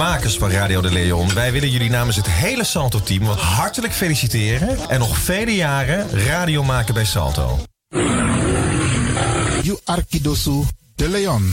Makers van Radio de Leon. Wij willen jullie namens het hele Salto-team wat hartelijk feliciteren. En nog vele jaren radio maken bij Salto. You Arkidosu de Leon.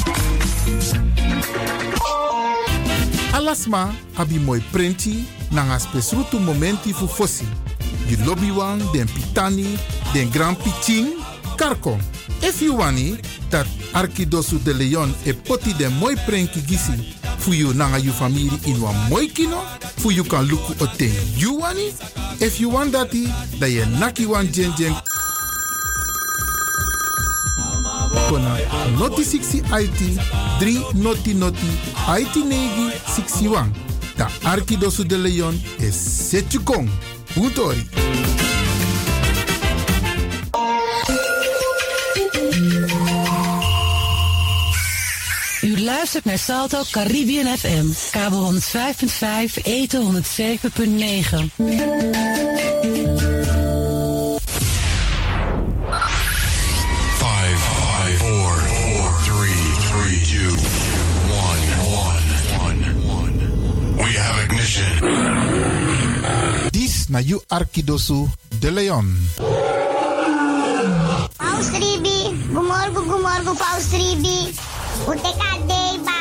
Alasma abi moi prenti nanga spesrutu momenti fu fosi. You lobby wan, den pitani, den grand pitin, karko. If you wani, dat Arkidosu de Leon e poti den moi prenki gisi fu you nanga you family in wan moi kino, fu you kan luku o ten you wani. If you want dati, da ye naki wan jen jen kona noti 60 IT 3 noti noti IT negi 61. Da Arkidosu de Leon is Setjukong. Utori. U luistert naar Salto Caribbean FM. Kabel 105.5, eten 107.9. na you Arkidosu de Leon. Paus Ribi, gumorgo, gumorgo, Paus Ribi. Uteka deba.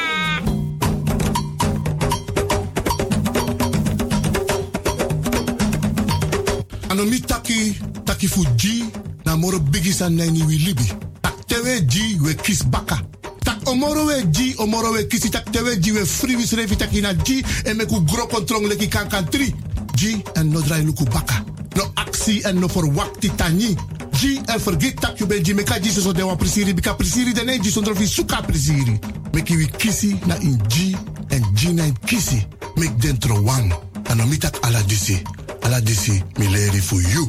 Anomi taki, taki fuji, na moro bigi san nani wi libi. Tak tewe ji we kis baka. Tak omoro we ji, omoro we kisi tak tewe ji we free wis revi taki na ji en meku gro kontrong leki kan kan tri. Ji en no drai luku baka. No aksi en no forwakti tani. Ji en forget tak you ben ji meka ji so de wan prisiri bika prisiri de ne ji sondro fi suka prisiri. Meki wi kisi na in ji en ji na in kisi. Mek dentro wan. Anomi tak ala disi. Ala disi mi leri for you.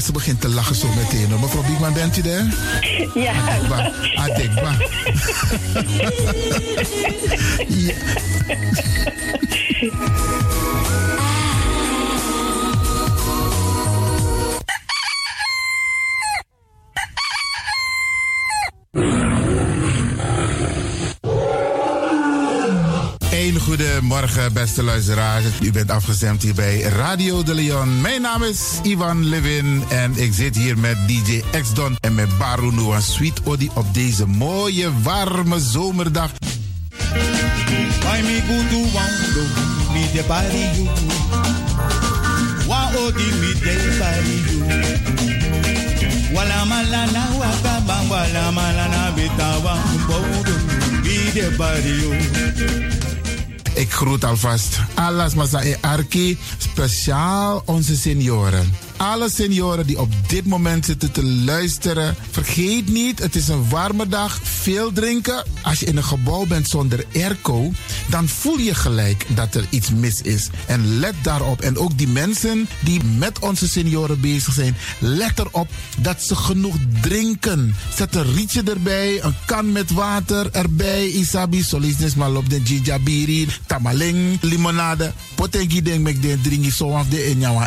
Dat ze begint te lachen zo meteen. Mevrouw Biekman, bent u er? Ja. Adekba. Adekba. ja. beste luisteraars. U bent afgestemd hier bij Radio de Leon. Mijn naam is Ivan Levin en ik zit hier met DJ X-Don en met Baru Noah Sweet Odi op deze mooie, warme zomerdag. Wala Ik groet alvast alles Masa Arki, speciaal onze senioren. Alle senioren die op dit moment zitten te luisteren, vergeet niet, het is een warme dag, veel drinken. Als je in een gebouw bent zonder airco, dan voel je gelijk dat er iets mis is. En let daarop. En ook die mensen die met onze senioren bezig zijn, let erop dat ze genoeg drinken. Zet een rietje erbij, een kan met water erbij. Isabi, solisnes malop de jijabiri, tamaling, limonade. Potengi denk mek den dringi zo de in jouw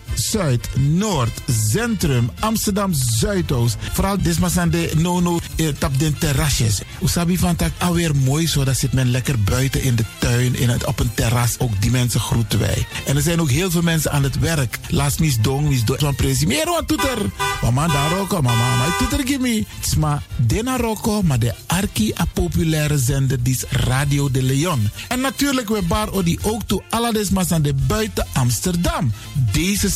Zuid, Noord, Centrum, Amsterdam Zuidoost. Vooral desmasande nono eh, tap den terrasjes. Usabi van tak alweer mooi zo. Dat zit men lekker buiten in de tuin, in het, op een terras. Ook die mensen groeten wij. En er zijn ook heel veel mensen aan het werk. Laat mis dong, mis dong. Van presi. Meer wat toeter. Mama daar roko, mama. Maar toeter gimme. Sma dena roko, maar de arki a populaire zender die is Radio de Leon. En natuurlijk we bar odi ook toe alle desmasande buiten Amsterdam. Deze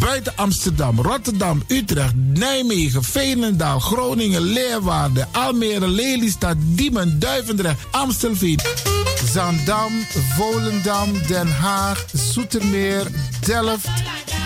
Buiten Amsterdam, Rotterdam, Utrecht, Nijmegen, Veenendaal, Groningen, Leeuwarden, Almere, Lelystad, Diemen, Duivendrecht, Amstelveen. Zandam, Volendam, Den Haag, Zoetermeer, Delft,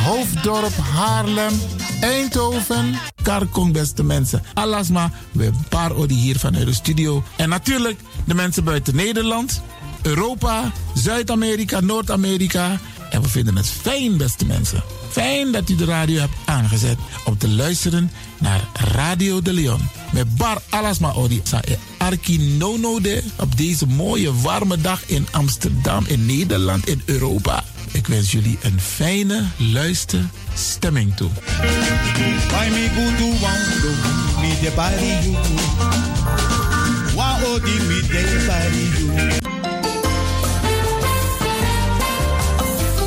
Hoofddorp, Haarlem, Eindhoven, Karkong, beste mensen. Alasma, we paar odi hier vanuit de studio. En natuurlijk de mensen buiten Nederland, Europa, Zuid-Amerika, Noord-Amerika. En we vinden het fijn, beste mensen. Fijn dat u de radio hebt aangezet om te luisteren naar Radio de Leon. Met Bar Alasma sa e Arki Nono de op deze mooie warme dag in Amsterdam, in Nederland, in Europa. Ik wens jullie een fijne luisterstemming toe.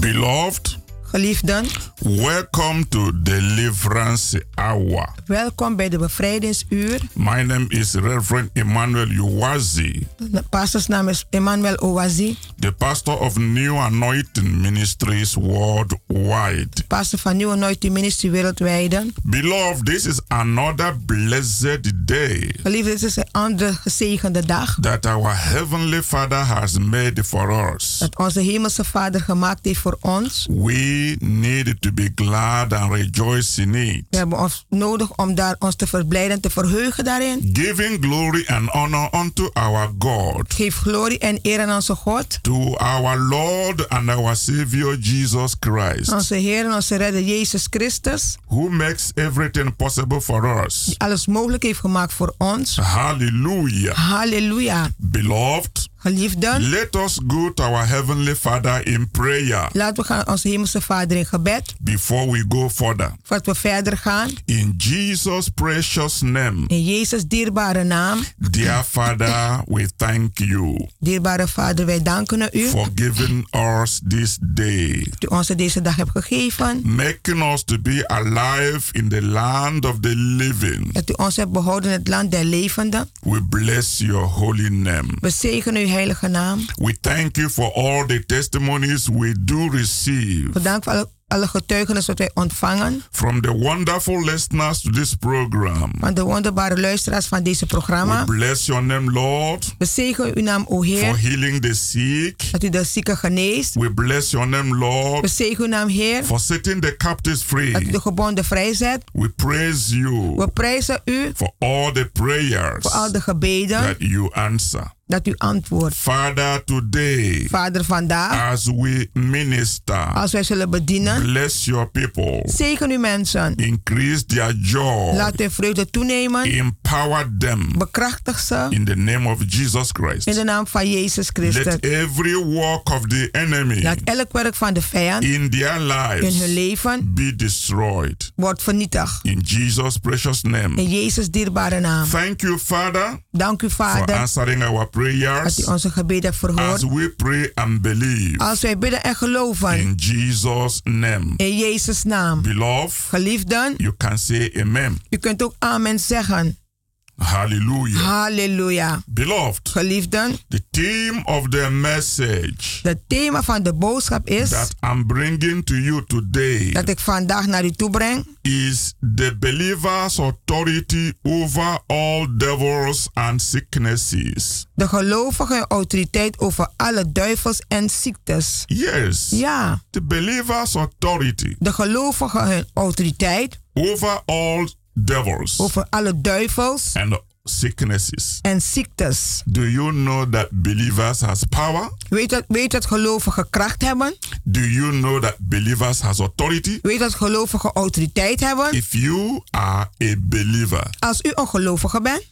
Beloved, Geliefden, welcome to Deliverance Hour. welkom bij de bevrijdingsuur. My name is Reverend Emmanuel Uwazi, De pastorsnaam is Emmanuel Owazi, the pastor of New Anointing Ministries worldwide. pastor van Nieuwe Anointing Ministry wereldwijd. Beloved, this is another blessed day Geliefden, dit is een andere gezegende dag. that our Heavenly Father has made for us. Dat onze hemelse Vader gemaakt heeft voor ons. We need to be glad and rejoice in it. We hebben ons nodig om daar ons te verblijden en te verheugen daarin. Giving glory and honor unto our God, Geef glorie en eer aan onze God. to our Lord and our Savior Jesus Christ, Onze Heer en onze Redder Jezus Christus. who makes everything possible for us. Die alles mogelijk heeft gemaakt voor ons. Hallelujah. Halleluja. Beloved, Geliefden, let us go to our Heavenly Father in prayer laten we gaan onze hemelse Vader in gebed. before we go further. Voordat we verder gaan. In Jesus' precious name, In Jezus dierbare naam. dear Father, we thank you Dierbare Vader, wij danken u. for giving us this day, Dat u ons deze dag hebt gegeven. making us to be alive in the land of the living. Dat u ons hebt behouden in het land der levenden. We bless your holy name. We zegenen uw heilige naam. We thank you for all the testimonies we do receive We danken voor alle, alle getuigenissen wat wij ontvangen. from the wonderful listeners to this program. Van de wonderbare luisteraars van deze We programma. bless your name, Lord, We zegenen uw naam, o for Heer. healing the sick. Dat u de zieken geneest. We bless your name, We Lord, zegenen uw naam, Heer. for setting the captives Dat u free. de gebonden vrijzet. We praise you We prijzen u for all the prayers voor al de gebeden. that you answer. Dat u antwoordt. Father, today, Vader, vandaag. as we minister, Als wij zullen bedienen. bless your people, Zegen uw mensen. increase their joy, Laat hun vreugde toenemen. empower them Bekrachtig ze. in the name of Jesus In Christ. de naam van Jezus Christus. Let every work of the enemy Laat elk werk van de vijand in their in hun lives leven be destroyed. wordt vernietigd. In Jesus' precious name. In Jezus dierbare naam. Thank you, Father, Dank u, for Vader, answering our dat u prayers onze gebeden hebt as we pray and believe. Als wij bidden en geloven. In Jesus' name. In Jezus' naam. Beloved, Geliefden, you can say amen. u kunt ook amen zeggen. Hallelujah. Halleluja. Beloved, Geliefden, the theme of the message het thema van de boodschap is that I'm bringing to you today dat ik vandaag naar u toe breng. is the believer's authority over all devils and sicknesses. De gelovige autoriteit over alle duivels en ziektes. Yes. Ja, The believer's authority de gelovige hun autoriteit over all devils over alle duivels and sicknesses. en ziektes. Do you know that believers has power? Weet dat, weet dat gelovigen kracht hebben? Do you know that believers has authority? Weet dat gelovigen autoriteit hebben? If you are a believer, Als u een gelovige bent,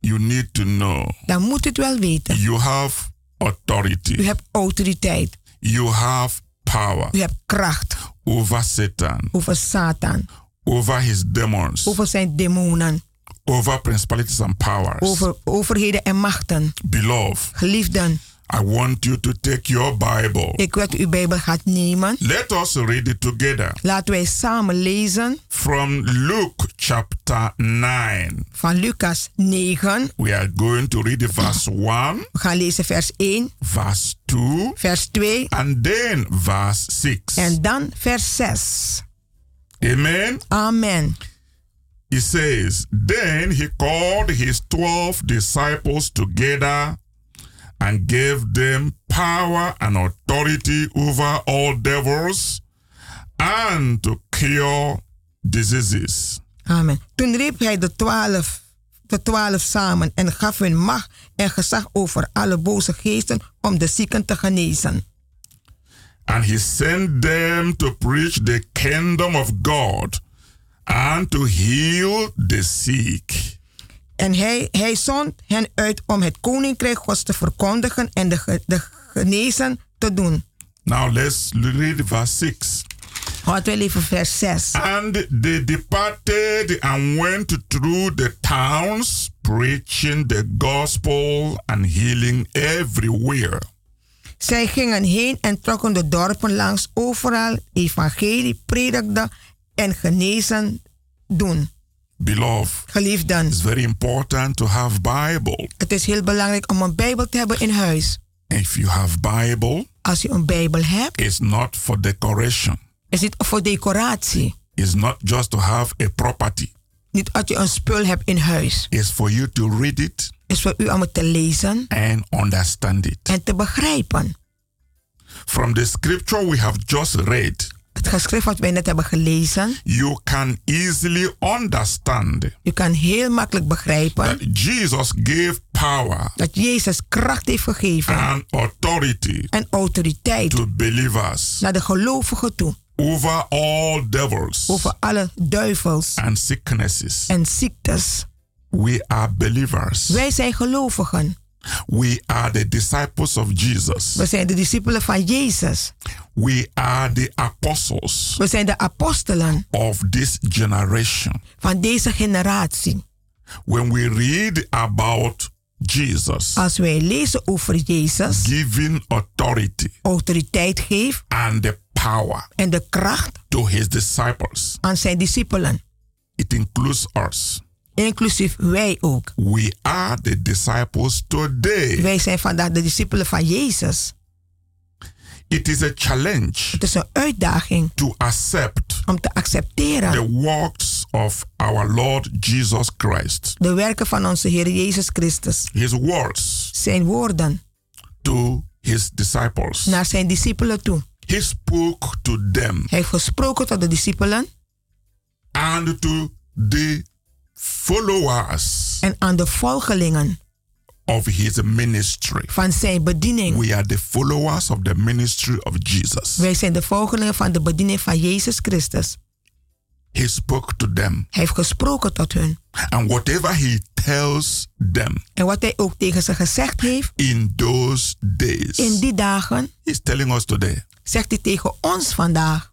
you need to know dan moet u het wel weten. you have authority. U hebt autoriteit. You have power U hebt kracht over Satan, over Satan, over his demons, over zijn demonen, over principalities and powers. over overheden en machten. Beloved, Geliefden, I want you to take your Bible. ik wil dat u uw Bijbel gaat nemen. Let us read it together Laten wij samen lezen from Luke chapter 9. van Lucas 9. We are going to read verse 1, We gaan lezen vers 1, verse 2, vers 2 and then verse 6. en dan vers 6. Amen. Amen. He says, Then he called his 12 disciples together and gave them power and authority over all devils and to cure diseases. Amen. Toen riep hij de twaalf, de twaalf samen en gaf hun macht en gezag over alle boze geesten om de zieken te genezen. And he sent them to preach the kingdom of God and to heal the sick. En hij, hij zond hen uit om het koninkrijk Gods te verkondigen en de, de genezen te doen. Now let's read verse 6. Laten we even vers 6. And they departed and went through the towns, preaching the gospel and healing everywhere. Zij gingen heen en trokken de dorpen langs, overal evangelie predikten en genezen doen. Beloved, Geliefden, it's very important to have Bible. het is heel belangrijk om een Bijbel te hebben in huis. If you have Bible, Als je een Bijbel hebt, it's not for decoration. is het voor decoratie. It's not just to have a property. Niet als je een spul hebt in huis. It's for you to read it is voor u om het te lezen and understand it. en te begrijpen. From the scripture we have just read, Het geschrift wat wij net hebben gelezen, you can easily understand u kan heel makkelijk begrijpen that Jesus gave power dat Jezus kracht heeft gegeven and authority en autoriteit to believers naar de gelovigen toe. over all devils Over alle duivels and sicknesses. en ziektes. We are believers. Wij zijn gelovigen. We are the disciples of Jesus. We zijn de discipelen van Jezus. We are the apostles We zijn de apostelen of this generation. van deze generatie. When we read about Jesus Als wij lezen over Jezus, giving authority autoriteit geeft and the power en de kracht to his disciples, aan zijn discipelen, it includes us. Inclusief wij ook. We are the disciples today. Wij zijn vandaag de discipelen van Jezus. It is a challenge Het is een uitdaging to accept om te accepteren the works of our Lord Jesus Christ. de werken van onze Heer Jezus Christus. His words Zijn woorden to his disciples. naar zijn discipelen toe. He spoke to them Hij heeft gesproken tot de discipelen and to the followers en aan de volgelingen of his ministry. van zijn bediening. We are the followers of the ministry of Jesus. Wij zijn de volgelingen van de bediening van Jezus Christus. He spoke to them. Hij heeft gesproken tot hun. And whatever he tells them En wat hij ook tegen ze gezegd heeft in those days, in die dagen, he's telling us today. zegt hij tegen ons vandaag.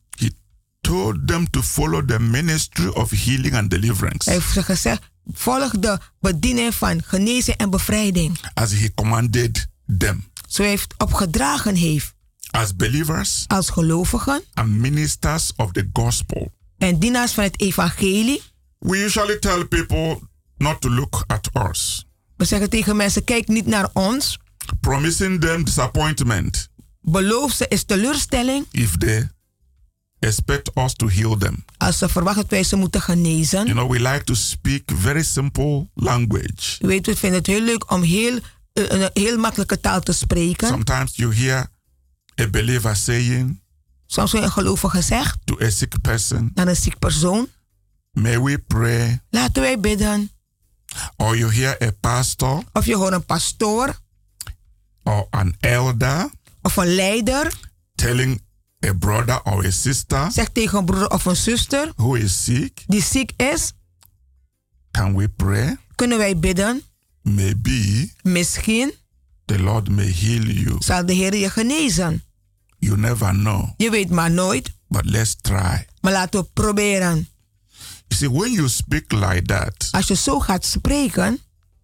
Told them to follow the ministry of healing and deliverance. Hij heeft ze gezegd, volg de bediening van genezing en bevrijding. As he commanded them. Zo heeft opgedragen heeft As believers als gelovigen and ministers of the gospel. en dienaars van het evangelie. We usually tell people not to look at us, We zeggen tegen mensen, kijk niet naar ons. promising them disappointment Beloof ze is teleurstelling if they expect us to heal them. als ze verwachten dat wij ze moeten genezen. You know, we like to speak very simple language. U weet, we vinden het heel leuk om heel, eh, een heel makkelijke taal te spreken. Sometimes you hear a believer saying Soms wordt een gelovige zegt to a sick person, naar een ziek persoon, May we pray? laten wij bidden. Or you hear a pastor Of je hoort een pastoor or an elder of een leider telling a brother or a sister zegt tegen een broer of een zuster who is sick, die ziek is, Can we pray? kunnen wij bidden. Maybe Misschien the Lord may heal you. zal de Heer je genezen. You never know. Je weet maar nooit, But let's try. maar laten we proberen. You see, when you speak like that, Als je zo gaat spreken,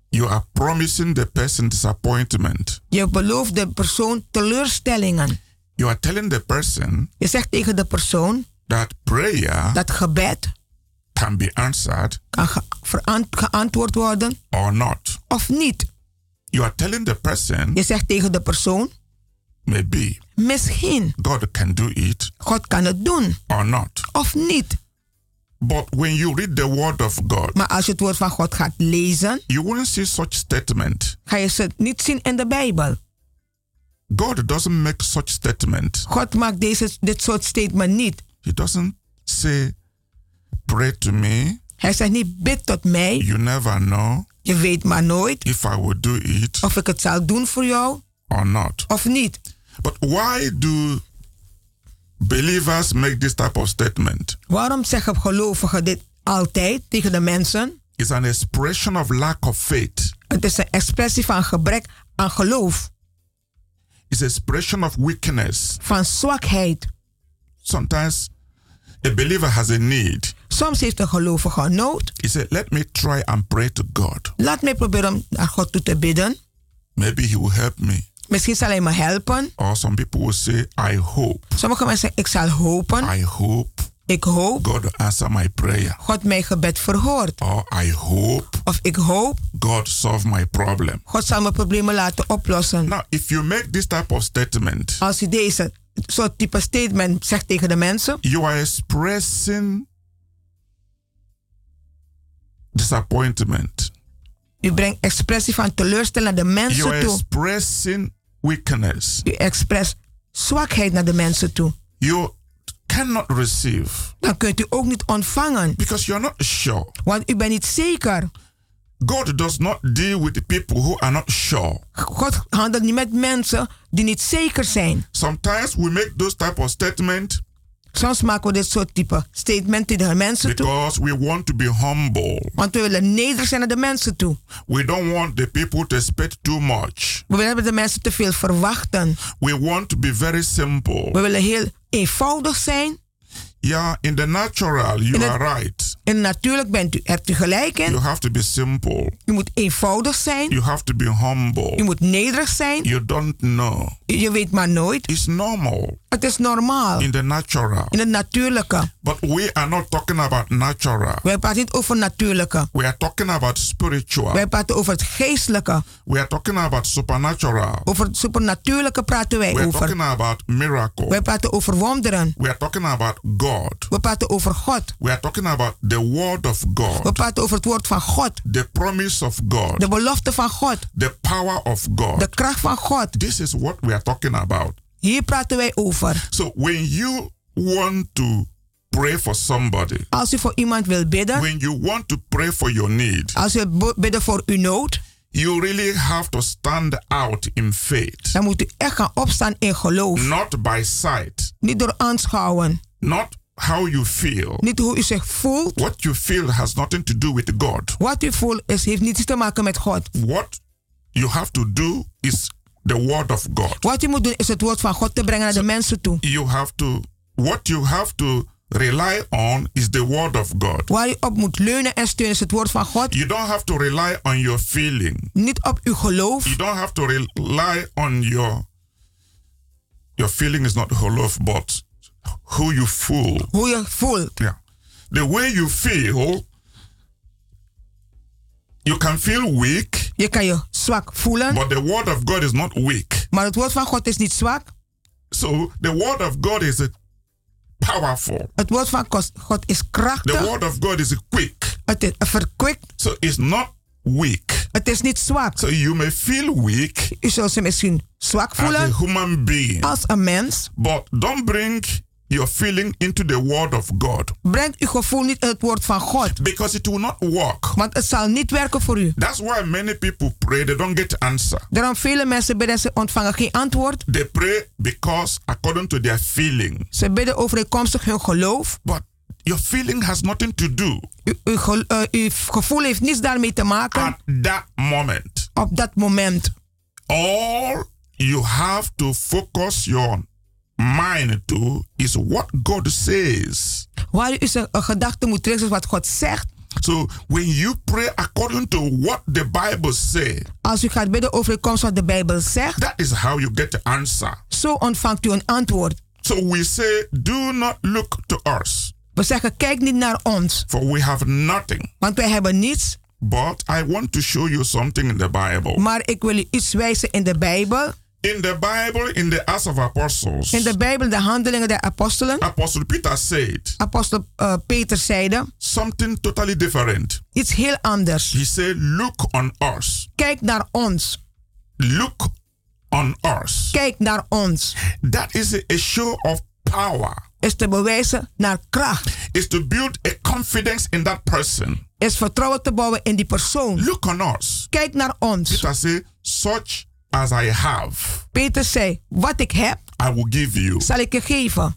you are promising the person disappointment. je belooft de persoon teleurstellingen. You are telling the person Je zegt tegen de persoon that prayer dat gebed can be answered kan ge- geantwoord worden or not. of niet. You are telling the person Je zegt tegen de persoon, maybe misschien God can do it God kan het doen or not. of niet. But when you read the word of God, Maar als je het woord van God gaat lezen, you won't see such statement. ga je ze niet zien in de Bijbel. God doesn't make such statement. God maakt deze, dit soort statement niet. He doesn't say, pray to me. Hij zegt niet, bid tot mij. You never know Je weet maar nooit if I will do it of ik het zal doen voor jou or not. of niet. But why do believers make this type of statement? Waarom zeggen gelovigen dit altijd tegen de mensen? It's an expression of lack of faith. Het is een expressie van gebrek aan geloof, It's an expression of weakness. van zwakheid. Sometimes a believer has a need. Soms heeft een gelovige nood. He said, Let me try and pray to God. Laat mij proberen om naar God toe te bidden. Maybe He will help me. Misschien zal hij me helpen. Or some people will say, I hope. Sommige mensen zeggen, ik zal hopen. I hope Ik hoop God answer my prayer. God mijn gebed verhoort. Or I hope Of ik hoop God solve my problem. God zal mijn problemen laten oplossen. Now, if you make this type of statement, Als je deze soort type statement zegt tegen de mensen, you are expressing disappointment. u brengt expressie van teleurstelling naar de You mensen are toe. expressing weakness. U expres zwakheid naar de mensen toe. You cannot receive Dan kunt u ook niet ontvangen. because you're not sure. Want u bent niet zeker. God does not deal with the people who are not sure. God handelt niet met mensen die niet zeker zijn. Sometimes we make those type of statement Soms maken we dit soort type statement tegen de mensen toe. because we want to be humble. Want we willen nederig zijn naar de mensen toe. We don't want the people to expect too much. We willen de mensen te veel verwachten. We want to be very simple. We willen heel eenvoudig zijn. Yeah, in the natural, you In het- are right. En natuurlijk bent u, hebt u gelijk in. You have to be simple. U moet eenvoudig zijn. You have to be humble. U moet nederig zijn. You don't know. Je weet maar nooit. It's normal Het is normaal. in the natural. In het natuurlijke. But we are not talking about natural. Wij praten niet over natuurlijke. We are talking about spiritual. Wij praten over het geestelijke. We are talking about supernatural. Over het supernatuurlijke praten wij We are over. talking about miracle. Wij praten over wonderen. We are talking about God. We praten over God. We are talking about the word of We God. praten over het woord van God. The promise of God. De belofte van God. The power of God. De kracht van God. This is what we are talking about. Hier praten wij over. So when you want to pray for somebody, Als u voor iemand wil bidden. when you want to pray for your need, Als u wilt bidden voor uw nood. you really have to stand out in faith, Dan moet u echt gaan opstaan in geloof. not by sight, Niet door aanschouwen. not how you feel. Niet hoe u zich voelt. What you feel has nothing to do with God. Wat u voelt is, heeft niets te maken met God. What you have to do is the word of God. Wat u moet doen is het woord van God te brengen naar de mensen toe. You have to what you have to rely on is the word of God. Waar u op moet leunen en steunen is het woord van God. You don't have to rely on your feeling. Niet op uw geloof. You don't have to rely on your your feeling is not geloof, but who you fool. Hoe je voelt. Yeah. The way you feel, you can feel weak, Je kan je zwak voelen. but the word of God is not weak. Maar het woord van God is niet zwak. So the word of God is powerful. Het woord van God- is The word of God is quick. Het is verkwikt. So it's not weak. Het is niet zwak. So you may feel weak U zult ze misschien zwak as a human being, als een mens. but don't bring your feeling into the word of God Breng uw gevoel niet in het woord van God. because it will not work. Want het zal niet werken voor u. That's why many people pray, they don't get answer. Daarom vele mensen bidden, ze ontvangen geen antwoord. They pray because according to their feeling. Ze bidden overeenkomstig hun geloof. But your feeling has nothing to do U- uw, eh, uw gevoel heeft niets daarmee te maken at that moment. op dat moment. All you have to focus your mind to is what God says. Waar u zijn een gedachte moet is wat God zegt. So when you pray according to what the Bible says, Als u gaat bidden overeenkomstig wat de Bijbel zegt, that is how you get the answer. zo ontvangt u een antwoord. So we say, do not look to us, We zeggen, kijk niet naar ons, for we have nothing. want wij hebben niets. But I want to show you something in the Bible. Maar ik wil u iets wijzen in de Bijbel. In the Bible, in the Acts of Apostles, In de Bijbel, de handelingen der apostelen. Apostle Peter said Apostel eh, Peter zeide something totally different. iets heel anders. He said, Look on us. Kijk naar ons. Look on us. Kijk naar ons. That is a, a show of power. Is te bewijzen naar kracht. Is to build a confidence in that person. Is vertrouwen te bouwen in die persoon. Look on us. Kijk naar ons. Peter said, Such as I have, Peter zei, wat ik heb, I will give you. zal ik je geven.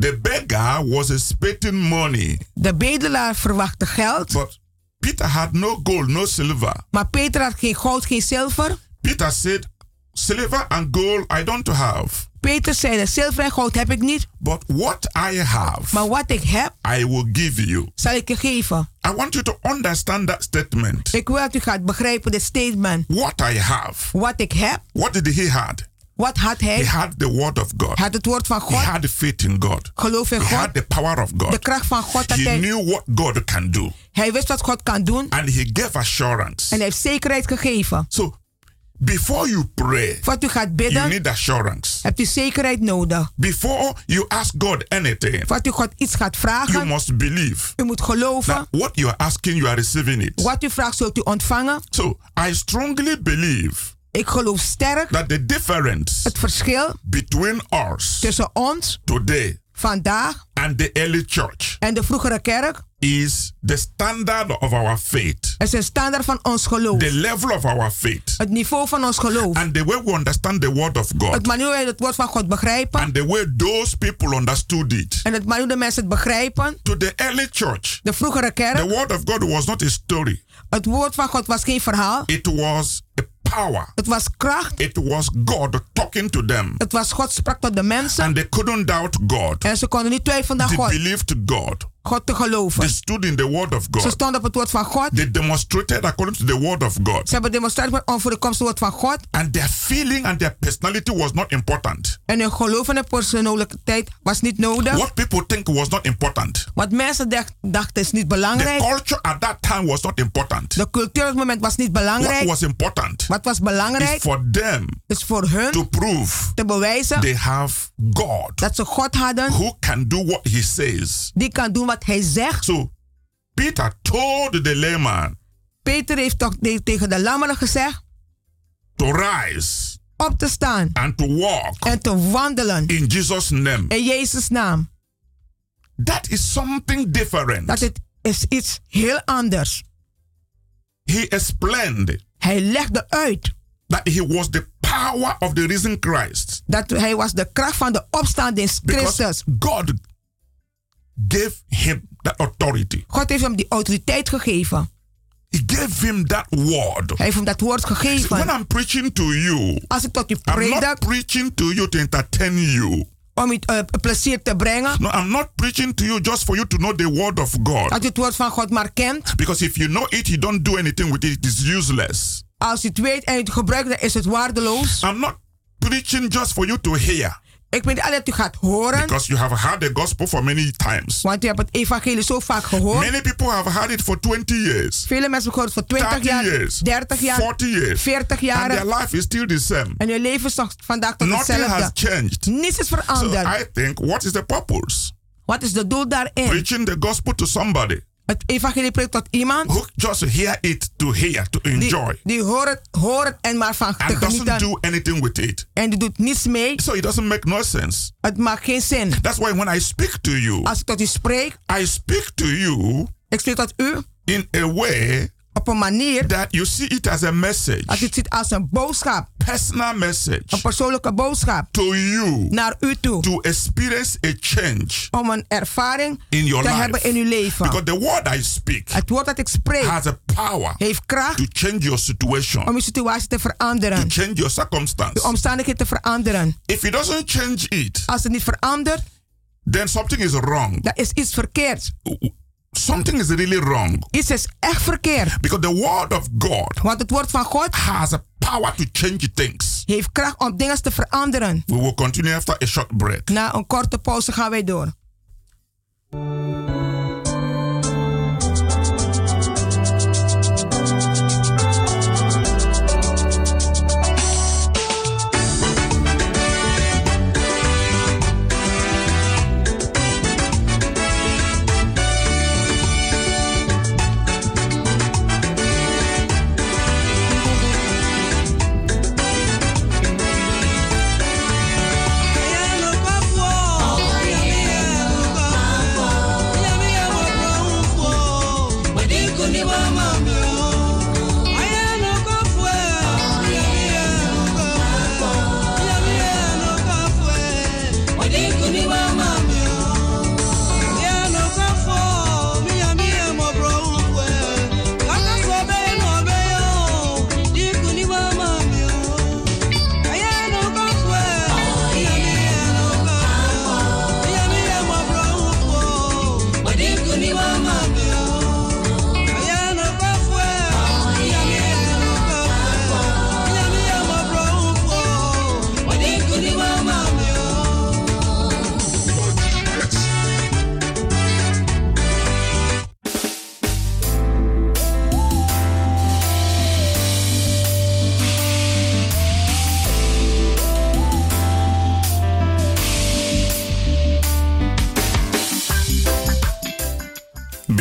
The beggar was expecting money, De bedelaar verwachtte geld, but Peter had no gold, no silver. maar Peter had geen goud, geen zilver. Peter said, Silver and gold I don't have, Peter zei, zilver en goud heb ik niet. But what I have, Maar wat ik heb, I will give you. zal ik je geven. I want you to understand that statement. Ik wil dat u gaat begrijpen dit statement. What I have. Wat ik heb, What did he had? wat had hij? He had the word of God. Had het woord van He had the faith in God. Geloof in He God. had the power of De God. kracht van God. Dat He hij, knew what God can do. hij wist wat God kan doen. And he gave assurance. En hij heeft zekerheid gegeven. So before you pray, Voordat u gaat you bidden, need assurance. hebt u zekerheid nodig. Before you ask God anything, Voordat u God iets gaat you vragen, must believe u moet geloven. that what you are asking, you are receiving it. Wat u vraagt, zult u ontvangen. So I strongly believe Ik geloof sterk that the difference het verschil between us tussen ons today vandaag and the early church en de vroegere kerk is the standard of our faith, is een standaard van ons geloof. the level of our faith, Het niveau van ons geloof. and the way we understand the word of Het God, manier hoe we het woord van God begrijpen. and the way those people understood it. En het manier hoe de mensen het begrijpen. To the early church, De vroegere kerk. the word of God was not a story, Het woord van God was geen verhaal. it was a power. Het was kracht. It was God talking to them. Het was God sprak tot de mensen. And they couldn't doubt God. En ze konden niet twijfelen aan They God. believed God. God te geloven. They stood in the word of God. Ze stonden op het woord van God. They demonstrated according to the word of God. Ze hebben demonstreerd over de komst woord van God. And their feeling and their personality was not important. En hun geloof en hun persoonlijkheid was niet nodig. What people think was not important. Wat mensen dacht- dachten is niet The belangrijk. culture at that time was not important. De cultuur op het moment was niet What belangrijk. was important Wat was is belangrijk for them is voor hun to prove te bewijzen they have God dat ze God hadden. who can do what he says. Die kan doen wat hij zegt. So Peter told the layman Peter heeft toch tegen de lammeren gezegd to rise op te staan and to walk en te wandelen in Jesus' name. in Jezus' naam. That is something different. Dat het is iets heel anders. He explained Hij legde uit that he was the power of the risen Christ. dat hij was de kracht van de opstanding Christus. God gave him that authority. God heeft hem die autoriteit gegeven. He gave him that word. Hij heeft hem dat woord When gegeven. I'm preaching to you, Als ik tot u I'm predik not preaching to you to entertain you. om u eh, plezier te brengen, No, I'm not preaching to you just for you to know the word of God. dat u het woord van God maar kent. Because if you know it, you don't do anything with it, it is useless. Als u het weet en u het gebruikt, dan is het waardeloos. I'm not preaching just for you to hear. Ik weet niet dat u gaat horen, Because you have heard the gospel for many times. want u hebt het evangelie zo vaak gehoord. Many people have heard it for 20 years, Vele mensen hebben gehoord voor 20 30 jaar, years, 30 jaar, 40 years, 40 and their jaar. life is still the same. En uw leven is nog vandaag tot Nothing has hetzelfde. changed. Niets is So veranderd. I think, what is the purpose? Wat is de doel daarin? Preaching the gospel to somebody Het evangelie preekt tot iemand who just hear it to hear, to enjoy, die, die hoort, het, hoort het en maar van te and doesn't genieten. do anything with it. En die doet niets mee. So it doesn't make no sense. Het maakt geen zin. That's why when I speak to you, Als ik tot u spreek, I speak to you ik spreek tot u in a way op een manier that you see it as a dat u message, het ziet als een boodschap. personal Een message persoonlijke boodschap to you naar u toe. to experience a change Om een ervaring in your te life. hebben in uw leven. Because the word I speak Het woord dat ik spreek has a power heeft kracht to change your situation, om uw situatie te to veranderen. change your De circumstance. omstandigheden te veranderen. If it doesn't change it, Als het niet verandert, then something is wrong. dan is iets verkeerd. Something is really wrong. Iets is echt verkeerd. Because the word of God Want het woord van God has a power to change things. heeft kracht om dingen te veranderen. We will continue after a short break. Na een korte pauze gaan wij door.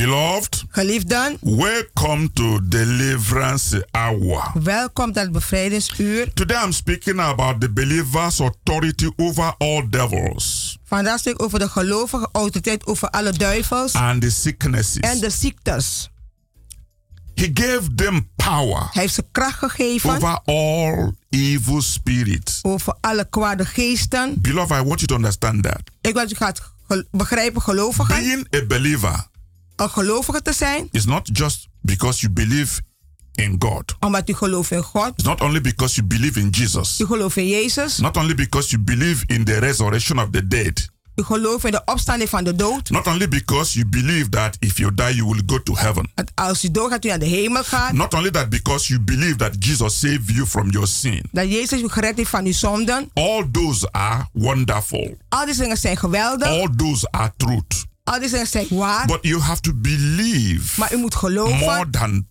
Geliefden, welcome to deliverance hour. welkom het bevrijdingsuur. Today I'm speaking about the believer's authority over all devils Vandaag spreek ik over de gelovige autoriteit over alle duivels and the sicknesses. en de ziektes. He gave them power Hij heeft ze kracht gegeven over all evil spirits. over alle kwade geesten. Beloved, I want you to understand that. Ik wil dat u gaat begrijpen, gelovigen. Being a believer Een gelovige te zijn, is not just because you believe in God. omdat u gelooft in God. It's not only because you believe in Jesus. U gelooft in Jezus. Not only because you believe in the resurrection of the dead. U gelooft in de opstanding van de dood. Not only because you believe that if you die, you will go to heaven. Dat als u doorgaat, u naar de hemel gaat. Not only that because you believe that Jesus saved you from your sin. Dat Jezus u gered heeft van uw zonden. All those are wonderful. Al die dingen zijn geweldig. All those are truth. Al die zijn waar. But you have to believe Maar u moet geloven. more than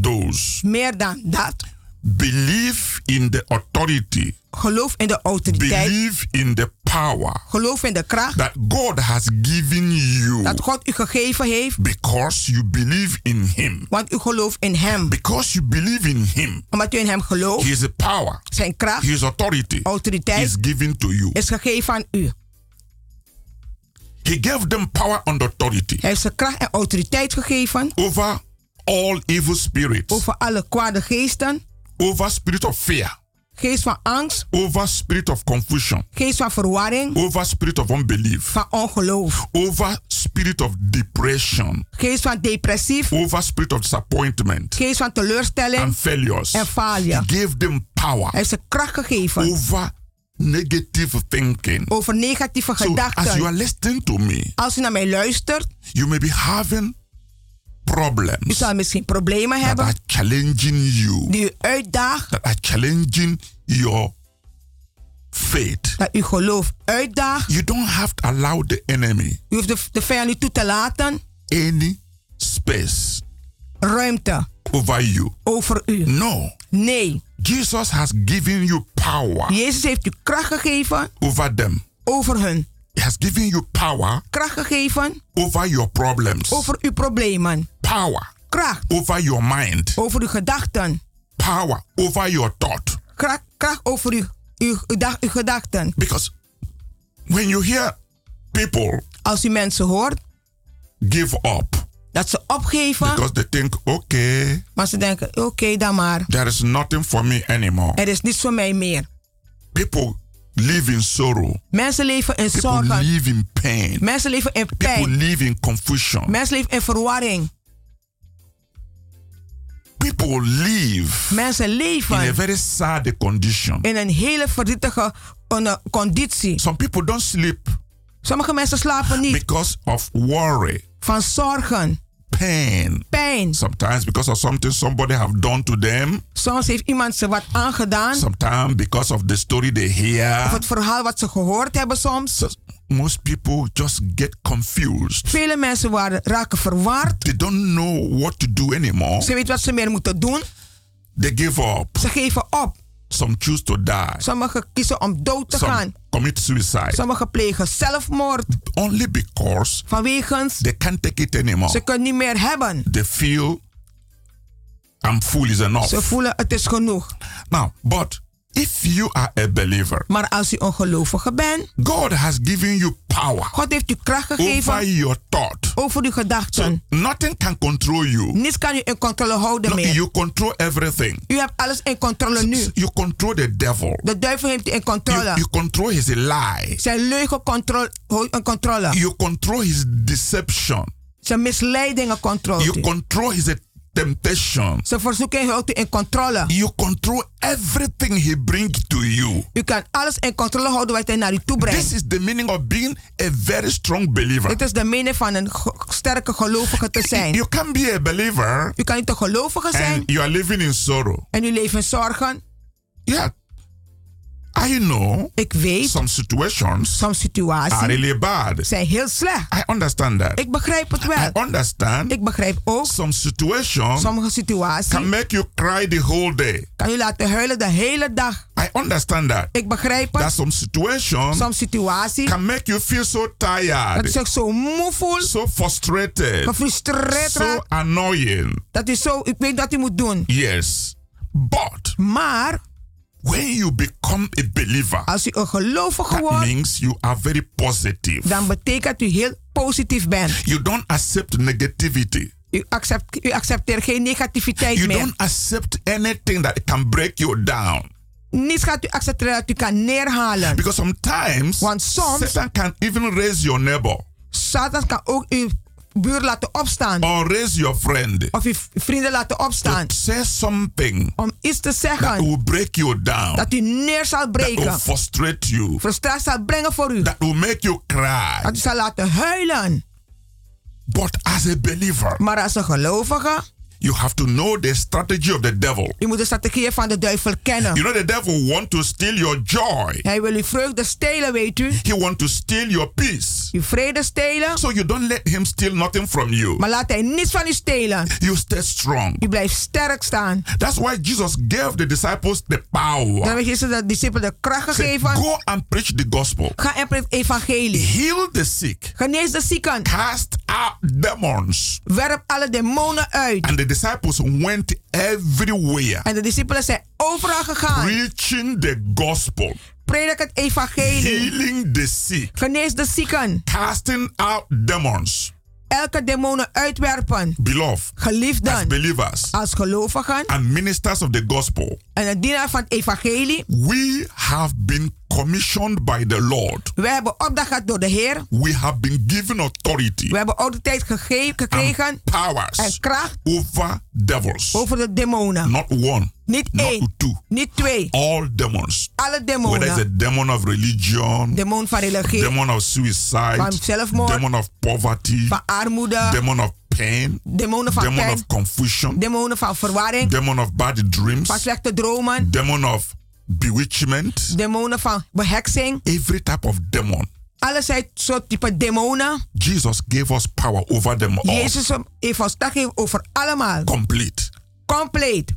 those. Meer dan dat. Believe in the authority. Geloof in de autoriteit. Believe in the power Geloof in de kracht. that God has given you Dat God u gegeven heeft. because you believe in Him. Want u gelooft in hem. Because you believe in Him. Omdat u in hem gelooft. His power, Zijn kracht. His authority Autoriteit. is given to you. Is gegeven aan u. He gave them power and authority Hij heeft zijn kracht en autoriteit gegeven. over all evil spirits, Over alle kwade geesten. over spirit of fear, Geest van angst. over spirit of confusion, Geest van verwarring. over spirit of unbelief, Van ongeloof. over spirit of depression, Geest van depressief. over spirit of disappointment Geest van teleurstelling. and failures. En falia. He gave them power Hij heeft ze kracht gegeven. over negative thinking. Over negatieve So as you gedachten. are listening to me, Als u naar mij luistert. you may be having U problems zal misschien problemen that hebben. are challenging you, Die u uitdaagt. that are challenging your faith. Dat u geloof uitdaagt. You don't have to allow the enemy U hoeft de, de vijand niet toe te laten. any space Ruimte over you. over u. No. Nee. Jesus has given you power Jezus heeft u kracht gegeven over them. over hun. He has given you power Kracht gegeven over your problems. over uw problemen. Power Kracht over your mind. over uw gedachten. Power over your thought. Kracht, kracht over uw, uw, uw, uw gedachten. Because when you hear people Als u mensen hoort give up dat ze opgeven, because they think, okay, maar ze denken: oké, dan maar. there is nothing for me anymore. Er is niets voor mij meer. People live in sorrow. Mensen leven in People zorgen. live in pain. Mensen leven in People pijn. live in confusion. Mensen leven in verwarring. People live Mensen in a leven very sad condition. in een hele verdrietige eh, conditie. Some people don't sleep Sommige mensen slapen niet because of worry, van zorgen, pain. pijn. Sometimes because of something somebody have done to them. Soms heeft iemand ze wat aangedaan. Sometimes because of the story they Of hear. het verhaal wat ze gehoord hebben soms. So most people just get confused. Vele mensen waren, raken verward. They don't know what to do anymore. Ze weten wat ze meer moeten doen. They give up. Ze geven op. Some choose to die. Sommigen kiezen om dood te Some gaan. commit suicide. Sommigen plegen zelfmoord. Only because Vanwege they can't take it anymore. ze kunnen niet meer hebben. They feel I'm full is enough. Ze voelen het is genoeg. Now, but if you are a believer, Maar als u ongelovige bent, God has given you power God heeft u kracht over gegeven your thought. over uw gedachten. Nothing can control you. Niets kan u in controle houden No, meer. you control everything. U hebt alles in controle nu. You control the devil. De duivel heeft u in You, controle. you control his lie. Zijn leugen controle, in controle. You control his deception. Zijn misleidingen controle. You control his temptation. Zijn verzoeking houdt u in controle. You control everything he brings to you. U kan alles in controle houden wat hij naar u toe brengt. This is the meaning of being a very strong believer. Dit is de mening van een sterke gelovige te zijn. You can be a believer U kan niet een gelovige zijn and you are living in sorrow. en u leeft in zorgen. Yeah. I know Ik weet, some situations soms are situaties really bad. zijn heel slecht. I understand that. Ik begrijp het I wel. understand Ik begrijp ook, some situations sommige situaties can make you cry the whole day. kan je laten huilen de hele dag. I understand that. Ik begrijp That het. some situations Soms situaties can make you feel so dat je tired, zo moe voelt, so frustrated, gefrustreerd so annoying. dat je zo, ik weet wat je moet doen. Yes. But Maar when you become a believer, als u een gelovige wordt, means you are very positive. dan betekent u heel positief bent. You don't accept negativity. U, accept, u accepteert geen negativiteit You meer. don't accept anything that can break you down. Niets gaat u accepteren dat u kan neerhalen. Because sometimes Want soms, Satan can even raise your neighbor Satan kan ook uw buur laten opstaan. or raise your friend Of uw vrienden laten opstaan. to say something Om iets te that zeggen will break you down, dat u neer zal that will breken. frustrate you, Frustratie zal brengen voor u. that will make you cry. Dat u zal laten huilen. But as a believer, Maar als een gelovige, you have to know the strategy of the devil. u moet de strategieën van de duivel kennen. You know the devil want to steal your joy. Hij wil uw vreugde stelen, weet u. He want to steal your peace. Uw vrede stelen. So you don't let him steal nothing from you. Maar laat hij niets van u stelen. You stay strong. U blijft sterk staan. That's why Jesus gave the disciples the power. Dan heeft Jezus de discipelen de kracht Say, gegeven. Go and preach the gospel. Ga en het evangelie. Heal the sick. Genees de zieken. Cast out demons. Werp alle demonen uit. And the disciples went everywhere En de discipelen zijn overal gegaan. preaching the gospel, Predik het evangelie. healing the sick, Genees de zieken. casting out demons. Elke demonen uitwerpen. Beloved, as Geliefden. believers Als gelovigen. and ministers of the gospel, En een dienaar van het evangelie. we have been commissioned by the Lord. We hebben opdracht gehad door de Heer. We have been given authority We hebben autoriteit gegeven, gekregen. and powers En kracht over devils. over de demonen. Not one, Niet not één. two, Niet twee. all demons. Alle Whether it's a demonen. demon of religion, Demon van religie. demon of suicide, Van zelfmoord. demon of poverty, Van armoede. demon of pain, Demonen van demon of confusion, Demonen van verwarring. demon of bad dreams, Van slechte dromen. demon of bewitchment, Demonen van beheksing. every type of demon. Alle soort type demonen. Jesus gave us power over them all. Jezus heeft ons gegeven over allemaal. Complete. Compleet.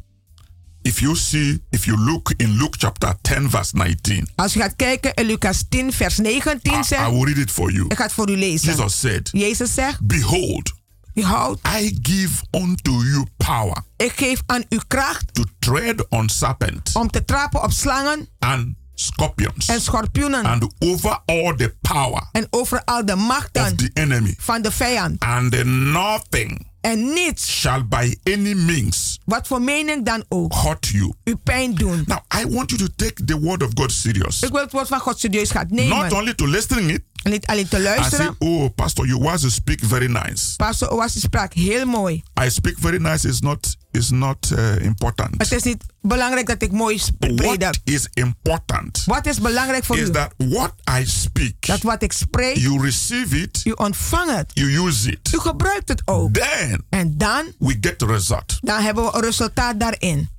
If you see, if you look in Luke chapter 10, verse 19, Als u gaat kijken in Lucas 10, vers 19 I, I zegt. will read it for you. Ik ga het voor u lezen. Jesus said, Jezus zegt. Behold, Behoud, I give unto you power ik geef aan u kracht to tread on serpents om te trappen op slangen and scorpions en schorpioenen. and over all the power En over al de of machten the enemy, van de vijand. and nothing En niets, shall by any means wat voor mening dan ook, hurt you. u pijn doen. Now, I want you to take the word of God serious. Ik wil het woord van God serieus gaan Not nemen. only to listen it, En niet alleen te I say, luisteren. oh, Pastor, you was to speak very nice. Pastor Oasis sprak heel mooi. I speak very nice is not is not uh, important. Het is niet belangrijk dat ik mooi sp- What is important Wat is belangrijk voor is u? that what I speak, Dat wat ik spreek, you receive it, u ontvangt het. you use it. U gebruikt het ook. Then En dan, we get the result. dan hebben we een resultaat daarin.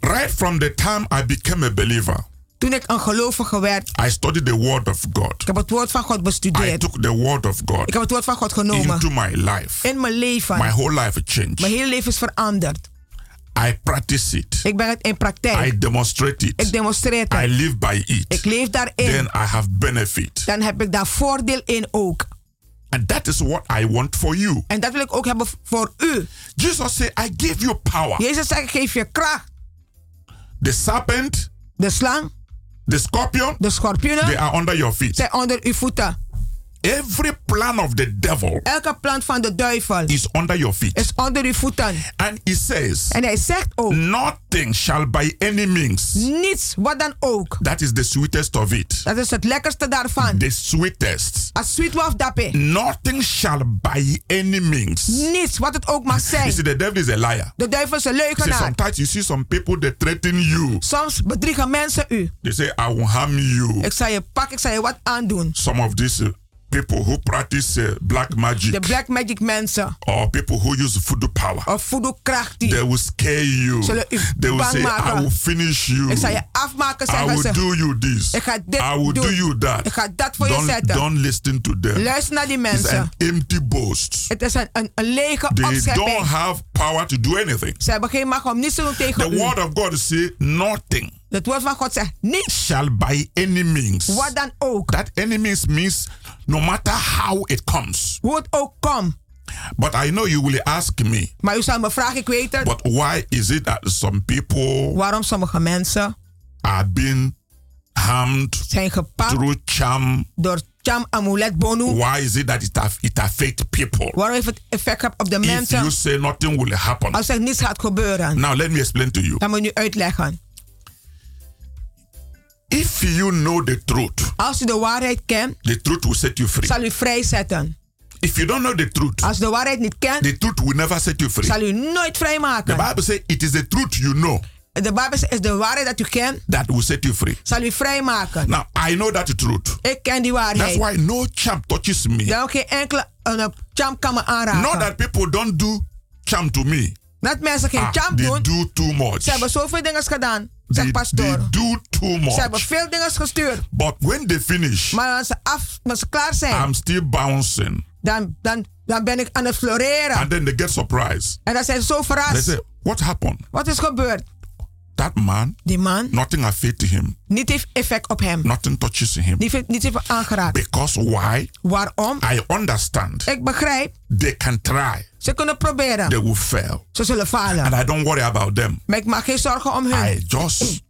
Right from the time I became a believer, Toen ik een gelovige werd, I studied the word of God. ik heb het woord van God I bestudeerd. took the word of Ik God heb het woord van God genomen. into my life. In mijn leven. My whole life changed. Mijn hele leven is veranderd. I practice it. Ik ben het in praktijk. I demonstrate Ik it. demonstreer I het. live by it. Ik leef daarin. Then I have benefit. Dan heb ik daar voordeel in ook. And that is what I want for you. En dat wil ik ook hebben voor u. Jesus said, I give you power. Jezus zegt, ik geef je kracht. The serpent, De slang, the scorpion, de schorpioenen they are under your feet. zijn onder uw voeten. Every plan of the devil Elke plan van de duivel is under your feet. is onder uw voeten. And he says, En hij zegt ook, Nothing shall by any means. niets, wat dan ook. That is the sweetest of it. Dat is het lekkerste daarvan. The sweetest. Als sweet wolf dappé. Nothing shall by any means. Niets, wat het ook mag You zijn. see, the devil is a liar. De duivel is een See, leugenaar. sometimes you see some people they threaten you. Soms bedriegen mensen u. They say, I will harm you. Ik zal je pakken, ik zal je wat aandoen. Some of these uh, people who practice uh, black magic De black magic mensen. or people who use voodoo power. Of voodoo kracht die. They will scare you. Zullen u They will say, maken. I will finish you. Ik zal je afmaken, I zeggen will ze. do you this. Ik ga dit I will doen. do you that. Ik ga dat voor je don't, zetten. Don't listen to them. Luister naar die It's mensen. an empty boast. Het is een, een, een lege They opschepping. don't have power to do anything. Ze hebben geen macht om niets te doen tegen The u. word of God say nothing Het woord van God zegt niets. shall by any means. Wat dan ook. That any means means no matter how it comes. Hoe het ook komt. But I know you will ask me, Maar u zal me vragen, ik weet het. but why is it that some people Waarom sommige mensen are being harmed zijn gepakt through charm? door cham amulet bonu? Why is it that it, it affects people? Waarom heeft het effect gehad op de If mensen? you say nothing will happen. Als er niets gaat gebeuren. Now let me explain to you. Dan moet ik nu uitleggen. If you know the truth, Als u de waarheid kent, the truth will set you free. zal u vrijzetten. If you don't know the truth, Als de waarheid niet kent, the truth will never set you free. zal u nooit The vrijmaken. Bible says it is the truth you know De Bijbel is de waarheid dat u kent, that will set you free. zal u vrijmaken. Now I know that the truth. Ik ken die That's waarheid. why no champ touches me. Dan geen enkele een cham kan me aanraken. Not that people don't do charm to me. Dat mensen geen Ah, cham they doen. do too much. Ze hebben zoveel dingen gedaan, They, zegt pastoor. they do too Ze hebben much. veel dingen gestuurd. But when they finish, Maar als ze, af, als ze klaar zijn, I'm still bouncing. dan, dan, dan ben ik aan het floreren. And then they get surprised. En dan zijn ze zo They verrast. say, What happened? Wat is gebeurd? That man, Die man, nothing affected him. niet heeft effect op hem. Nothing touches him. Niet heeft, niet heeft aangeraakt. Because why? Waarom? I understand. Ik begrijp. They can try. Ze kunnen proberen. They will fail. Ze zullen falen. And I don't worry about them. Maar ik maak geen zorgen om hun. I just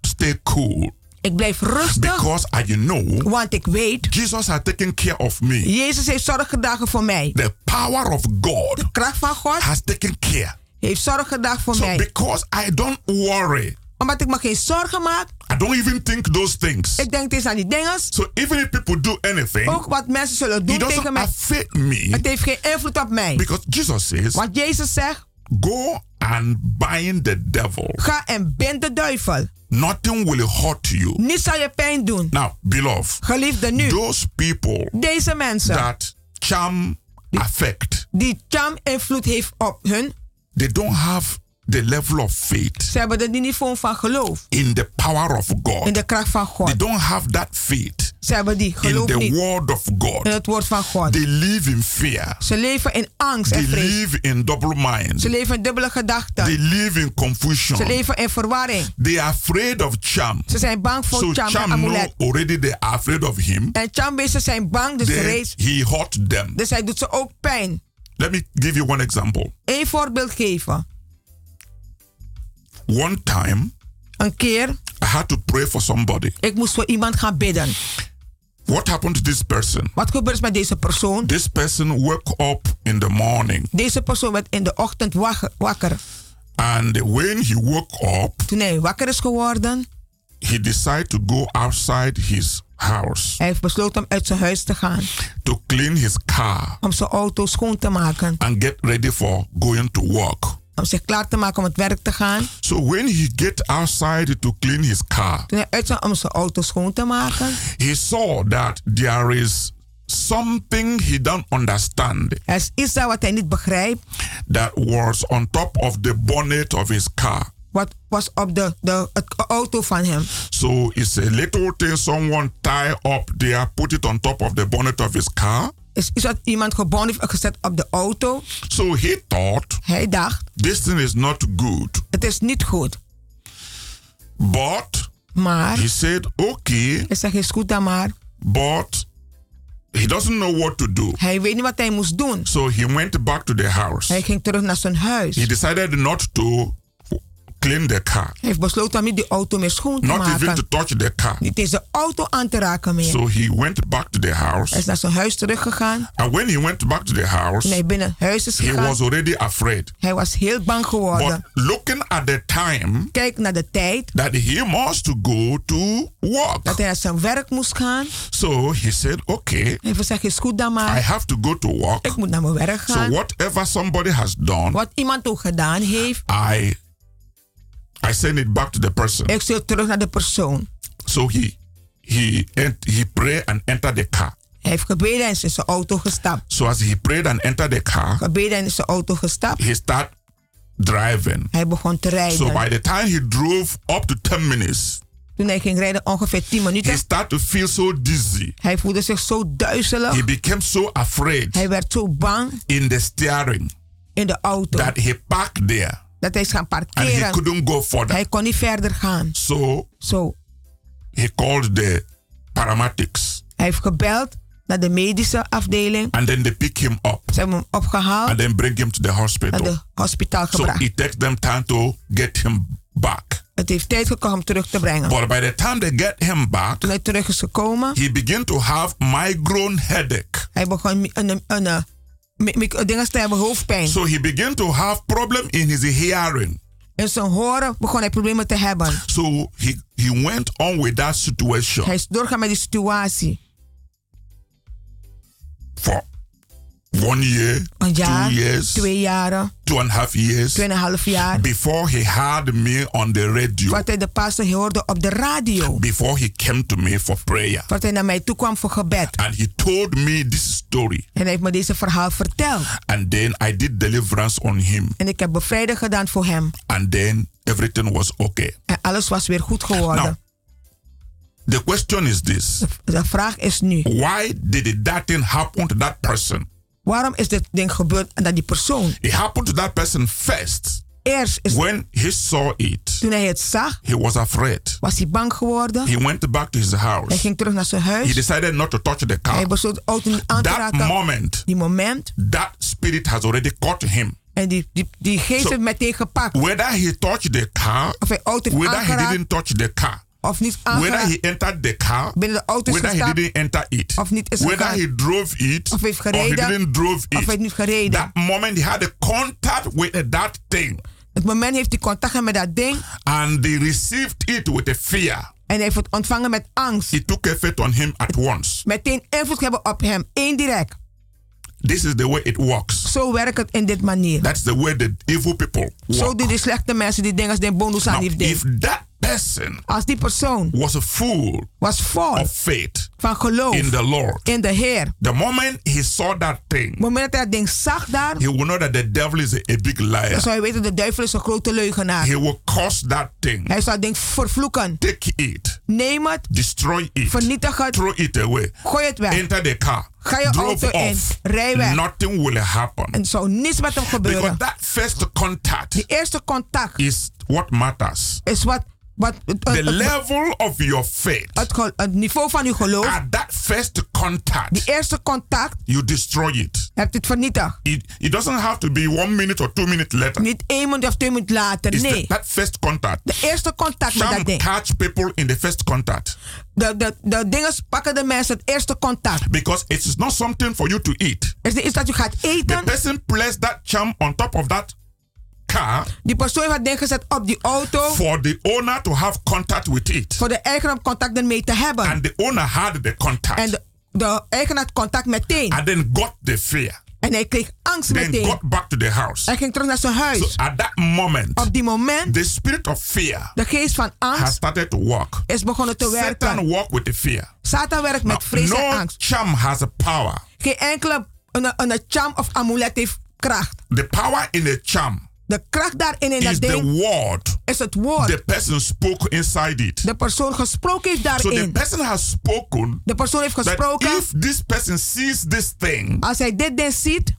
stay cool. Ik blijf rustig. Because I know Want ik weet. Jesus has taken care of me. Jezus heeft zorg gedragen voor mij. The power of God De kracht van God has taken care. Heeft zorg gedragen voor So mij. because I don't worry, Omdat ik me geen zorgen maak. I don't even think those things. Ik denk eens aan die dingen. So even if people do anything, Ook wat mensen zullen doen tegen mij. me. Het heeft geen invloed op mij. Because Jesus says, Want Jezus zegt. Go and bind the devil. Ga en bind de duivel. Nothing will hurt you. Niets zal je pijn doen. Now, beloved, Geliefde nu. those people Deze mensen. that charm affect, Die cham invloed heeft op hun. They don't have the level of faith Ze hebben het niveau van geloof. in the power of God. In de kracht van God. They don't have that faith Ze hebben die in geloof the niet. word of God. In het woord van God. They live in fear. Ze leven in angst They en vrees. live in double mind. Ze leven in dubbele gedachten. They live in confusion. Ze leven in verwarring. They are afraid of charm. Ze zijn bang voor So cham en charm know amulet. already they are afraid of him. En chambeesten zijn bang, dus, Then reeds, he hurt them. dus hij doet ze ook pijn. Let me give you one example. Eén voorbeeld geven. One time, Een keer, I had to pray for somebody. ik moest voor iemand gaan bidden. What happened to this person? Wat gebeurt er met deze persoon? This person woke up in the morning, Deze persoon werd in de ochtend wakker. wakker. and when he woke up, Toen hij wakker is geworden, he decided to go outside his house hij heeft besloten om uit zijn huis te gaan. to clean his car Om zijn auto schoon te maken. and get ready for going to work. Om zich klaar te maken om het werk te gaan. So when he get outside to clean his car, Toen hij uit zou om zijn auto schoon te maken, he saw that there is something he don't understand er is iets wat hij niet begrijpt. that was on top of the bonnet of his car. Wat was op de, de het uh, auto van hem. So it's a little thing someone tie up there, put it on top of the bonnet of his car. Is iets wat iemand gebonden heeft gezet op de auto. So he thought Hij dacht, this thing is not good. het is niet goed. But Maar, he said, okay, hij zegt, is goed dan maar. but he doesn't know what to do. Hij weet niet wat hij moest doen. So he went back to the house. Hij ging terug naar zijn huis. He decided not to clean the car, Hij heeft besloten om die auto meer schoon te not even to maken. touch the car. Niet deze auto aan te raken meer. So he went back to the Hij house. is naar zijn huis teruggegaan. And when he went back to the house, hij binnen huis is he gegaan. was already afraid. Hij was heel bang But geworden. looking at the time Kijk naar de tijd that he must go to work. dat hij naar zijn werk moest gaan. So he said, okay, Hij gezegd, is goed dan I maar. have to go to work. Ik moet naar mijn werk So gaan. whatever somebody has done, Wat iemand ook gedaan heeft, I I send it back to the person. ik stuur terug naar de persoon. So he he he pray and enter the car. Hij heeft gebeden en is in zijn auto gestapt. So as he prayed and entered the car, Gebeden en is zijn auto gestapt. he started driving. Hij begon te rijden. So by the time he drove up to 10 minutes, Toen hij ging rijden, ongeveer 10 he minuten. started to feel so dizzy. Hij voelde zich zo duizelig. He became so afraid Hij werd zo bang in the steering in de auto. that he parked there dat hij is gaan and he parkeren. couldn't go further. Hij kon niet verder gaan. So Zo. he called the paramedics Hij heeft gebeld naar de medische afdeling. and then they pick him up Ze hebben hem opgehaald. and then bring him to the naar hospital. de hospitaal So gebracht. it takes them time to get him back. Het heeft tijd gekomen om terug te brengen. But by the time they get him back, Toen hij terug is gekomen, he began to have migraine headache. hij begon een, een, een, dingen hebben, hoofdpijn. So he began to have problem in his hearing. In zijn horen begon hij problemen te hebben. So he, he went on with that situation Hij is doorgaan met die situatie. for one year, Een jaar, two years, twee jaren, two and a half years tweeënhalf jaar. before he had me on the radio. Wat hij de pastor hoorde op de radio. Before he came to me for prayer. Wat hij naar mij toe kwam voor gebed. And he told me this story. En hij heeft me deze verhaal verteld. And then I did deliverance on him. En ik heb bevrijding gedaan voor hem. And then everything was okay. En alles was weer goed geworden. Now, the question is this. De vraag is nu. Why did that thing happen to that person? Waarom is dit ding gebeurd aan dat die persoon? It happened to that person first. Eerst is When he saw it, toen hij het zag, he was afraid. was hij bang geworden. He went back to his Hij house. ging terug naar zijn He huis. decided not to touch the car. Hij besloot de auto niet aan te That raken. moment, Die moment. that spirit has already caught him. En die, die, die geest So- heeft meteen gepakt. Whether he touched the car, Of hij auto whether he aangeraakt. didn't touch the car, Of niet whether he entered the car, Binnen de auto whether he gestapt. didn't enter it, Of niet is whether he drove it, Of heeft or he gereden. didn't drove Of it. heeft niet gereden. That moment he had a contact with that thing, Het moment heeft hij contact met dat ding. and they received it with a fear. En hij heeft het ontvangen met angst. It took effect on him at once. Meteen invloed hebben op hem. Indirect. This is the way it works. Zo werkt het in dit manier. That's the way the evil people Zo work. doen die slechte mensen die dingen als de bonus aan ding. if that person Als die persoon was a fool was vol of faith van geloof in the Lord, in de Heer. the moment he saw that thing, moment dat hij ding zag daar, he will know that the devil is a, a big dan liar. zou je weten de duivel is een grote leugenaar. He will curse that thing, Hij zou ding vervloeken. take it, Neem het, destroy it, vernietig het, throw it away, gooi het weg. enter the car, Ga je drove auto in, rij weg. Nothing will happen. En zou niets met hem Because gebeuren. that first contact Die eerste contact is what matters. is wat, wat het, uh, The het, het, level of your faith het het niveau van uw geloof. at that first Die contact, eerste contact you destroy it. hebt het vernietigd. It, it doesn't have to be one minute or two minutes later. Niet één minuut of twee minuten later. It's the- Nee. that first contact. De eerste contact met Some dat ding. catch people in the first contact De, de, de dingen pakken de mensen het eerste contact. because it is not something for you to eat. Het is iets dat je gaat The person placed that charm on top of that car Die persoon het ding gezet op die auto. for the owner to have contact with it. Voor de eigenaar om contact ermee te hebben. And the owner had the contact En de, de eigenaar had contact meteen. and then got the fear. En hij kreeg angst Then meteen. got back to the house. Hij ging terug naar zijn huis. So at that moment, Op die moment, the spirit of fear de geest van has angst started to work. is begonnen te Satan werken. walk with the fear. Satan werkt met vrees en no angst. charm has a power. Geen enkele een, een charm of amulet heeft kracht. The power in the charm De kracht daarin in is dat the word is het woord. the person spoke inside it. De persoon gesproken heeft So the person has spoken De persoon heeft that gesproken. if this person sees this thing Als hij dit ding ziet,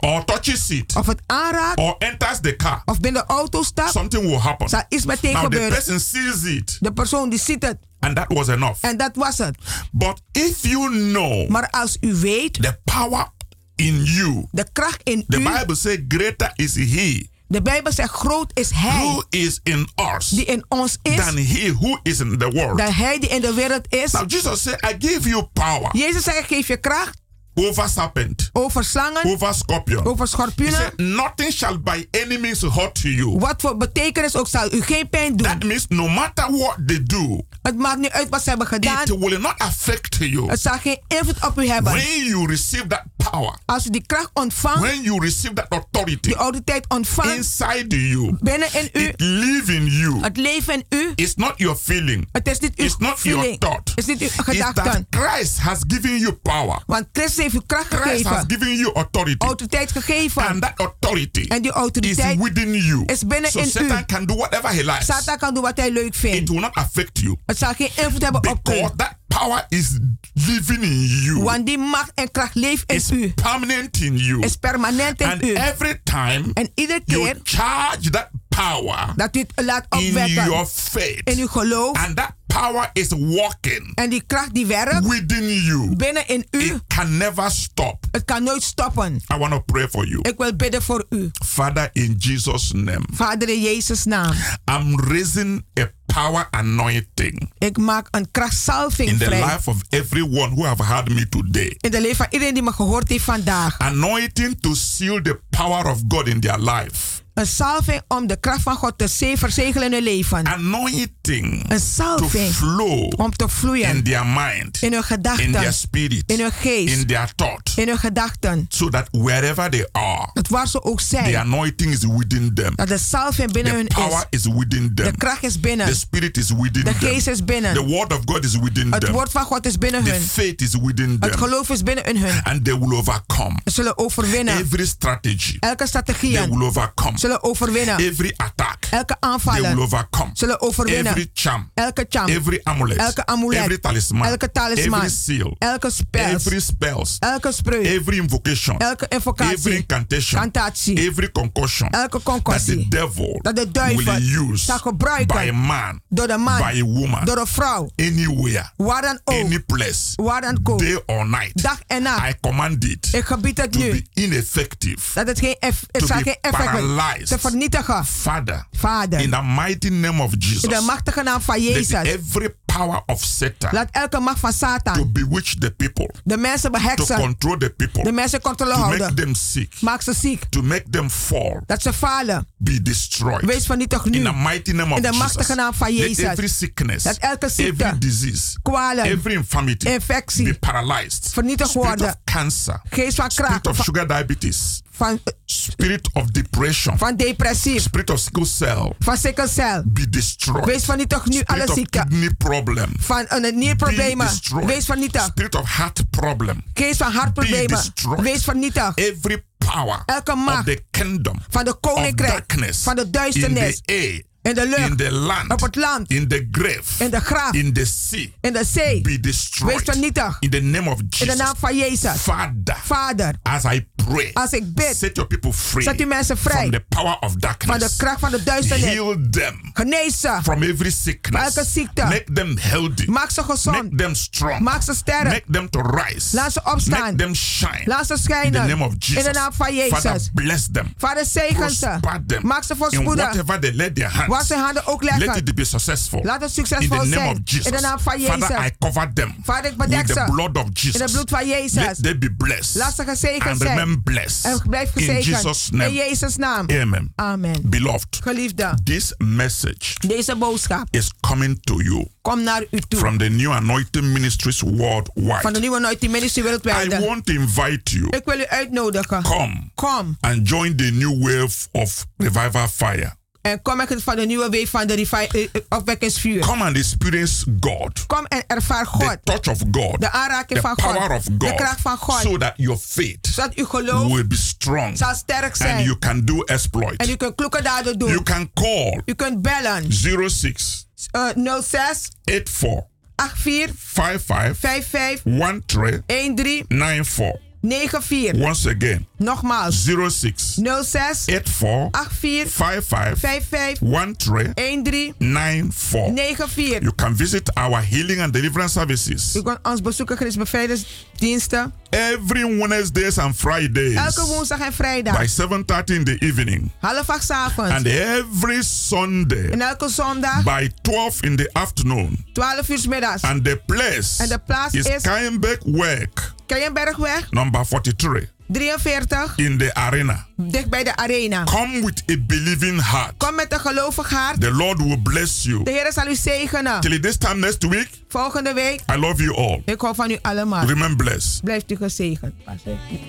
or touches it of het aanraakt, or enters the car, of binnen de auto stapt, something will happen. zal iets meteen Now the person sees it De persoon die ziet het. and that was enough. En dat was het. But if you know Maar als u weet, the power in you, de kracht in the u, Bible says greater is he de Bijbel zegt groot is hij who is in us die in ons is, than he who is in the world. dan hij die in de wereld is. Now Jesus said, I give you power Jezus zegt, ik geef je kracht over serpent, over slangen, over scorpion. over He schorpioenen. said, Nothing shall by any means hurt you. Wat voor betekenis ook zal u geen pijn doen. That means no matter what they do, Het maakt niet uit wat ze hebben gedaan. it will not affect you. Het zal geen invloed op u hebben. When you receive that power, Als u die kracht ontvangt, when you receive that authority die autoriteit ontvangt inside you, binnen in u, it live in you. het leven in u. It's not your feeling. Het is niet uw It's not your feeling. thought. Het is niet uw It's that gedachten. Christ has given you power. Want Christus heeft u kracht Christ has gegeven. given you authority. Autoriteit gegeven. And that authority En die is autoriteit within you. is binnen So in Satan u. can do whatever he likes. Satan kan doen wat hij leuk It vindt. will not affect you. Het zal geen invloed hebben op u. Because that power is living in you. Want die macht en kracht leeft It's in u. permanent in you. Is permanent in And u. every time En iedere you keer charge that power dat het laat in your faith, in uw geloof. and that power is working En die kracht die werkt within you, binnen in u. it can never stop. Het kan nooit stoppen. I want to pray for you. Ik wil bidden voor u. Father, in Jesus' name, Vader in Jezus naam. I'm raising a power anointing Ik maak een krachtsalving in the vrij. life of everyone who have heard me today. In de leven van iedereen die me gehoord heeft vandaag. Anointing to seal the power of God in their life. Een salving om de kracht van God te ze- verzegelen in hun leven. Anointing Een to salving flow om te vloeien in their mind, in hun in gedachten, their spirit, in hun geest, in their thought, in hun gedachten. so that wherever they are, Dat waar ze ook the zijn, anointing is within them. dat de salving binnen The hun power is. is within De them. kracht is binnen. The spirit is within De them. geest is binnen. The word of God is within Het them. woord van God is binnen The hun. faith is within Het them. geloof is binnen in hun. And they will overcome. Ze zullen overwinnen. Every strategy, Elke they strategie will overcome. Zullen overwinnen. Every attack, Elke aanvallen overcome. zullen overwinnen. Every charm, Elke charm, every amulet, elke amulet, every talisman, elke talisman, every seal, elke spel, every spells, elke spreuk, every invocation, elke every incantation, cantatie, every concoction elke that the concussie, devil dat de duivel will use zal by a gebruiken man, door de man, by a woman, door een vrouw, anywhere, waar dan ook, any place, waar dan ook, day or night. dag en nacht. I command it Ik gebied het to nu be ineffective. dat het geen, eff, het zal geen effect hebben, paralyzed. te vernietigen. Father, Vader, in the mighty name of Jesus, in de machtige naam van Jezus, every power of Satan laat elke macht van to Satan bewitch the people, de mensen to beheksen, control the people, de mensen controle to make houden. them sick, Maak ze ziek, to make them fall, dat ze falen. be destroyed. Wees vernietigd In nu. the mighty name of In de Jesus, machtige naam van let Jezus. every sickness, Dat elke ziekte, every disease, kwalen, every infirmity infectie, be paralyzed. vernietigd Spirit worden. of cancer, Geest van spirit kracht, of van, sugar diabetes, van, spirit of depression, van depressief, spirit of sickle cell, van sickle cell. be destroyed. Wees vernietigd nu alle Spirit of ziekten. kidney problem, Van een be nierproblemen. Wees vernietigd. Spirit of heart problem, Geest van hartproblemen. Wees vernietigd. Every power Elke of macht the kingdom van de of koninkrijk, darkness van de in duisternis, the air, in de lucht, in the land, op het land, in the grave, in de graaf, in the sea, in de zee. be Wees destroyed. vernietigd. In the name of In de Jesus. naam van Jezus. Father, Vader, as I pray, als ik bid, set your people free zet uw mensen from vrij the power of van de darkness. kracht van de duisternis. Heal them Genees ze. from every sickness. elke ziekte. Make them healthy. Maak ze gezond. Make them strong. Maak ze sterk. Make them to rise. Laat ze opstaan. Make them shine. Laat ze In the name of Jesus. In de naam van Father, Jezus. bless them. Vader, zegen ze. Prosper them. Maak ze In whatever they let their hands. Waar ze handen ook Let leggen. it be successful. Laat het In the name of Jesus. In de naam van Father, Jezus. I cover them Vader, ik with bedek the ze. blood of Jesus. In het bloed van Jezus. Let them be blessed. Laat ze gezegend and zijn. remain blessed. En blijf In gezegend. Jesus' In name. Jezus' naam. Amen. Amen. Beloved, Geliefde, this message deze boodschap is coming to you komt naar u toe. from the new anointing ministries Van de worldwide. nieuwe Anointing Ministry I want to invite you. Ik wil u uitnodigen. Come Kom. and join the new wave of revival fire. En kom ik van de nieuwe week van de eh, eh, opwekkingsvuur. Come and experience God, Kom en ervaar God. the touch of God, De aanraking the van God. power of De kracht God, van God. so that your faith Zodat uw geloof will be strong zal sterk and zijn. you can do exploit. En u kunt kloeke daden You doen. can call U kunt bellen. 06 Uh, 06 84 84 55 55 13 13 94. 94. Once again, Nogmaals. 06 06 84 84 55 55 13 13 94. 94. You can visit our healing and deliverance services U kunt ons bezoeken, Chris Bevrijdingsdiensten. every Wednesdays and Fridays Elke woensdag en vrijdag. by 7:30 in the evening Half acht avonds. and every Sunday En elke zondag. by 12 in the afternoon. 12 uur middags. And the place En de plaats is is- Keienberg Work Keienbergweg, number 43, 43, in the arena. dicht bij de arena. Come with a believing heart. Kom met een gelovig hart. The Lord will bless you. De Heer zal u zegenen. Till this time next week, Volgende week, I love you all. ik hou van u allemaal. Remain blessed. Blijft u gezegend.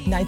Night.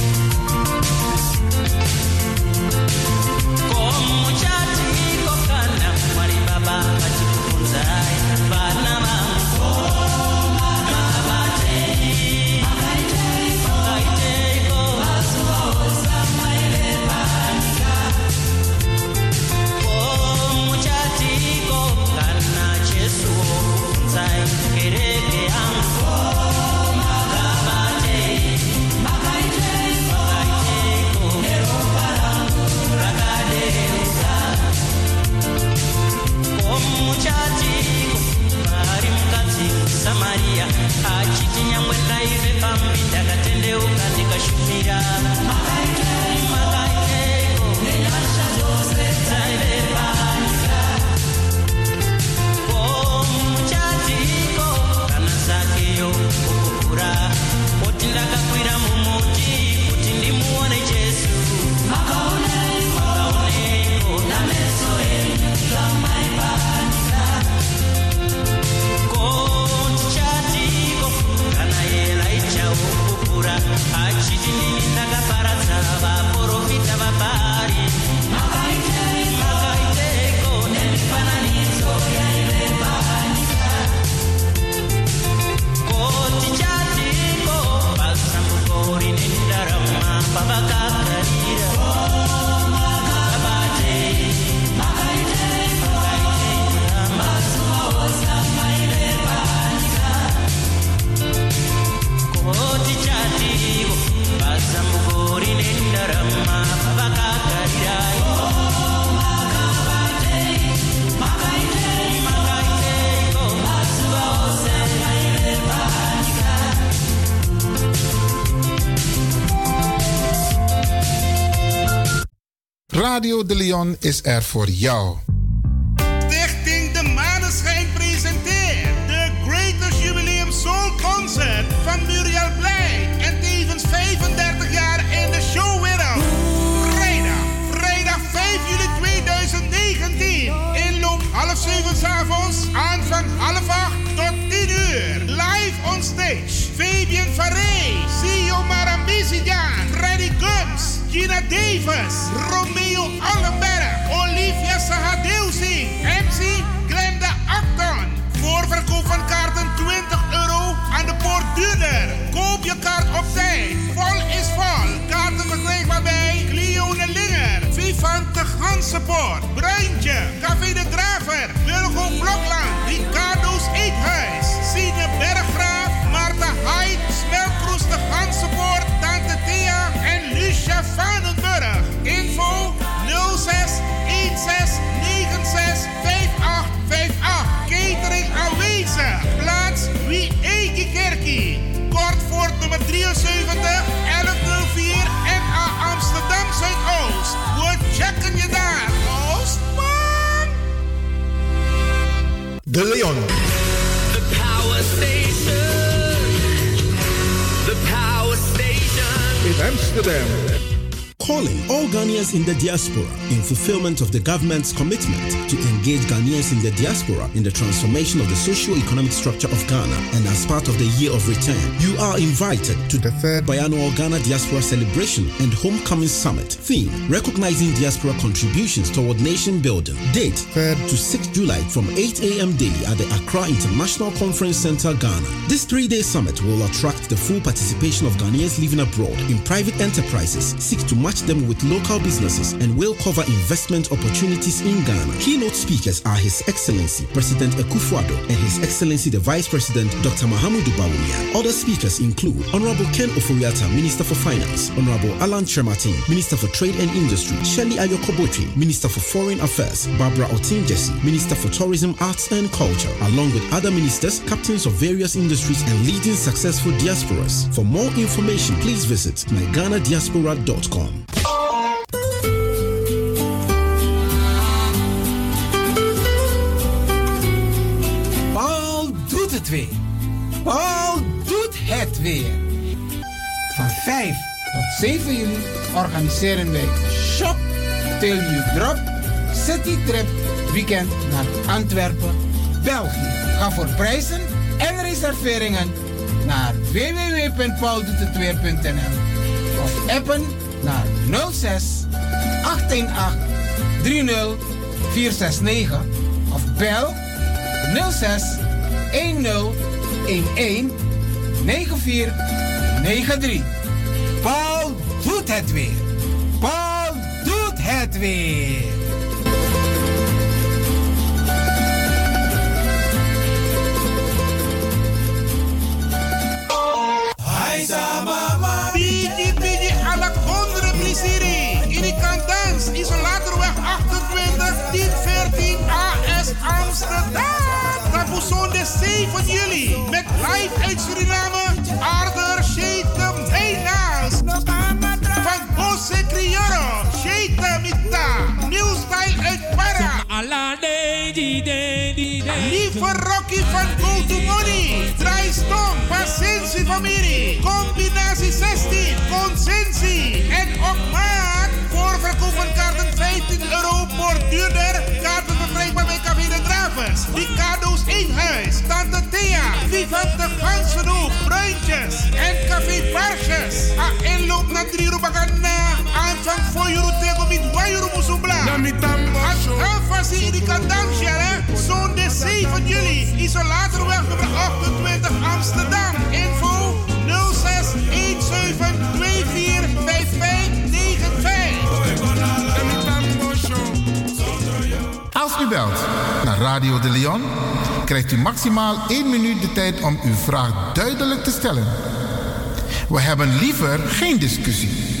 God. Radio de Leon is er voor jou. Stichting De Maneschijn presenteert de Greatest Jubileum Soul Concert van Muriel Blij. En tevens 35 jaar in de showwereld. Vrijdag, vrijdag 5 juli 2019. Inloop half 7 s avonds aan van half 8 tot 10 uur. Live on stage. Fabian Faré, Sio Marambisijan, Freddy Gums, Gina Davis, Romeo de. Koop je kaart op tijd. Vol is vol. Kaarten verkrijgbaar bij Cleone Linger, Vivante Gansenpoort, Bruintje, Café de Draver, Wilgo Blokland, Ricardo's Eethuis, Sine Berggraaf, Marta Haidt, Smelkroes de Gansenpoort, Tante Thea en Lucia Vanenburg. Info 06 74 1104 en Amsterdam Zuidoost. We checken je daar, Oostman. De Leon. The Power Station. The Power Station. In Amsterdam. Calling all Ghanaians in the diaspora in fulfillment of the government's commitment to engage Ghanaians in the diaspora in the transformation of the socio-economic structure of Ghana and as part of the Year of Return. You are invited to the third biannual Ghana Diaspora Celebration and Homecoming Summit. Theme, recognizing diaspora contributions toward nation building. Date, 3rd to 6th July from 8 a.m. daily at the Accra International Conference Center, Ghana. This three-day summit will attract the full participation of Ghanaians living abroad in private enterprises, seek to match them with local businesses and will cover investment opportunities in Ghana. Keynote speakers are His Excellency President Akufo-Addo and His Excellency the Vice President Dr. Mahamudu Bawumia. Other speakers include Honorable Ken Oforiata, Minister for Finance, Honorable Alan Chermatin, Minister for Trade and Industry, Shelley Ayokobochi, Minister for Foreign Affairs, Barbara Otinjesi, Minister for Tourism, Arts and Culture, along with other ministers, captains of various industries, and leading successful diasporas. For more information, please visit myGhanaDiaspora.com. Paul doet het weer. Paul doet het weer. Van 5 tot 7 juli organiseren wij Shop Till You Drop City Trip Weekend naar Antwerpen, België. Ga voor prijzen en reserveringen naar www.pauldoetetweer.nl of appen naar 06 818 30 469 of bel 06 10 11 9493. Paul doet het weer. Paul doet het weer. Blisiri. Ini kan dans. Isolatorweg 28, 1014 AS Amsterdam. Rapousson de 7 juli. Met live uit Suriname. Arthur Lieve Rocky van Money. Draaistom. Pasensi familie. Combinatie 16. Consensie. En ook maak. Voorverkoop van kaarten 15 euro. Borduurder. Kaarten verkrijgbaar bij Café de Gravers. Die cadeaus in huis. Tante Thea. Vivante Gansenhoek. Bruintjes. En Café Barsjes. A inloop naar 3 Rubagana. Aanvang voor euro tegen met 1 euro Musubla. Alvast in die kandamsje, hè. Zondag 7 juli. Isolatorweg nummer 28 Amsterdam. Belt naar Radio de Leon, krijgt u maximaal 1 minuut de tijd om uw vraag duidelijk te stellen. We hebben liever geen discussie.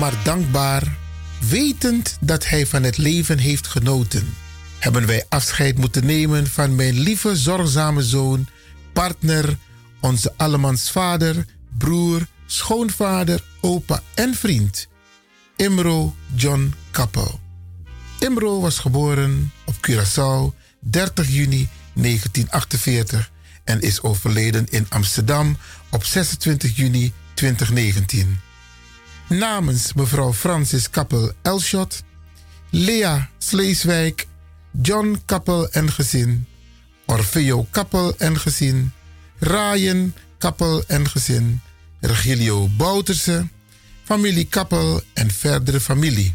Maar dankbaar, wetend dat hij van het leven heeft genoten, hebben wij afscheid moeten nemen van mijn lieve, zorgzame zoon, partner, onze allemans vader, broer, schoonvader, opa en vriend, Imro John Kappel. Imro was geboren op Curaçao 30 juni 1948 en is overleden in Amsterdam op 26 juni 2019 namens mevrouw Francis Kappel Elshot, Lea Sleeswijk, John Kappel en gezin, Orfeo Kappel en gezin, Ryan Kappel en gezin, Regilio Bouterse, familie Kappel en verdere familie.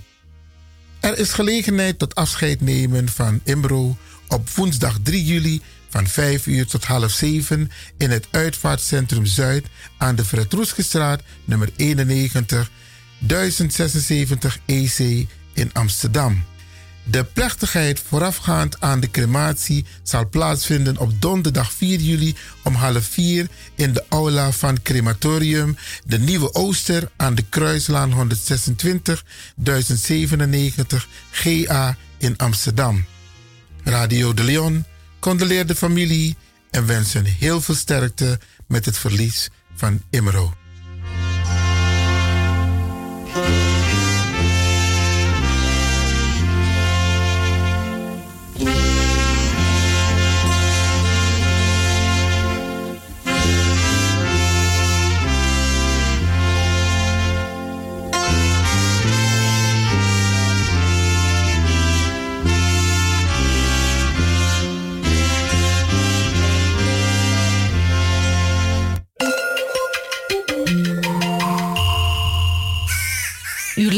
Er is gelegenheid tot afscheid nemen van Imbro op woensdag 3 juli van 5 uur tot half 7 in het Uitvaartcentrum Zuid aan de Fred nummer 91 1076 EC in Amsterdam. De plechtigheid voorafgaand aan de crematie zal plaatsvinden op donderdag 4 juli om half 4 in de aula van Crematorium De Nieuwe Ooster aan de Kruislaan 126 1097 GA in Amsterdam. Radio de Leon condoleert de familie en wensen heel veel sterkte met het verlies van Imro. U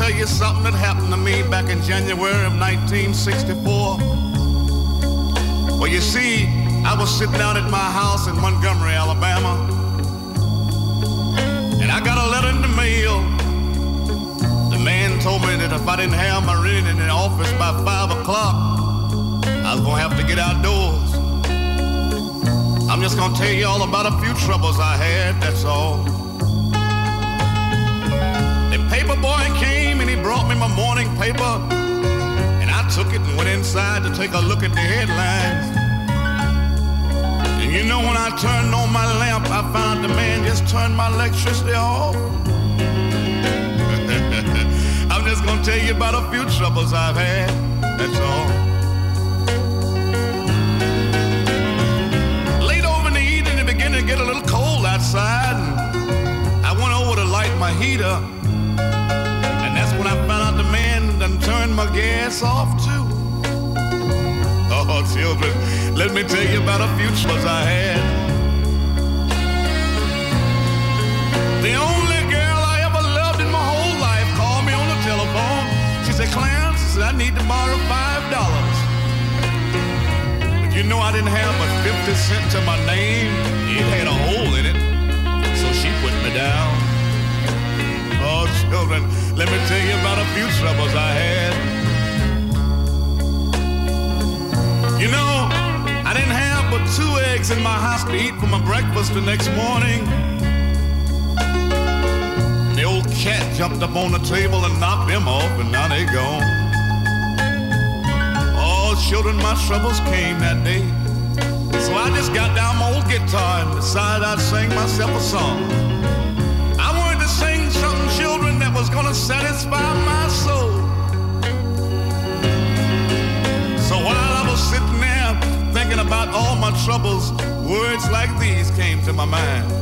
tell you something that happened to me back in January of 1964. Well, you see, I was sitting down at my house in Montgomery, Alabama, and I got a letter in the mail. The man told me that if I didn't have my reading in the office by 5 o'clock, I was gonna have to get outdoors. I'm just gonna tell you all about a few troubles I had, that's all. My morning paper, and I took it and went inside to take a look at the headlines. And you know, when I turned on my lamp, I found the man just turned my electricity off. I'm just gonna tell you about a few troubles I've had, that's all. Late over in the evening, it began to get a little cold outside. And I went over to light my heater. My gas off too. Oh, children, let me tell you about a few troubles I had. The only girl I ever loved in my whole life called me on the telephone. She said, Clarence, I need to borrow five dollars. But you know I didn't have but 50 cents to my name. It had a hole in it. So she put me down. Oh, children, let me tell you about a few troubles I had. You know, I didn't have but two eggs in my house to eat for my breakfast the next morning. The old cat jumped up on the table and knocked them off, and now they gone. Oh, children, my troubles came that day. So I just got down my old guitar and decided I'd sing myself a song. Gonna satisfy my soul. So while I was sitting there thinking about all my troubles, words like these came to my mind.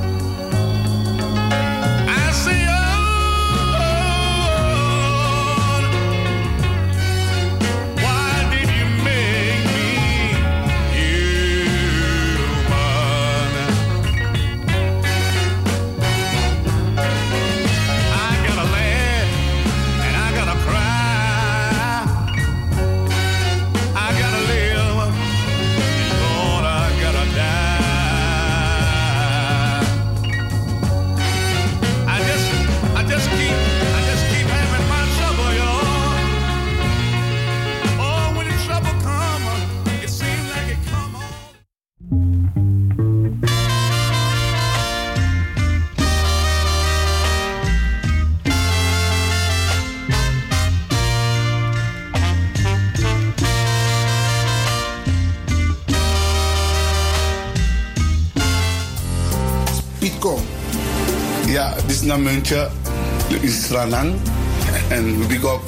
Is een muntje. De Israëlang. En we big up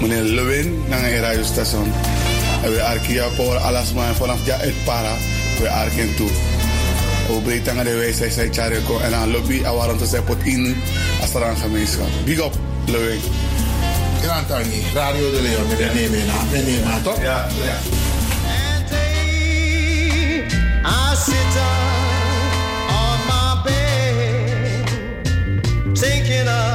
meneer Lewin naar een radiostation. En we arkia voor alles maar vanaf ja het para. We arken toe. We brengen de wijsheid zijn chareko en aan lobby en waarom te zijn pot in als er aan gemeenschap. Big up Lewin. Ja, Tani, Radio de Leon, met de nemen met nemen toch? Ja, ja. I sit down thinking of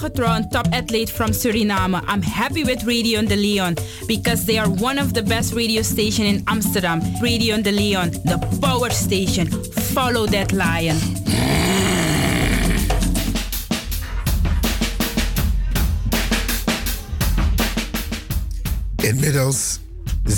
Top athlete from Suriname. I'm happy with Radio de Leon because they are one of the best radio station in Amsterdam. Radio de Leon, the power station. Follow that lion. Inmiddels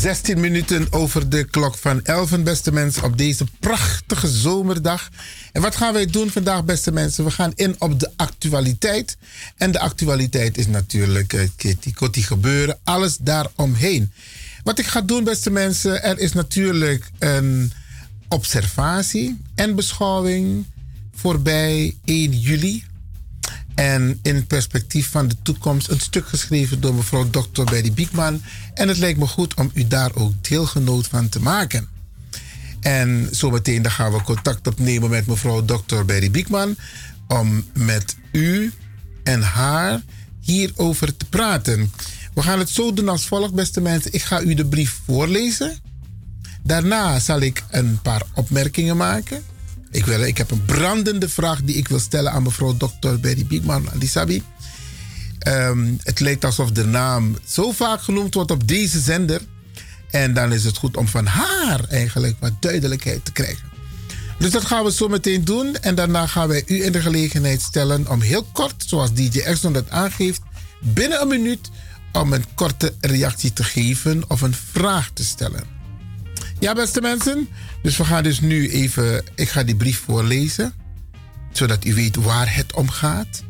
16 minuten over de klok van 11, beste mensen, op deze prachtige zomerdag. En wat gaan wij doen vandaag, beste mensen? We gaan in op de actualiteit. En de actualiteit is natuurlijk uh, Kitty Kotti gebeuren, alles daaromheen. Wat ik ga doen, beste mensen, er is natuurlijk een observatie en beschouwing voorbij 1 juli. En in perspectief van de toekomst een stuk geschreven door mevrouw Dr. Betty Biekman. En het lijkt me goed om u daar ook deelgenoot van te maken. En zometeen gaan we contact opnemen met mevrouw Dr. Betty Biekman. Om met u en haar hierover te praten. We gaan het zo doen als volgt, beste mensen. Ik ga u de brief voorlezen. Daarna zal ik een paar opmerkingen maken. Ik, wil, ik heb een brandende vraag die ik wil stellen aan mevrouw Dr. Berry Biekman Alisabi. Um, het lijkt alsof de naam zo vaak genoemd wordt op deze zender. En dan is het goed om van haar eigenlijk wat duidelijkheid te krijgen. Dus dat gaan we zo meteen doen. En daarna gaan wij u in de gelegenheid stellen om heel kort, zoals DJ Exxon dat aangeeft, binnen een minuut om een korte reactie te geven of een vraag te stellen. Ja, beste mensen. Dus we gaan dus nu even. Ik ga die brief voorlezen. Zodat u weet waar het om gaat.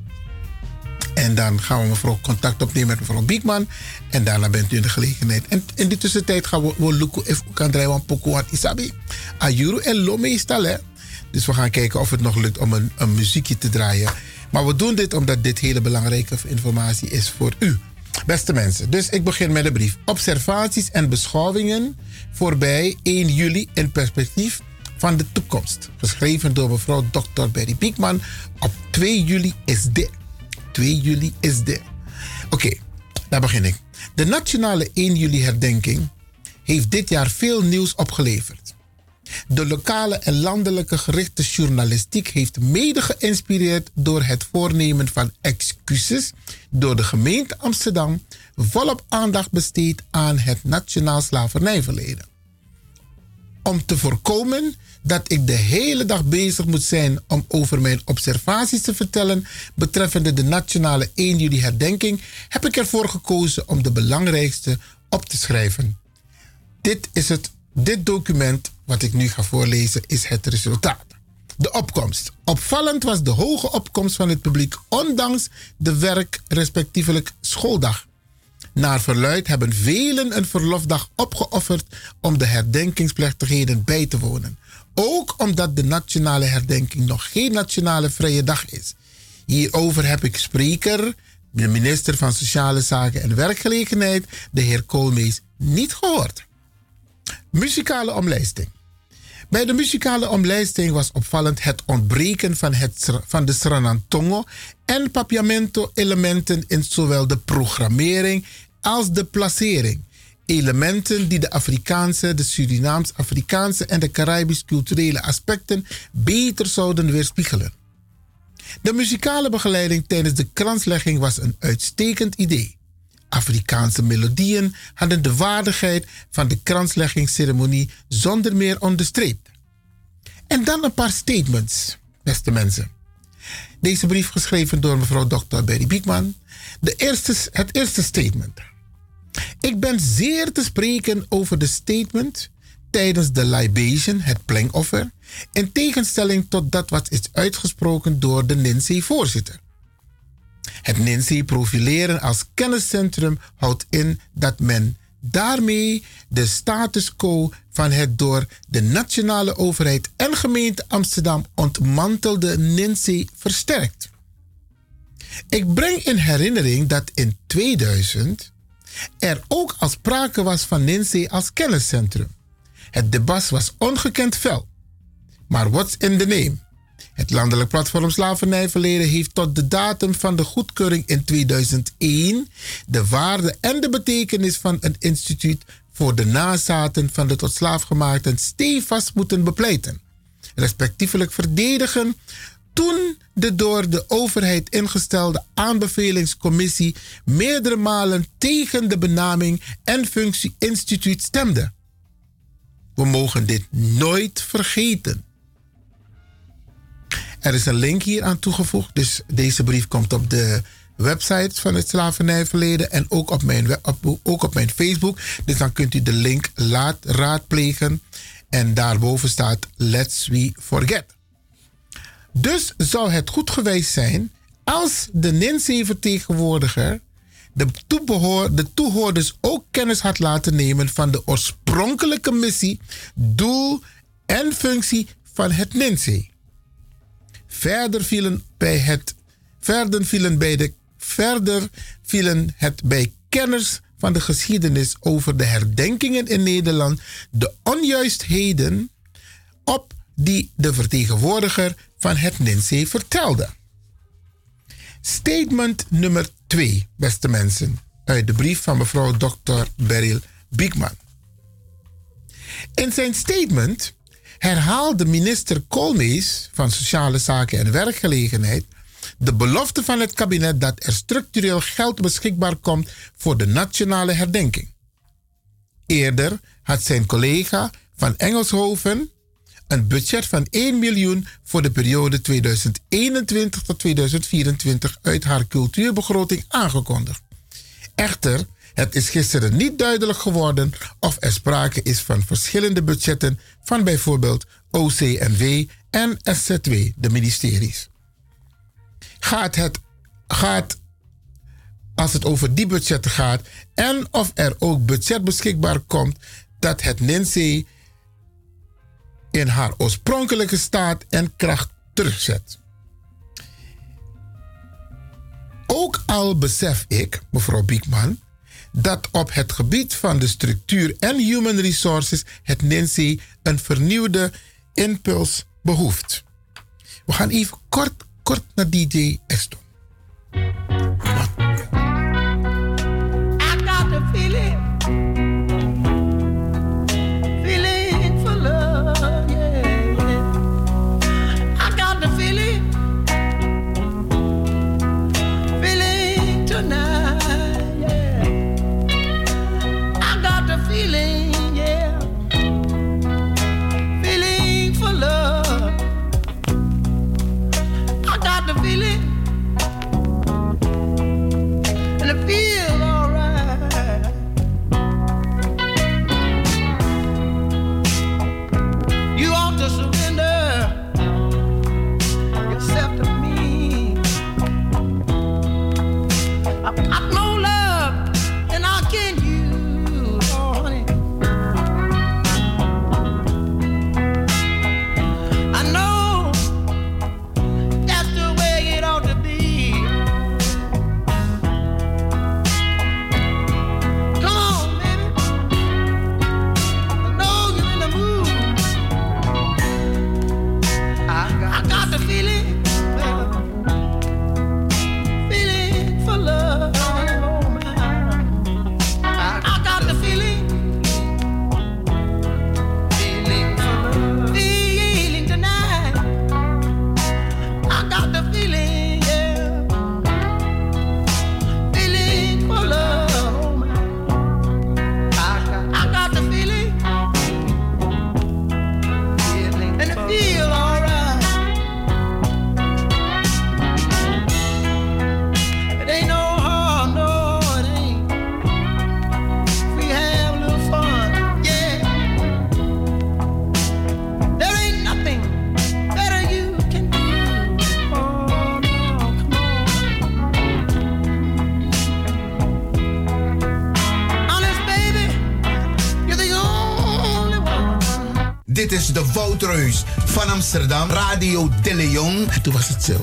En dan gaan we mevrouw contact opnemen met mevrouw Biekman. En daarna bent u in de gelegenheid. En in die tussentijd gaan we, we even kan draaien Poco Isabi. Ayuru en Lo meestal hè. Dus we gaan kijken of het nog lukt om een, een muziekje te draaien. Maar we doen dit omdat dit hele belangrijke informatie is voor u. Beste mensen, dus ik begin met de brief. Observaties en beschouwingen voorbij 1 juli in perspectief van de toekomst. Geschreven door mevrouw Dr. Berry Biekman op 2 juli is dit. 2 juli is dit. Oké, daar begin ik. De nationale 1 juli herdenking heeft dit jaar veel nieuws opgeleverd. De lokale en landelijke gerichte journalistiek heeft mede geïnspireerd door het voornemen van excuses door de gemeente Amsterdam volop aandacht besteed aan het nationaal slavernijverleden. Om te voorkomen dat ik de hele dag bezig moet zijn om over mijn observaties te vertellen betreffende de nationale 1 juli herdenking, heb ik ervoor gekozen om de belangrijkste op te schrijven. Dit is het dit document, wat ik nu ga voorlezen, is het resultaat. De opkomst. Opvallend was de hoge opkomst van het publiek, ondanks de werk, respectievelijk schooldag. Naar verluid hebben velen een verlofdag opgeofferd om de herdenkingsplechtigheden bij te wonen. Ook omdat de nationale herdenking nog geen nationale vrije dag is. Hierover heb ik spreker, de minister van Sociale Zaken en Werkgelegenheid, de heer Koolmees, niet gehoord. Muzikale omlijsting. Bij de muzikale omlijsting was opvallend het ontbreken van, het, van de Sranantongo en Papiamento-elementen in zowel de programmering als de placering. Elementen die de Afrikaanse, de Surinaams-Afrikaanse en de Caribisch culturele aspecten beter zouden weerspiegelen. De muzikale begeleiding tijdens de kranslegging was een uitstekend idee. Afrikaanse melodieën hadden de waardigheid van de kransleggingsceremonie zonder meer onderstreept. En dan een paar statements, beste mensen. Deze brief geschreven door mevrouw Dr. Berry Biekman. De eerste, het eerste statement. Ik ben zeer te spreken over de statement tijdens de libation, het plengoffer, in tegenstelling tot dat wat is uitgesproken door de NINSE-voorzitter. Het NINSE profileren als kenniscentrum houdt in dat men daarmee de status quo van het door de nationale overheid en gemeente Amsterdam ontmantelde NINSE versterkt. Ik breng in herinnering dat in 2000 er ook al sprake was van NINSE als kenniscentrum. Het debat was ongekend fel. Maar what's in the name? Het landelijk platform Slavernijverleden heeft tot de datum van de goedkeuring in 2001 de waarde en de betekenis van een instituut voor de nazaten van de tot slaafgemaakten stevast moeten bepleiten. respectievelijk verdedigen toen de door de overheid ingestelde aanbevelingscommissie meerdere malen tegen de benaming en functie instituut stemde. We mogen dit nooit vergeten. Er is een link hier aan toegevoegd, dus deze brief komt op de website van het slavernijverleden en ook op mijn, op, ook op mijn Facebook. Dus dan kunt u de link laat raadplegen en daarboven staat Let's We Forget. Dus zou het goed geweest zijn als de NINSE-vertegenwoordiger de, toehoorders ook kennis had laten nemen van de oorspronkelijke missie, doel en functie van het NINSE. Verder vielen bij het verder vielen bij de verder vielen het bij kenners van de geschiedenis over de herdenkingen in Nederland de onjuistheden op die de vertegenwoordiger van het NINSE vertelde. Statement nummer 2, beste mensen, uit de brief van mevrouw Dr. Beryl Biekman. In zijn statement herhaalde minister Koolmees van Sociale Zaken en Werkgelegenheid de belofte van het kabinet dat er structureel geld beschikbaar komt voor de nationale herdenking. Eerder had zijn collega van Engelshoven een budget van 1 miljoen voor de periode 2021 tot 2024 uit haar cultuurbegroting aangekondigd. Echter, het is gisteren niet duidelijk geworden of er sprake is van verschillende budgetten van bijvoorbeeld OCNW en SZW, de ministeries. Gaat het, gaat, als het over die budgetten gaat, en of er ook budget beschikbaar komt dat het NINSE in haar oorspronkelijke staat en kracht terugzet. Ook al besef ik, mevrouw Biekman, dat op het gebied van de structuur en human resources het NINSE een vernieuwde impuls behoeft. We gaan even kort, kort naar DJ Eston. Woutreus van Amsterdam, Radio De Leon. Toen was het zo.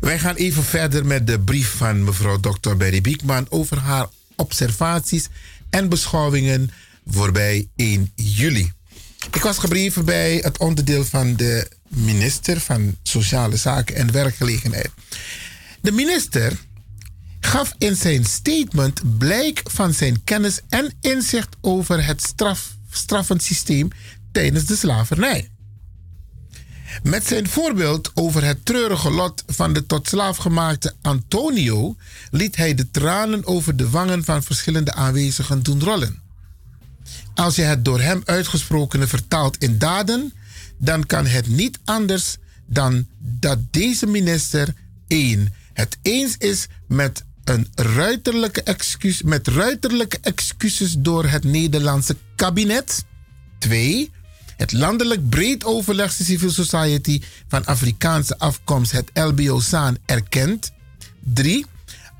Wij gaan even verder met de brief van mevrouw Dr. Berry Biekman over haar observaties en beschouwingen voorbij 1 juli. Ik was gebrieven bij het onderdeel van de minister van Sociale Zaken en Werkgelegenheid. De minister gaf in zijn statement blijk van zijn kennis en inzicht over het straf, straffend systeem tijdens de slavernij. Met zijn voorbeeld over het treurige lot van de tot slaaf gemaakte Antonio liet hij de tranen over de wangen van verschillende aanwezigen doen rollen. Als je het door hem uitgesprokene vertaalt in daden, dan kan het niet anders dan dat deze minister 1. het eens is met een ruiterlijke excuus, met ruiterlijke excuses door het Nederlandse kabinet. 2. Het landelijk breed overleg Civil Society van Afrikaanse afkomst, het LBO-SAAN, erkent. 3.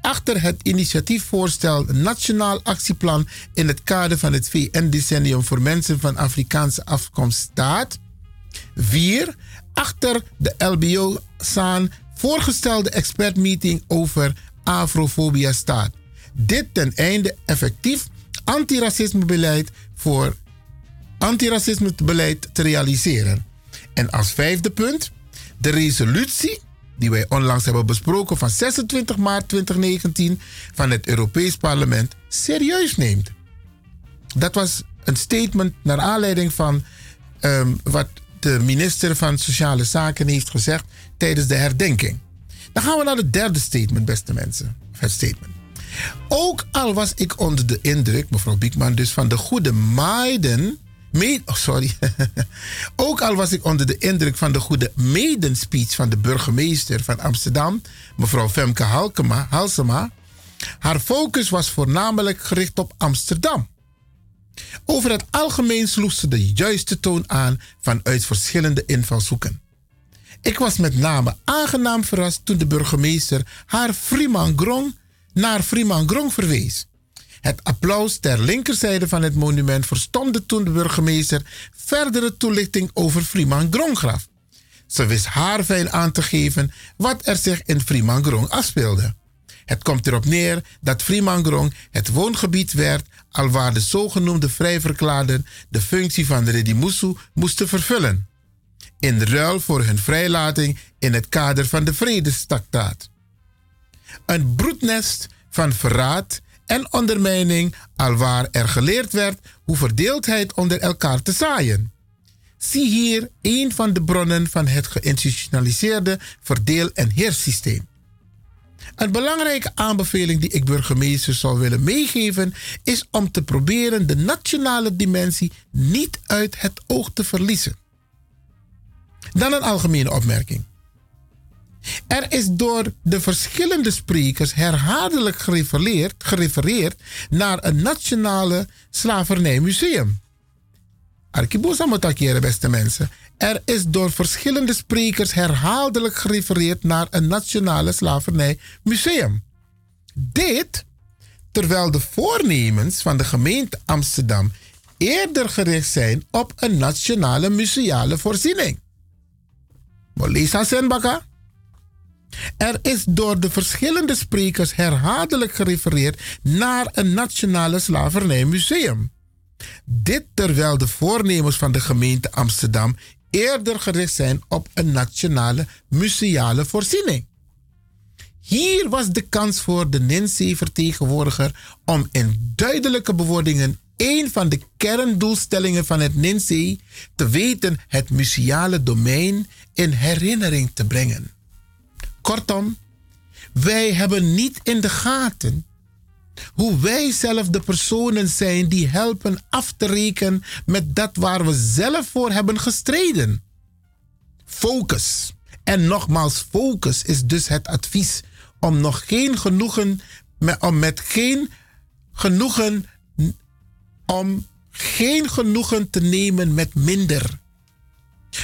Achter het initiatiefvoorstel Nationaal Actieplan in het kader van het VN-decennium voor mensen van Afrikaanse afkomst staat. 4. Achter de LBO-SAAN voorgestelde expertmeeting over afrofobia staat. Dit ten einde effectief antiracismebeleid voor antiracismebeleid te realiseren. En als vijfde punt, de resolutie die wij onlangs hebben besproken van 26 maart 2019 van het Europees Parlement serieus neemt. Dat was een statement naar aanleiding van ehm, wat de minister van Sociale Zaken heeft gezegd tijdens de herdenking. Dan gaan we naar het derde statement, beste mensen. Het statement. Ook al was ik onder de indruk, mevrouw Biekman, dus van de goede Maiden. oh, sorry. Ook al was ik onder de indruk van de goede speech van de burgemeester van Amsterdam, mevrouw Femke Halkema, Halsema. Haar focus was voornamelijk gericht op Amsterdam. Over het algemeen sloeg ze de juiste toon aan vanuit verschillende invalshoeken. Ik was met name aangenaam verrast toen de burgemeester haar Grong naar Grong verwees. Het applaus ter linkerzijde van het monument verstomde toen de burgemeester verdere toelichting over Grong gaf. Ze wist haar fijn aan te geven wat er zich in Grong afspeelde. Het komt erop neer dat Grong het woongebied werd alwaar de zogenoemde vrijverklaarden de functie van de Redimusu moesten vervullen in ruil voor hun vrijlating in het kader van de vredestraktaat. Een broednest van verraad en ondermijning, alwaar er geleerd werd hoe verdeeldheid onder elkaar te zaaien. Zie hier een van de bronnen van het geïnstitutionaliseerde verdeel- en heerssysteem. Een belangrijke aanbeveling die ik burgemeesters zou willen meegeven is om te proberen de nationale dimensie niet uit het oog te verliezen. Dan een algemene opmerking. Er is door de verschillende sprekers herhaaldelijk gerefereerd, gerefereerd naar een nationale slavernijmuseum. Arkibosa moet beste mensen. Er is door verschillende sprekers herhaaldelijk gerefereerd naar een nationale slavernijmuseum. Dit terwijl de voornemens van de gemeente Amsterdam eerder gericht zijn op een nationale museale voorziening. Molisa Senbaka. Er is door de verschillende sprekers herhaaldelijk gerefereerd naar een nationale slavernijmuseum. Dit terwijl de voornemens van de gemeente Amsterdam eerder gericht zijn op een nationale museale voorziening. Hier was de kans voor de NINSE-vertegenwoordiger om in duidelijke bewoordingen een van de kerndoelstellingen van het NINSE te weten het museale domein in herinnering te brengen. Kortom, wij hebben niet in de gaten hoe wij zelf de personen zijn die helpen af te rekenen met dat waar we zelf voor hebben gestreden. Focus. En nogmaals, focus is dus het advies om nog geen genoegen, om met geen genoegen, om geen genoegen te nemen met minder.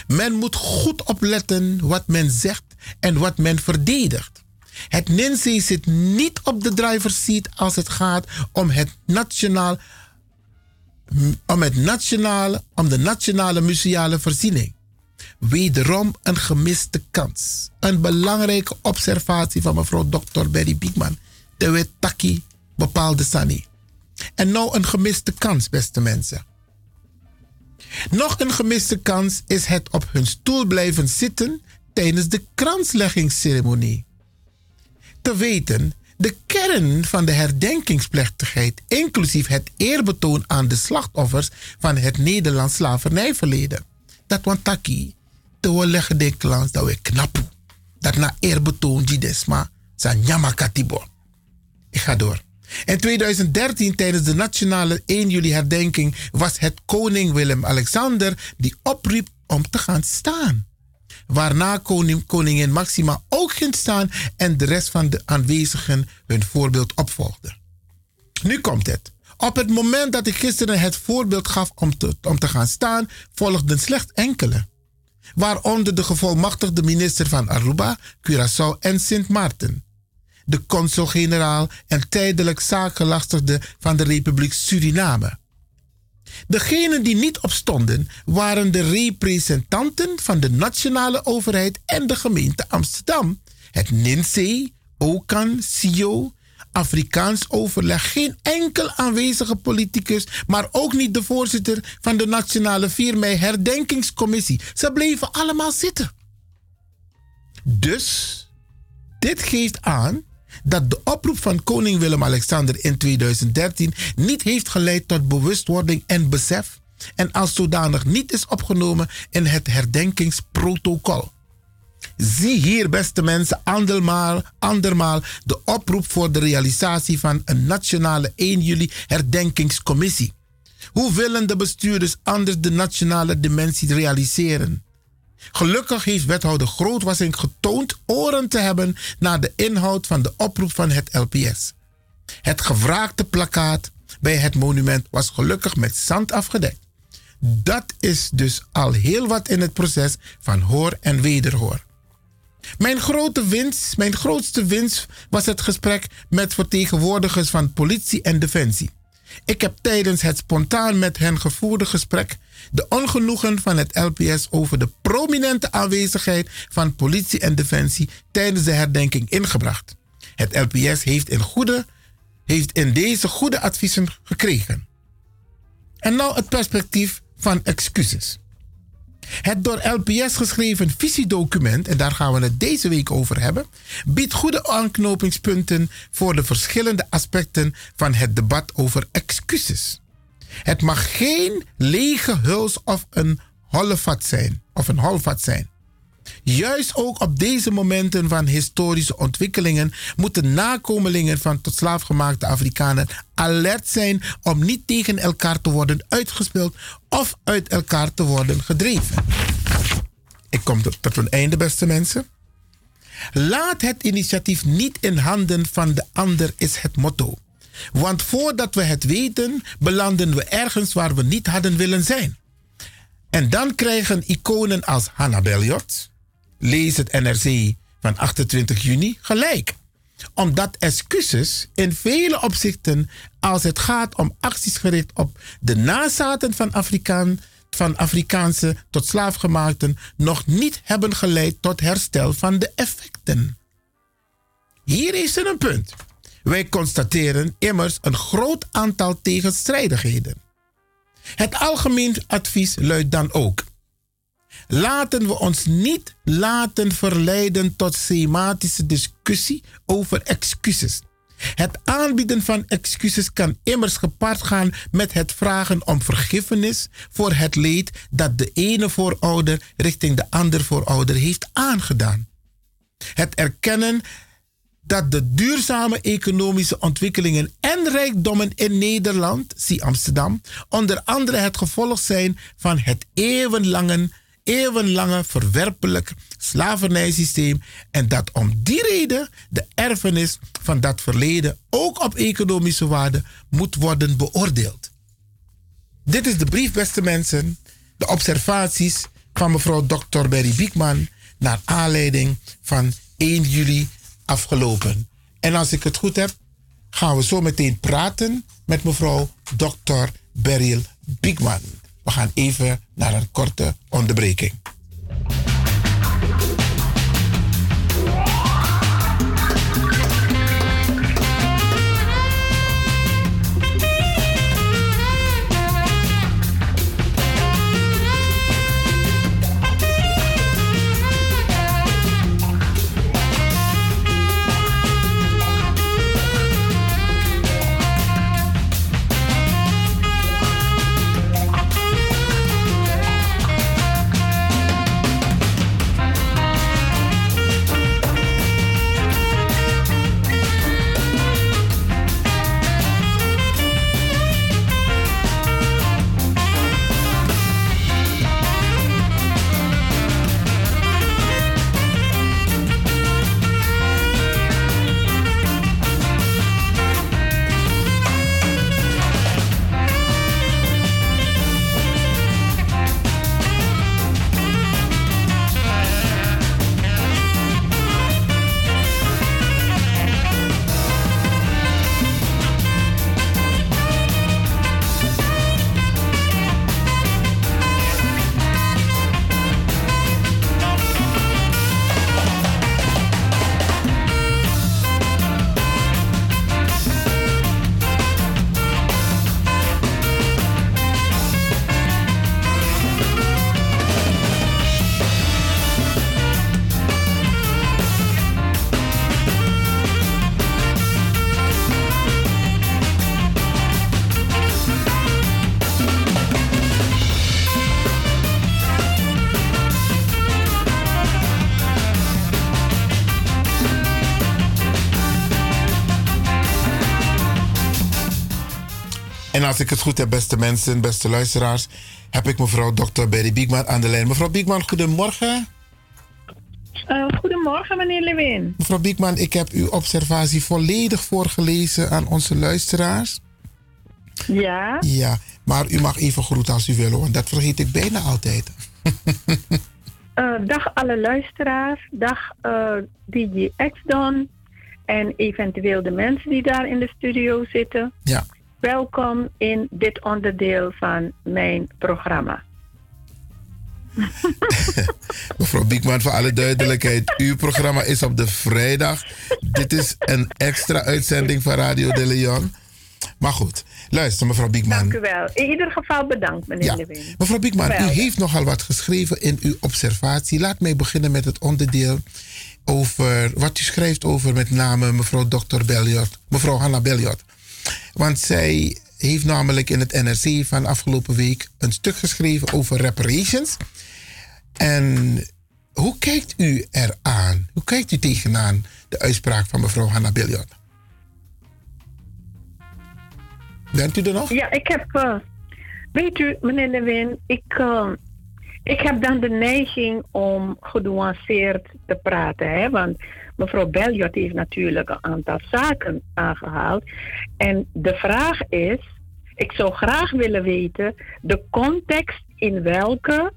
Men moet goed opletten wat men zegt en wat men verdedigt. Het NINSE zit niet op de driver's seat als het gaat om het nationaal, om het nationale, om de nationale museale voorziening. Wederom een gemiste kans. Een belangrijke observatie van mevrouw Dr. Berry Biekman. De wet Taki bepaalde Sani. En nou een gemiste kans, beste mensen. Nog een gemiste kans is het op hun stoel blijven zitten tijdens de kransleggingsceremonie. Te weten, De kern van de herdenkingsplechtigheid, inclusief het eerbetoon aan de slachtoffers van het Nederlands slavernijverleden. Dat want taki, te leggen de klans dat we knappen. Dat na eerbetoon die desma, sa nyamakatibo. Ik ga door. In 2013, tijdens de nationale 1 juli herdenking, was het koning Willem-Alexander die opriep om te gaan staan. Waarna koning, koningin Maxima ook ging staan en de rest van de aanwezigen hun voorbeeld opvolgde. Nu komt het. Op het moment dat ik gisteren het voorbeeld gaf om te, om te gaan staan, volgden slechts enkele. Waaronder de gevolmachtigde minister van Aruba, Curaçao en Sint Maarten. De consul-generaal en tijdelijk zaakgelastigde van de Republiek Suriname. Degenen die niet opstonden waren de representanten van de nationale overheid en de gemeente Amsterdam. Het NINSE, OCAN, CIO, Afrikaans overleg. Geen enkel aanwezige politicus, maar ook niet de voorzitter van de Nationale 4 mei Herdenkingscommissie. Ze bleven allemaal zitten. Dus, dit geeft aan dat de oproep van koning Willem-Alexander in 2013 niet heeft geleid tot bewustwording en besef en als zodanig niet is opgenomen in het herdenkingsprotocol. Zie hier, beste mensen, andermaal, andermaal de oproep voor de realisatie van een nationale 1 juli herdenkingscommissie. Hoe willen de bestuurders anders de nationale dimensie realiseren? Gelukkig heeft wethouder Grootwassing getoond oren te hebben naar de inhoud van de oproep van het LPS. Het gevraagde plakkaat bij het monument was gelukkig met zand afgedekt. Dat is dus al heel wat in het proces van hoor en wederhoor. Mijn, grote winst, mijn grootste winst was het gesprek met vertegenwoordigers van politie en defensie. Ik heb tijdens het spontaan met hen gevoerde gesprek de ongenoegen van het LPS over de prominente aanwezigheid van politie en defensie tijdens de herdenking ingebracht. Het LPS heeft in, goede, heeft in deze goede adviezen gekregen. En nou het perspectief van excuses. Het door LPS geschreven visiedocument, en daar gaan we het deze week over hebben, biedt goede aanknopingspunten voor de verschillende aspecten van het debat over excuses. Het mag geen lege huls of een hollevat zijn. Of een holvat zijn. Juist ook op deze momenten van historische ontwikkelingen moeten nakomelingen van tot slaafgemaakte Afrikanen alert zijn om niet tegen elkaar te worden uitgespeeld of uit elkaar te worden gedreven. Ik kom tot een einde, beste mensen. Laat het initiatief niet in handen van de ander, is het motto. Want voordat we het weten, belanden we ergens waar we niet hadden willen zijn. En dan krijgen iconen als Hannah Belliot, lees het NRC van 28 juni, gelijk. Omdat excuses in vele opzichten, als het gaat om acties gericht op de nazaten van, Afrikaan, van Afrikaanse tot slaafgemaakten, nog niet hebben geleid tot herstel van de effecten. Hier is er een punt. Wij constateren immers een groot aantal tegenstrijdigheden. Het algemeen advies luidt dan ook: laten we ons niet laten verleiden tot sematische discussie over excuses. Het aanbieden van excuses kan immers gepaard gaan met het vragen om vergiffenis voor het leed dat de ene voorouder richting de andere voorouder heeft aangedaan. Het erkennen dat de duurzame economische ontwikkelingen en rijkdommen in Nederland, zie Amsterdam, onder andere het gevolg zijn van het eeuwenlange, eeuwenlange verwerpelijk slavernijsysteem en dat om die reden de erfenis van dat verleden ook op economische waarde moet worden beoordeeld. Dit is de brief, beste mensen, de observaties van mevrouw Dr. Berry Biekman naar aanleiding van 1 juli afgelopen. En als ik het goed heb, gaan we zo meteen praten met mevrouw Dr. Beryl Bigman. We gaan even naar een korte onderbreking. Als ik het goed heb, beste mensen, beste luisteraars, heb ik mevrouw Dr. Berry Biekman aan de lijn. Mevrouw Biekman, goedemorgen. Uh, goedemorgen, meneer Lewin. Mevrouw Biekman, ik heb uw observatie volledig voorgelezen aan onze luisteraars. Ja? Ja, maar u mag even groeten als u wil, want dat vergeet ik bijna altijd. uh, dag alle luisteraars, dag uh, DJ X-Don en eventueel de mensen die daar in de studio zitten. Ja. Welkom in dit onderdeel van mijn programma. Mevrouw Biekman, voor alle duidelijkheid, uw programma is op de vrijdag. Dit is een extra uitzending van Radio de Leon. Maar goed, luister mevrouw Biekman. Dank u wel. In ieder geval bedankt, meneer ja. Lewin. Mevrouw Biekman, u heeft nogal wat geschreven in uw observatie. Laat mij beginnen met het onderdeel over wat u schrijft over met name mevrouw Dr. Belliot, mevrouw Hanna Belliot. Want zij heeft namelijk in het NRC van afgelopen week een stuk geschreven over reparations. En hoe kijkt u eraan? Hoe kijkt u tegenaan de uitspraak van mevrouw Hanna Belliot? Bent u er nog? Ja, ik heb. Uh, weet u, meneer Lewin, ik, uh, ik heb dan de neiging om genuanceerd te praten. Hè? Want mevrouw Belliot heeft natuurlijk een aantal zaken aangehaald. En de vraag is: ik zou graag willen weten de context in welke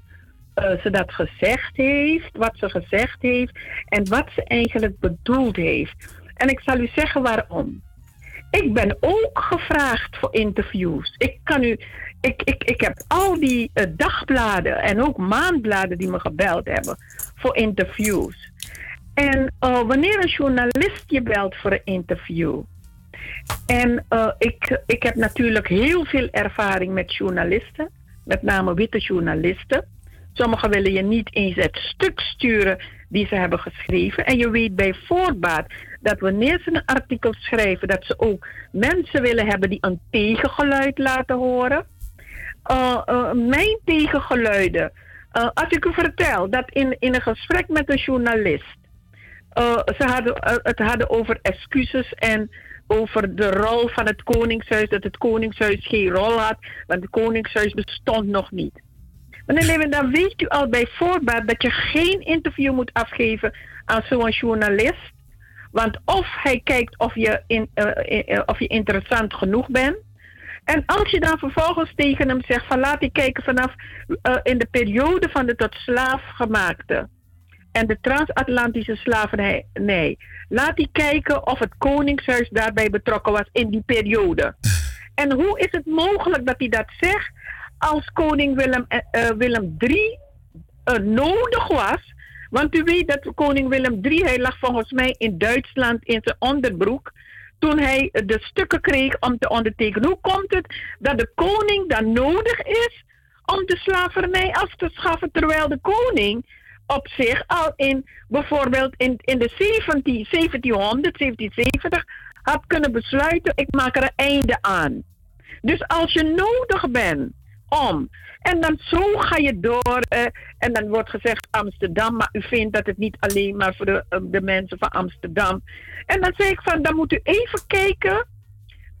uh, ze dat gezegd heeft, wat ze gezegd heeft en wat ze eigenlijk bedoeld heeft. En ik zal u zeggen waarom. Ik ben ook gevraagd voor interviews. Ik kan u, ik, ik, ik heb al die uh, dagbladen en ook maandbladen die me gebeld hebben voor interviews. En uh, wanneer een journalist je belt voor een interview. En uh, ik, ik heb natuurlijk heel veel ervaring met journalisten, met name witte journalisten. Sommigen willen je niet eens het stuk sturen die ze hebben geschreven. En je weet bij voorbaat dat wanneer ze een artikel schrijven, dat ze ook mensen willen hebben die een tegengeluid laten horen. Uh, mijn tegengeluiden. Als ik u vertel dat in, in een gesprek met een journalist. Ze hadden, het hadden over excuses en over de rol van het Koningshuis. Dat het Koningshuis geen rol had, want het Koningshuis bestond nog niet. Lewin, dan weet u al bij voorbaat dat je geen interview moet afgeven aan zo'n journalist. Want of hij kijkt of je, in, uh, of je interessant genoeg bent. En als je dan vervolgens tegen hem zegt van laat hij kijken vanaf in de periode van de tot slaaf gemaakte en de transatlantische slavernij. Nee, laat hij kijken of het Koningshuis daarbij betrokken was in die periode. En hoe is het mogelijk dat hij dat zegt als koning Willem, uh, Willem III uh, nodig was? Want u weet dat koning Willem III, hij lag volgens mij in Duitsland in zijn onderbroek. Toen hij de stukken kreeg om te ondertekenen. Hoe komt het dat de koning dan nodig is om de slavernij af te schaffen, terwijl de koning op zich al in bijvoorbeeld in, in de 17, 1700, 1770 had kunnen besluiten, ik maak er een einde aan. Dus als je nodig bent om, en dan zo ga je door, uh, en dan wordt gezegd Amsterdam, maar u vindt dat het niet alleen maar voor de, uh, de mensen van Amsterdam. En dan zeg ik van, dan moet u even kijken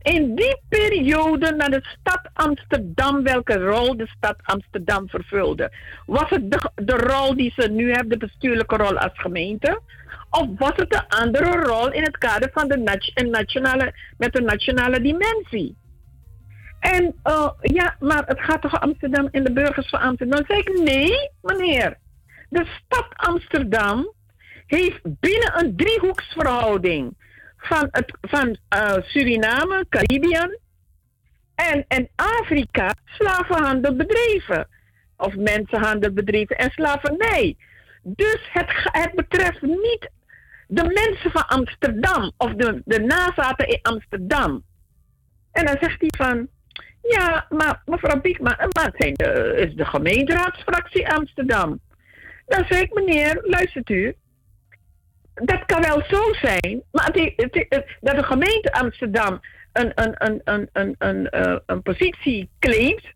in die periode naar de stad Amsterdam, welke rol de stad Amsterdam vervulde. Was het de, de rol die ze nu hebben, de bestuurlijke rol als gemeente? Of was het een andere rol in het kader van de nationale, met een nationale dimensie? En uh, ja, maar het gaat toch Amsterdam en de burgers van Amsterdam? Dan zeg ik nee, meneer. De stad Amsterdam heeft binnen een driehoeksverhouding van, het, van uh, Suriname, Caribbean en, en Afrika slavenhandel bedreven. Of mensenhandel bedreven en slavernij. Dus het, het betreft niet de mensen van Amsterdam of de, de nazaten in Amsterdam. En dan zegt hij van, ja, maar mevrouw Biekman, maar het is de gemeenteraadsfractie Amsterdam. Dan zeg ik, meneer, luistert u, dat kan wel zo zijn, maar dat de gemeente Amsterdam een, een, een, een, een, uh, een positie claimt.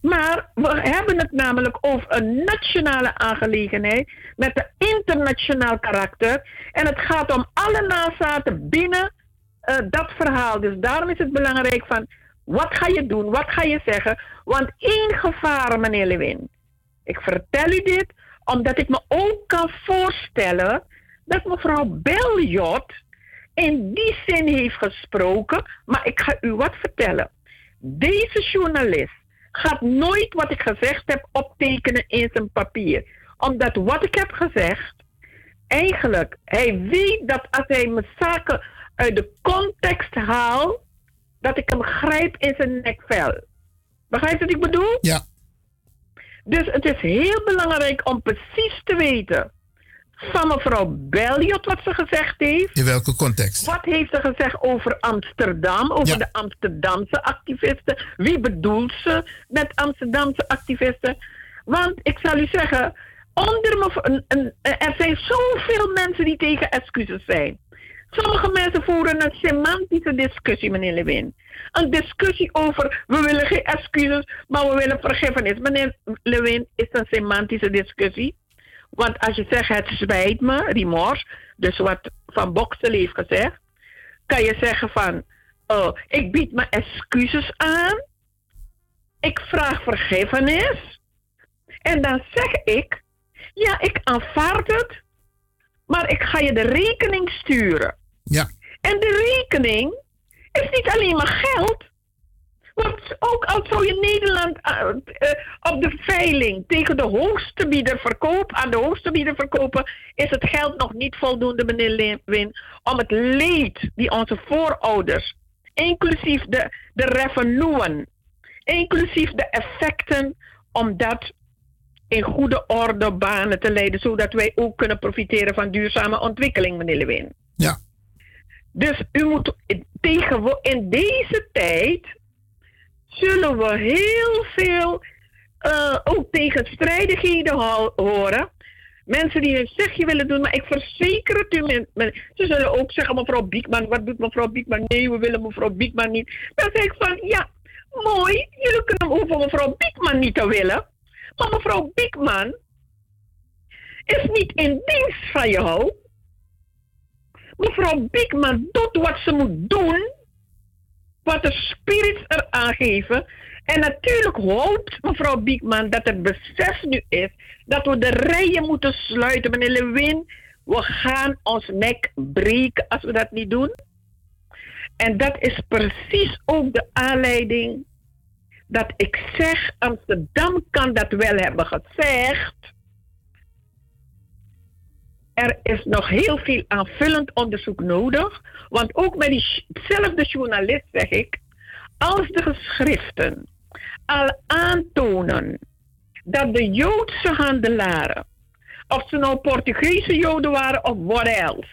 Maar we hebben het namelijk over een nationale aangelegenheid met een internationaal karakter. En het gaat om alle nazaten binnen uh, dat verhaal. Dus daarom is het belangrijk van Wat ga je doen? Wat ga je zeggen? Want één gevaar, meneer Lewin. Ik vertel u dit omdat ik me ook kan voorstellen dat mevrouw Beljot in die zin heeft gesproken. Maar ik ga u wat vertellen. Deze journalist gaat nooit wat ik gezegd heb optekenen in zijn papier. Omdat wat ik heb gezegd, eigenlijk, hij weet dat als hij mijn zaken uit de context haalt, dat ik hem grijp in zijn nekvel. Begrijpt wat ik bedoel? Ja. Dus het is heel belangrijk om precies te weten van mevrouw Belliot wat ze gezegd heeft. In welke context? Wat heeft ze gezegd over Amsterdam, over de Amsterdamse activisten? Wie bedoelt ze met Amsterdamse activisten? Want ik zal u zeggen, onder me, er zijn zoveel mensen die tegen excuses zijn. Sommige mensen voeren een semantische discussie, meneer Lewin. Een discussie over, we willen geen excuses, maar we willen vergiffenis. Meneer Lewin, is een semantische discussie. Want als je zegt, het spijt me, remorse, dus wat Van Boksel heeft gezegd, kan je zeggen van, oh, ik bied me excuses aan, ik vraag vergiffenis, en dan zeg ik, ja, ik aanvaard het, maar ik ga je de rekening sturen. Ja. En de rekening is niet alleen maar geld. Want ook al zou je Nederland uh, uh, op de veiling tegen de hoogste bieder verkopen, aan de hoogste bieder verkopen, is het geld nog niet voldoende, meneer Lewin, om het leed die onze voorouders, inclusief de, de revenuen, inclusief de effecten, om dat in goede orde banen te leiden, zodat wij ook kunnen profiteren van duurzame ontwikkeling, meneer Lewin. Ja. Dus u moet tegen, in deze tijd zullen we heel veel uh, ook tegenstrijdigheden horen. Mensen die een zegje willen doen, maar ik verzeker het u, ze zullen ook zeggen, mevrouw Biekman, wat doet mevrouw Biekman? Nee, we willen mevrouw Biekman niet. Dan zeg ik van, ja, mooi, jullie kunnen hoeven mevrouw Biekman niet te willen. Maar mevrouw Biekman is niet in dienst van jou. Mevrouw Biekman doet wat ze moet doen. Wat de spirits er aangeven. En natuurlijk hoopt mevrouw Biekman dat het besef nu is dat we de rijen moeten sluiten. Meneer Lewin, we gaan ons nek breken als we dat niet doen. En dat is precies ook de aanleiding dat ik zeg, Amsterdam kan dat wel hebben gezegd. Er is nog heel veel aanvullend onderzoek nodig. Want ook bij diezelfde journalist zeg ik, als de geschriften al aantonen dat de Joodse handelaren, of ze nou Portugese Joden waren of what else,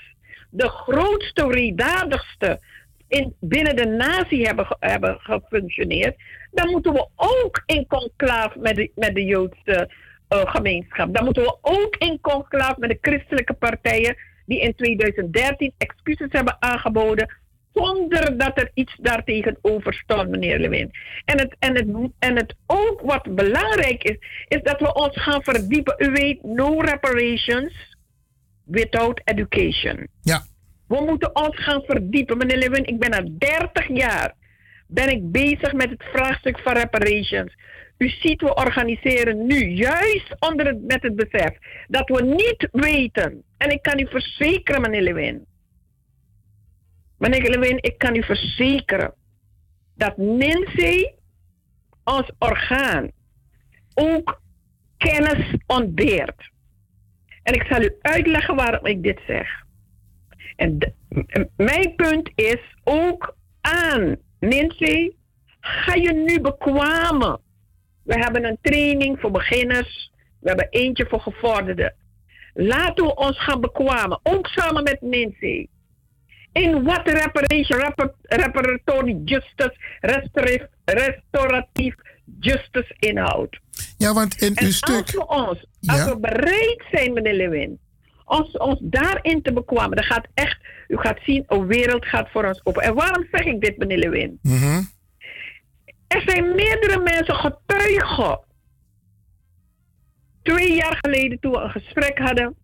de grootste, redadigste in, binnen de natie hebben, hebben gefunctioneerd, dan moeten we ook in conclave met de, met de Joodse gemeenschap. Dan moeten we ook in conclave met de christelijke partijen die in 2013 excuses hebben aangeboden zonder dat er iets daartegenover stond, meneer Lewin. En het, en, het, en het ook wat belangrijk is, is dat we ons gaan verdiepen. U weet, no reparations without education. Ja. We moeten ons gaan verdiepen. Meneer Lewin, ik ben al 30 jaar ben ik bezig met het vraagstuk van reparations. U ziet, we organiseren nu juist onder het, met het besef dat we niet weten. En ik kan u verzekeren, meneer Lewin. Meneer Lewin, ik kan u verzekeren dat Nancy, ons orgaan, ook kennis ontbeert. En ik zal u uitleggen waarom ik dit zeg. En mijn punt is ook aan Nancy, ga je nu bekwamen. We hebben een training voor beginners. We hebben eentje voor gevorderden. Laten we ons gaan bekwamen. Ook samen met Nancy. In wat reparation, repar, reparatory justice, restauratief justice inhoudt. Ja, want in en uw stuk... Als we, ons, als Ja. we bereid zijn, meneer Lewin, ons, ons daarin te bekwamen, dan gaat echt, u gaat zien, een wereld gaat voor ons open. En waarom zeg ik dit, meneer Lewin? Mhm. Er zijn meerdere mensen getuigen. Twee jaar geleden toen we een gesprek hadden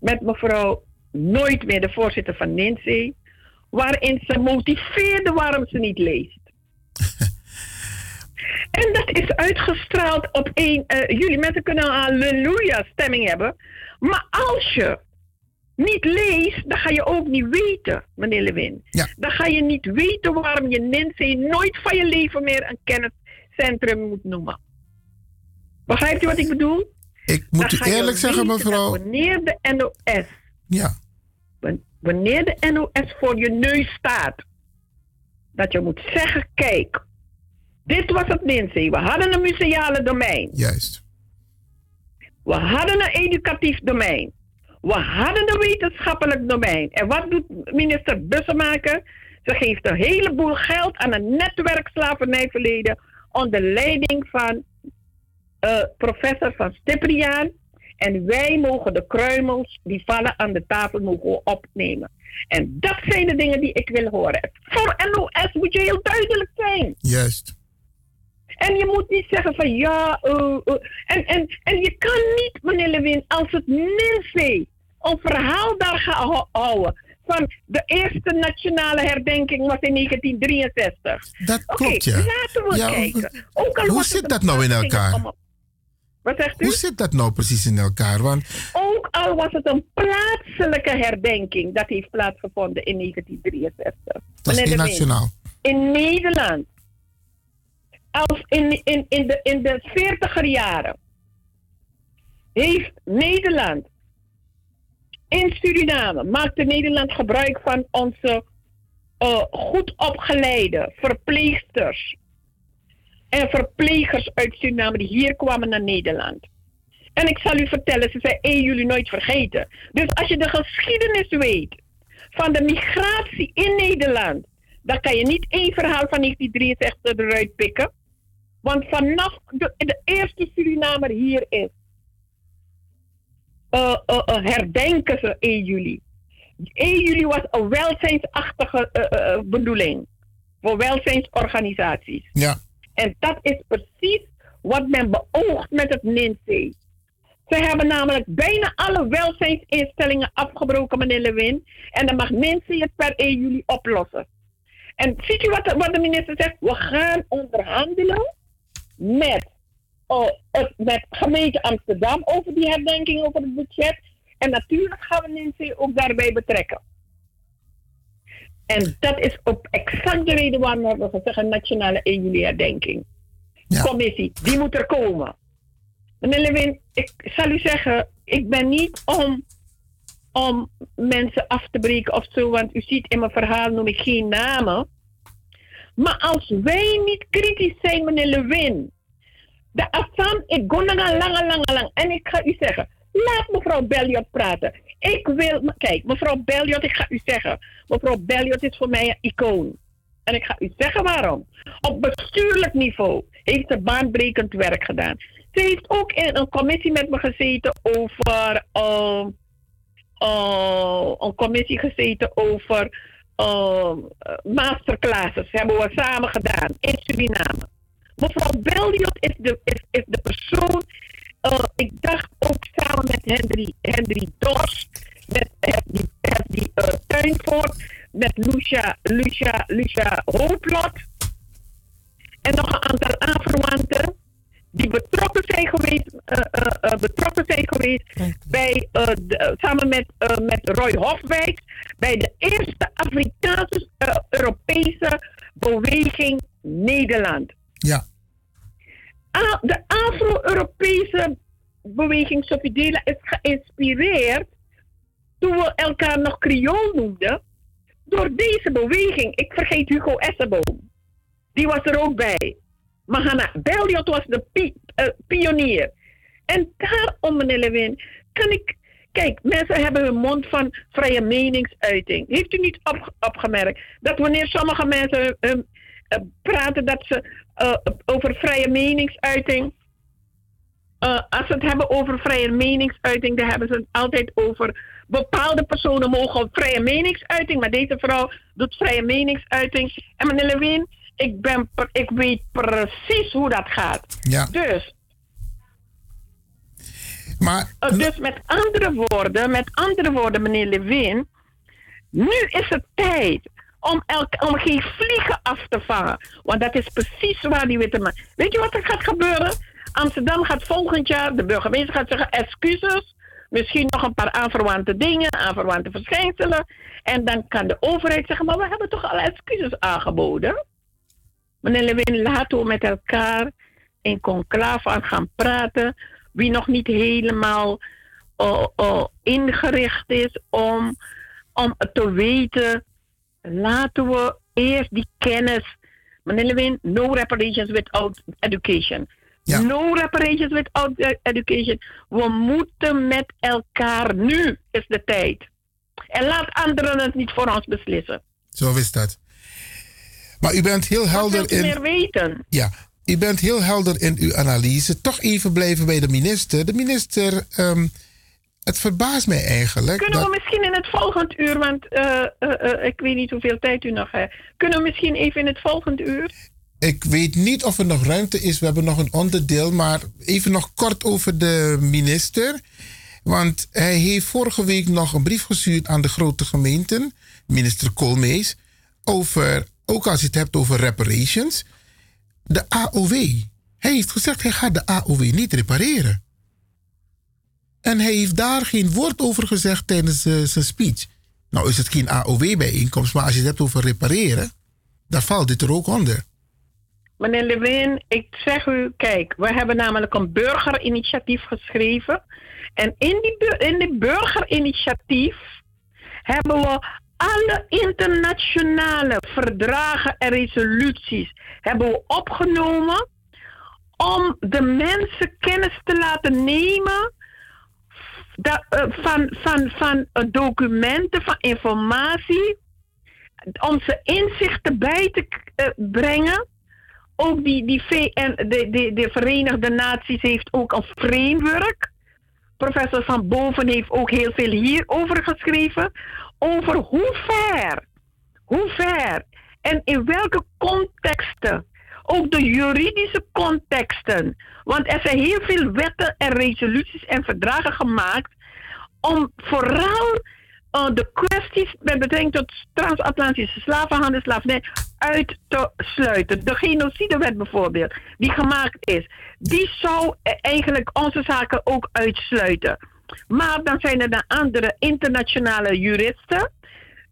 met mevrouw Nooit meer, de voorzitter van NINSE, waarin ze motiveerde waarom ze niet leest. En dat is uitgestraald op 1 eh, juli. Mensen kunnen een halleluja stemming hebben. Maar als je niet leest, dan ga je ook niet weten, meneer Lewin. Dan ga je niet weten waarom je Nancy nooit van je leven meer een kenniscentrum moet noemen. Begrijpt u wat ik bedoel? Ik moet Dan u eerlijk zeggen, mevrouw. Wanneer de NOS, Ja. wanneer de NOS voor je neus staat, dat je moet zeggen: kijk, dit was het Nancy. We hadden een museale domein. Juist. We hadden een educatief domein. We hadden een wetenschappelijk domein. En wat doet minister Bussemaker? Ze geeft een heleboel geld aan een netwerk slavernijverleden onder leiding van eh, professor van Stipriaan. En wij mogen de kruimels die vallen aan de tafel mogen opnemen. En dat zijn de dingen die ik wil horen. Voor NOS moet je heel duidelijk zijn. Juist. En je moet niet zeggen van ja, eh, eh. en, en, en je kan niet, meneer Lewin, als het Ninveh een verhaal daar gaat hou- houden van de eerste nationale herdenking was in 1963. Dat klopt, ja. laten we Ja, kijken. Ook al Hoe zit dat nou in elkaar? om- Wat zegt u? Hoe zit dat nou precies in elkaar? Want Ook al was het een plaatselijke herdenking, dat heeft plaatsgevonden in 1963. dat is internationaal. In Nederland, als in, in, in, de, in de 40er jaren, heeft Nederland in Suriname, maakte Nederland gebruik van onze eh, goed opgeleide verpleegsters en verplegers uit Suriname die hier kwamen naar Nederland. En ik zal u vertellen, ze zijn 1 juli nooit vergeten. Dus als je de geschiedenis weet van de migratie in Nederland, dan kan je niet één verhaal van 1963 eruit pikken. Want vanaf de, de eerste Surinamer hier is, herdenken ze 1 juli. 1 juli was een welzijnsachtige eh, eh, bedoeling voor welzijnsorganisaties. Ja. En dat is precies wat men beoogt met het NINC. Ze hebben namelijk bijna alle welzijnsinstellingen afgebroken, meneer Lewin. En dan mag NINC het per 1 juli oplossen. En ziet u wat, de- wat de minister zegt? We gaan onderhandelen met, met gemeente Amsterdam over die herdenking, over het budget. En natuurlijk gaan we NINC ook daarbij betrekken. En dat is op exact de reden waarom we gezegd een nationale 1 juli herdenking. Commissie, die moet er komen. Meneer Lewin, ik zal u zeggen, ik ben niet om, om mensen af te breken of zo, want u ziet in mijn verhaal noem ik geen namen. Maar als wij niet kritisch zijn, meneer Lewin, de Assam, ik ga nog lang, lang. En ik ga u zeggen, laat mevrouw Belliot praten. Ik wil, kijk, mevrouw Belliot, ik ga u zeggen, mevrouw Belliot is voor mij een icoon. En ik ga u zeggen waarom. Op bestuurlijk niveau heeft ze baanbrekend werk gedaan. Ze heeft ook in een commissie met me gezeten over. eh, eh, een commissie gezeten over. eh, masterclasses. Hebben we samen gedaan in Suriname. Mevrouw Belliot is de, is, is de persoon. eh, ik dacht ook samen met Henry, Henry Dors. Met Henry, Henry uh, Tuinvoort. Met Lucia, Lucia, Lucia Hooplot. En nog een aantal aanverwanten die betrokken zijn geweest, eh, eh, eh, betrokken zijn geweest bij, eh, de- eh, samen met, eh, met Roy Hofwijk bij de eerste Afrikaanse eh, Europese beweging Nederland. Ja. De Afro-Europese beweging Sofidela is geïnspireerd toen we elkaar nog Creool noemden door deze beweging. Ik vergeet Hugo Essenboom. Die was er ook bij. Maar Hanna Belliot was de eh, pionier. En daarom, meneer Lewin, kan ik... Kijk, mensen hebben hun mond van vrije meningsuiting. Heeft u niet op, opgemerkt dat wanneer sommige mensen eh, praten dat ze eh, over vrije meningsuiting... eh, als ze het hebben over vrije meningsuiting, dan hebben ze het altijd over bepaalde personen mogen vrije meningsuiting, maar deze vrouw doet vrije meningsuiting. En meneer Lewin, ik, ben, per- ik weet precies hoe dat gaat. Ja. Dus, Maar, eh, dus met andere woorden, met andere woorden, meneer Lewin, nu is het tijd om, elk, om geen vliegen af te vangen. Want dat is precies waar die witte man... Weet je wat er gaat gebeuren? Amsterdam gaat volgend jaar, de burgemeester gaat zeggen, excuses. Misschien nog een paar aanverwante dingen, aanverwante verschijnselen. En dan kan de overheid zeggen, maar we hebben toch al excuses aangeboden? Meneer Lewin, laten we met elkaar in conclave aan gaan praten. Wie nog niet helemaal uh, ingericht is om, om te weten, laten we eerst die kennis. Meneer Lewin, no reparations without education. No reparations without e- education. We moeten met elkaar. Nu is de tijd. En laat anderen het niet voor ons beslissen. Zo is dat. Maar u bent heel helder in. meer weten. Ja, u bent heel helder in uw analyse. Toch even blijven bij de minister. De minister, ehm, het verbaast mij eigenlijk. Kunnen dat... we misschien in het volgend uur, want eh, eh, eh, ik weet niet hoeveel tijd u nog hebt. Kunnen we misschien even in het volgende uur? Ik weet niet of er nog ruimte is. We hebben nog een onderdeel. Maar even nog kort over de minister. Want hij heeft vorige week nog een brief gestuurd aan de grote gemeenten. Minister Koolmees. Over, ook als je het hebt over reparations. De AOW. Hij heeft gezegd hij gaat de AOW niet repareren. En hij heeft daar geen woord over gezegd tijdens uh, zijn speech. Nou is het geen AOW-bijeenkomst, maar als je het hebt over repareren, dan valt dit er ook onder. Meneer Lewin, ik zeg u, kijk, we hebben namelijk een burgerinitiatief geschreven. En in die, in die burgerinitiatief hebben we alle internationale verdragen en resoluties hebben we opgenomen om de mensen kennis te laten nemen uh, van, van, van uh, documenten, van informatie, om ze inzichten bij te uh, brengen ook die, die VN, de, de, de Verenigde Naties heeft ook een framework. Professor Van Boven heeft ook heel veel hierover geschreven. Over hoe ver, hoe ver en in welke contexten. Ook de juridische contexten. Want er zijn heel veel wetten en resoluties en verdragen gemaakt om vooral uh, de kwesties met betrekking tot transatlantische slavenhandel, slavernij uit te sluiten. De genocidewet bijvoorbeeld, die gemaakt is, die zou eigenlijk onze zaken ook uitsluiten. Maar dan zijn er de andere internationale juristen,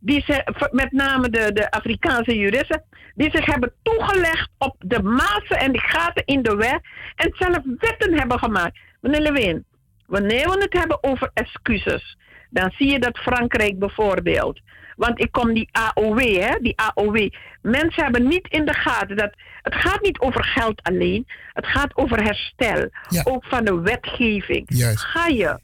die ze, met name de, de Afrikaanse juristen, die zich hebben toegelegd op de mazen en de gaten in de wet en zelf wetten hebben gemaakt. Meneer Lewin, wanneer we het hebben over excuses, dan zie je dat Frankrijk bijvoorbeeld. Want ik kom die AOW, hè, die AOW. Mensen hebben niet in de gaten dat het gaat niet over geld alleen. Het gaat over herstel. Ook van de wetgeving. Ga je,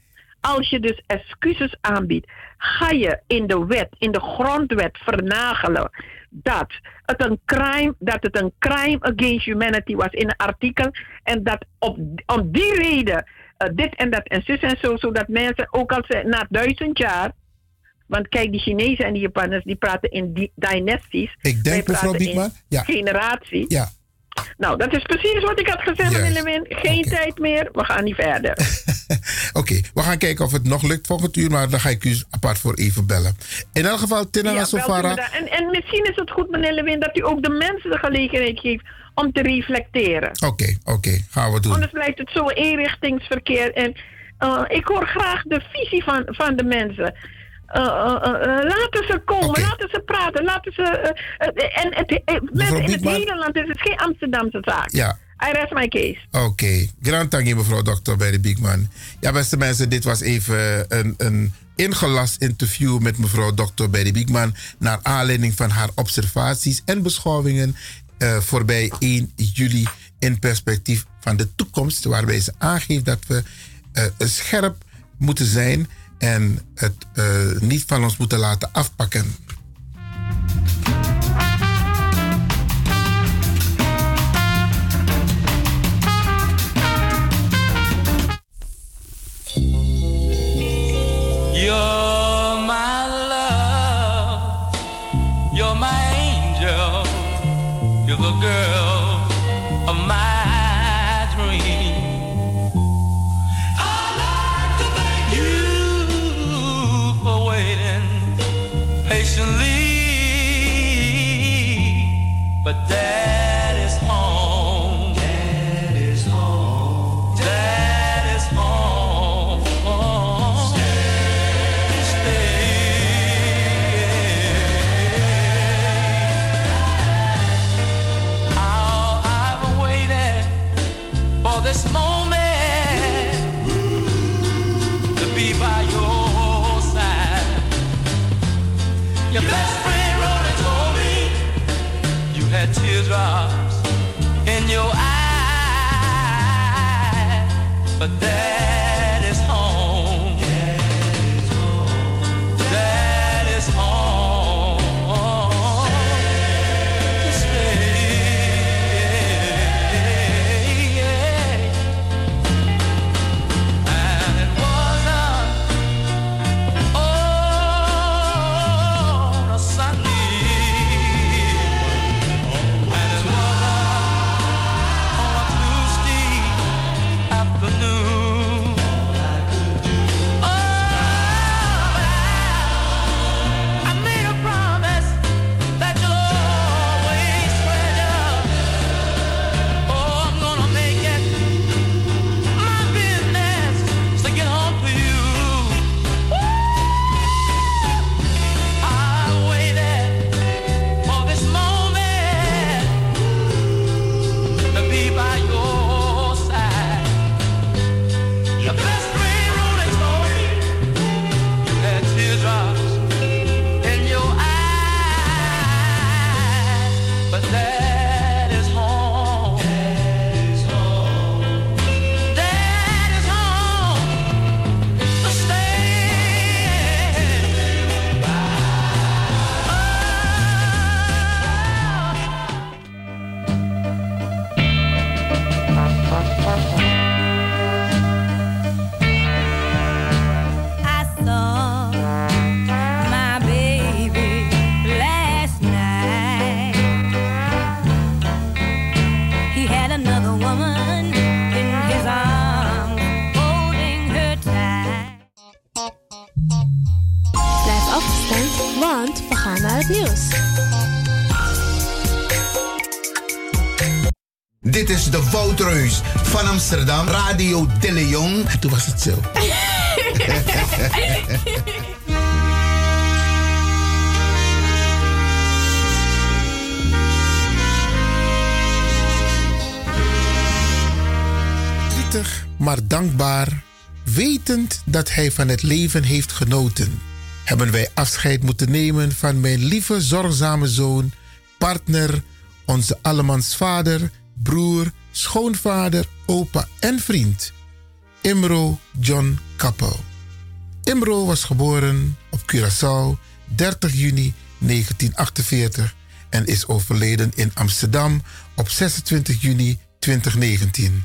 als je dus excuses aanbiedt, ga je in de wet, in de grondwet vernagelen dat het een crime, dat het een crime against humanity was in een artikel. En dat op, om die reden uh, dit en dat en zus en zo, zodat mensen, ook al ze na duizend jaar, want kijk, die Chinezen en die Japanners, die praten in die dynasties. Ik denk, mevrouw Biekman, ja. generatie. Ja. Nou, dat is precies wat ik had gezegd, yes. meneer Lewin. Geen okay. tijd meer, we gaan niet verder. Oké, okay, we gaan kijken of het nog lukt volgend uur, maar dan ga ik u apart voor even bellen. In elk geval, Tinara ja, Sofara. En, en misschien is het goed, meneer Lewin, dat u ook de mensen de gelegenheid geeft om te reflecteren. Oké, okay, oké, gaan we doen. Anders blijft het zo eenrichtingsverkeer. En uh, ik hoor graag de visie van, van de mensen. Uh, uh, laten ze komen, okay. laten ze praten, laten ze. en het, mensen in het hele land is het geen Amsterdamse zaak. Ja. I rest my case. Oké, okay. grand dank mevrouw dokter bij de Biekman. Ja, beste mensen, dit was even een, een ingelast interview met mevrouw dokter Berry Biekman. Naar aanleiding van haar observaties en beschouwingen uh, voorbij 1 juli in perspectief van de toekomst. Waarbij ze aangeeft dat we uh, scherp moeten zijn en het uh, niet van ons moeten laten afpakken. You're Amsterdam, Radio De Leon. Toen was het zo. Verdrietig, maar dankbaar, wetend dat hij van het leven heeft genoten, hebben wij afscheid moeten nemen van mijn lieve, zorgzame zoon, partner, onze allemans vader, broer, schoonvader, opa en vriend, Imro John Kappel. Imro was geboren op Curaçao 30 juni 1948 en is overleden in Amsterdam op 26 juni 2019.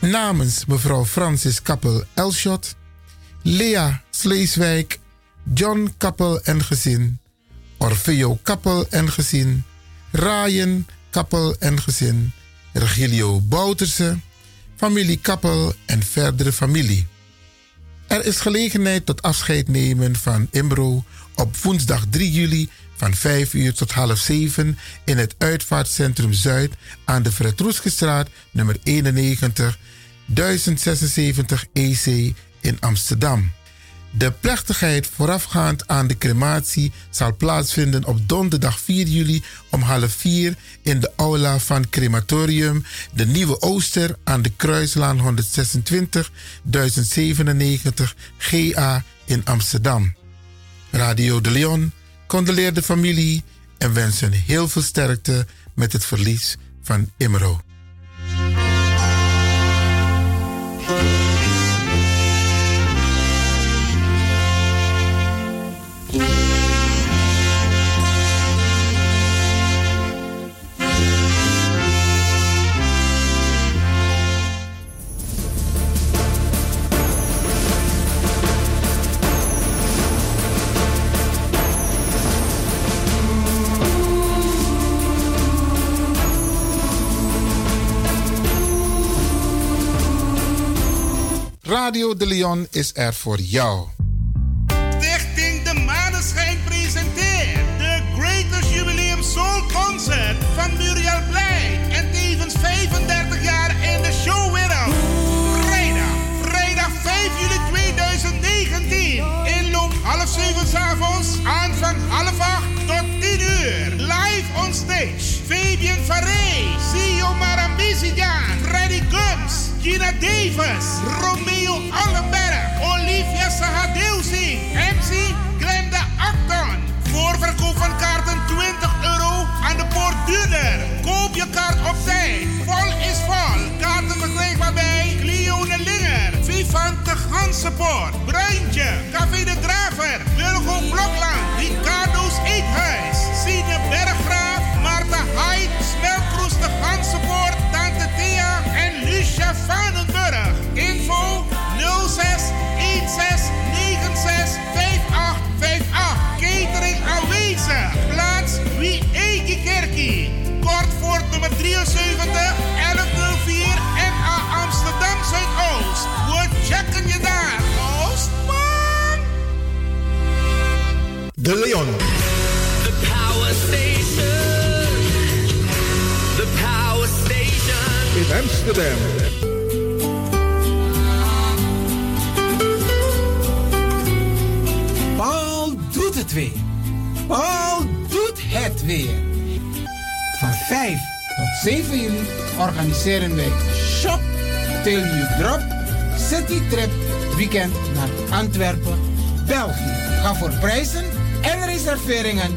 Namens mevrouw Francis Kappel Elshot, Lea Sleeswijk, John Kappel en gezin, Orfeo Kappel en gezin, Ryan Kappel en gezin, Regilio Bouterse, familie Kappel en verdere familie. Er is gelegenheid tot afscheid nemen van Imbro op woensdag 3 juli van 5 uur tot half 7 in het Uitvaartcentrum Zuid aan de Fred Roeskestraat nummer 91 1076 EC in Amsterdam. De plechtigheid voorafgaand aan de crematie zal plaatsvinden op donderdag 4 juli om half 4 in de aula van Crematorium De Nieuwe Ooster aan de Kruislaan 126 1097 GA in Amsterdam. Radio de Leon condoleert de familie en wensen heel veel sterkte met het verlies van Imro. Radio de Leon is er voor jou. Stichting De Maneschijn presenteert de Greatest Jubileum Soul Concert van Muriel Blij. En tevens 35 jaar in de showwereld. Vrijdag, vrijdag 5 juli 2019. Inloop half 7 s'avonds, aanvang half 8 tot 10 uur. Live on stage. Fabian Faré, CEO Gums, Gina Davis, Romeo Allenberg, Olivia Sahadeusi, MC Glenda Acton. Voorverkoop van kaarten 20 euro aan de poort duurder. Koop je kaart op tijd. Vol is vol. Kaarten verkrijgbaar bij Clio Lingen. Support, Bruintje, Café de Graver, Wilgo Blokland, Ricardo's Eethuis, Vanenburg. Info 06 16 96 5858. Catering aanwezig. Plaats Wie Eki Kerkie. Kort voor nummer 73 1104 NA Amsterdam Zuidoost. We checken je daar. Oostman. De Leon. Paul doet het weer. Paul doet het weer. Van 5 tot 7 juli organiseren wij Shop Till You Drop City Trip Weekend naar Antwerpen, België. Ga voor prijzen en reserveringen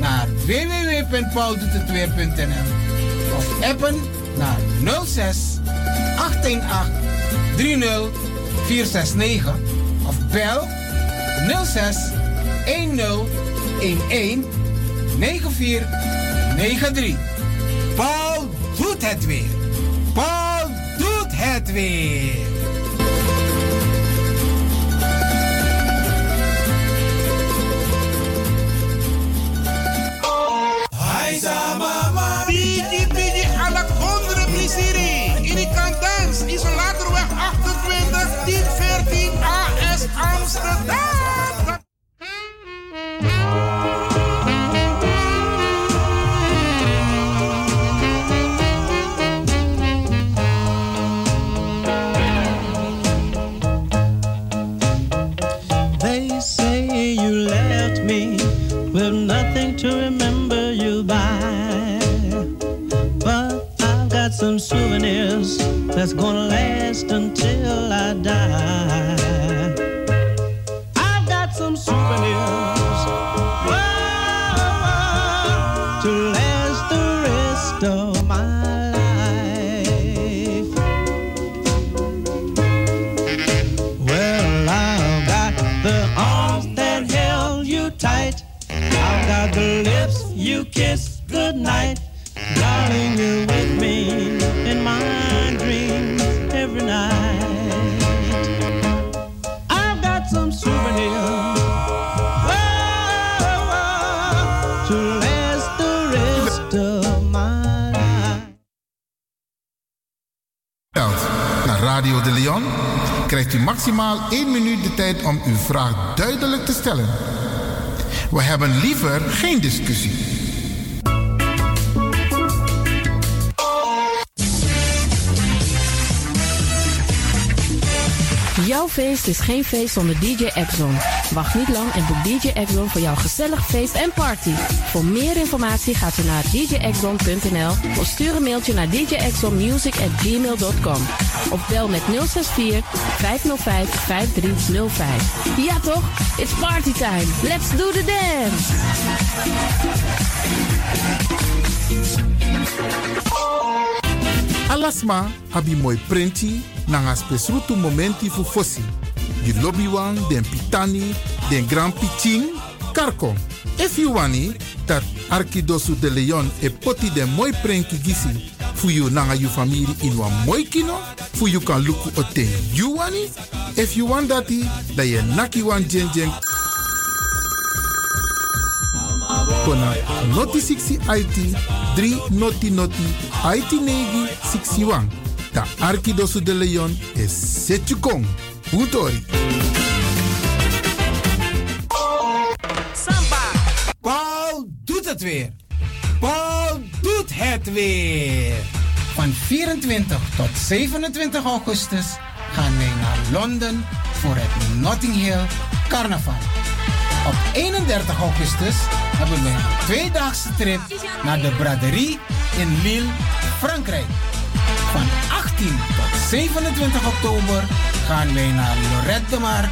naar www.pauldoetetweer.nl of appen naar 06 818 30 469 of bel 06 10 11 9493. Paul doet het weer. Paul doet het weer. Mama. Maximaal 1 minuut de tijd om uw vraag duidelijk te stellen. We hebben liever geen discussie. Jouw feest is geen feest zonder DJ Exxon. Wacht niet lang en boek DJ Exxon voor jouw gezellig feest en party. Voor meer informatie gaat u naar djexxon.nl of stuur een mailtje naar djexxonmusic@gmail.com of bel met 064 505 5305. Ja toch? It's party time. Let's do the dance. Alasma abi moi prenti nanga spesrutu momenti fu fosi. Di lobby wan, den pitani, den grand piching, karko. If you wani, dat Arkidosu de Leon e poti den moi prenki gisi fu you nanga you family in wan moi kino, fu you kan luku o ten. If you want dati, da ye naki wan jen jen kona noti 60 IT 3 noti noti IT negi 61. Da Arkidosu de Leon is Setjukong. Utori. Samba. Paul doet het weer. Paul doet het weer. Van 24 tot 27 augustus gaan wij naar Londen voor het Notting Hill Carnaval. Op 31 augustus hebben we een tweedaagse trip naar de braderie in Lille, Frankrijk. Van 18 tot 27 oktober gaan wij naar Lorette de Mar,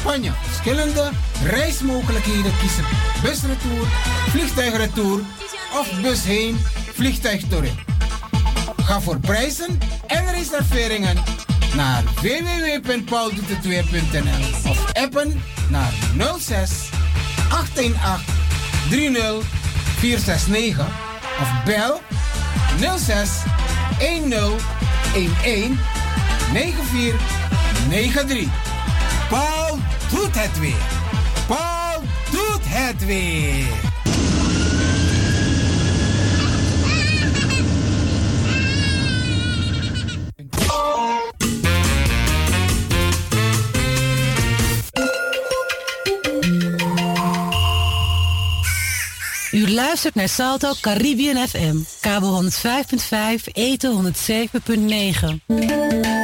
Spanje. Verschillende reismogelijkheden kiezen. Busretour, vliegtuigretour of bus heen, vliegtuig. Ga voor prijzen en reserveringen naar www.pauldoetetweer.nl of appen naar 06 818 30 469 of bel 06 10 11 94 93 doet het weer. Paul doet het weer. U luistert naar Salto Caribbean FM. Kabel 105.5, eten 107.9.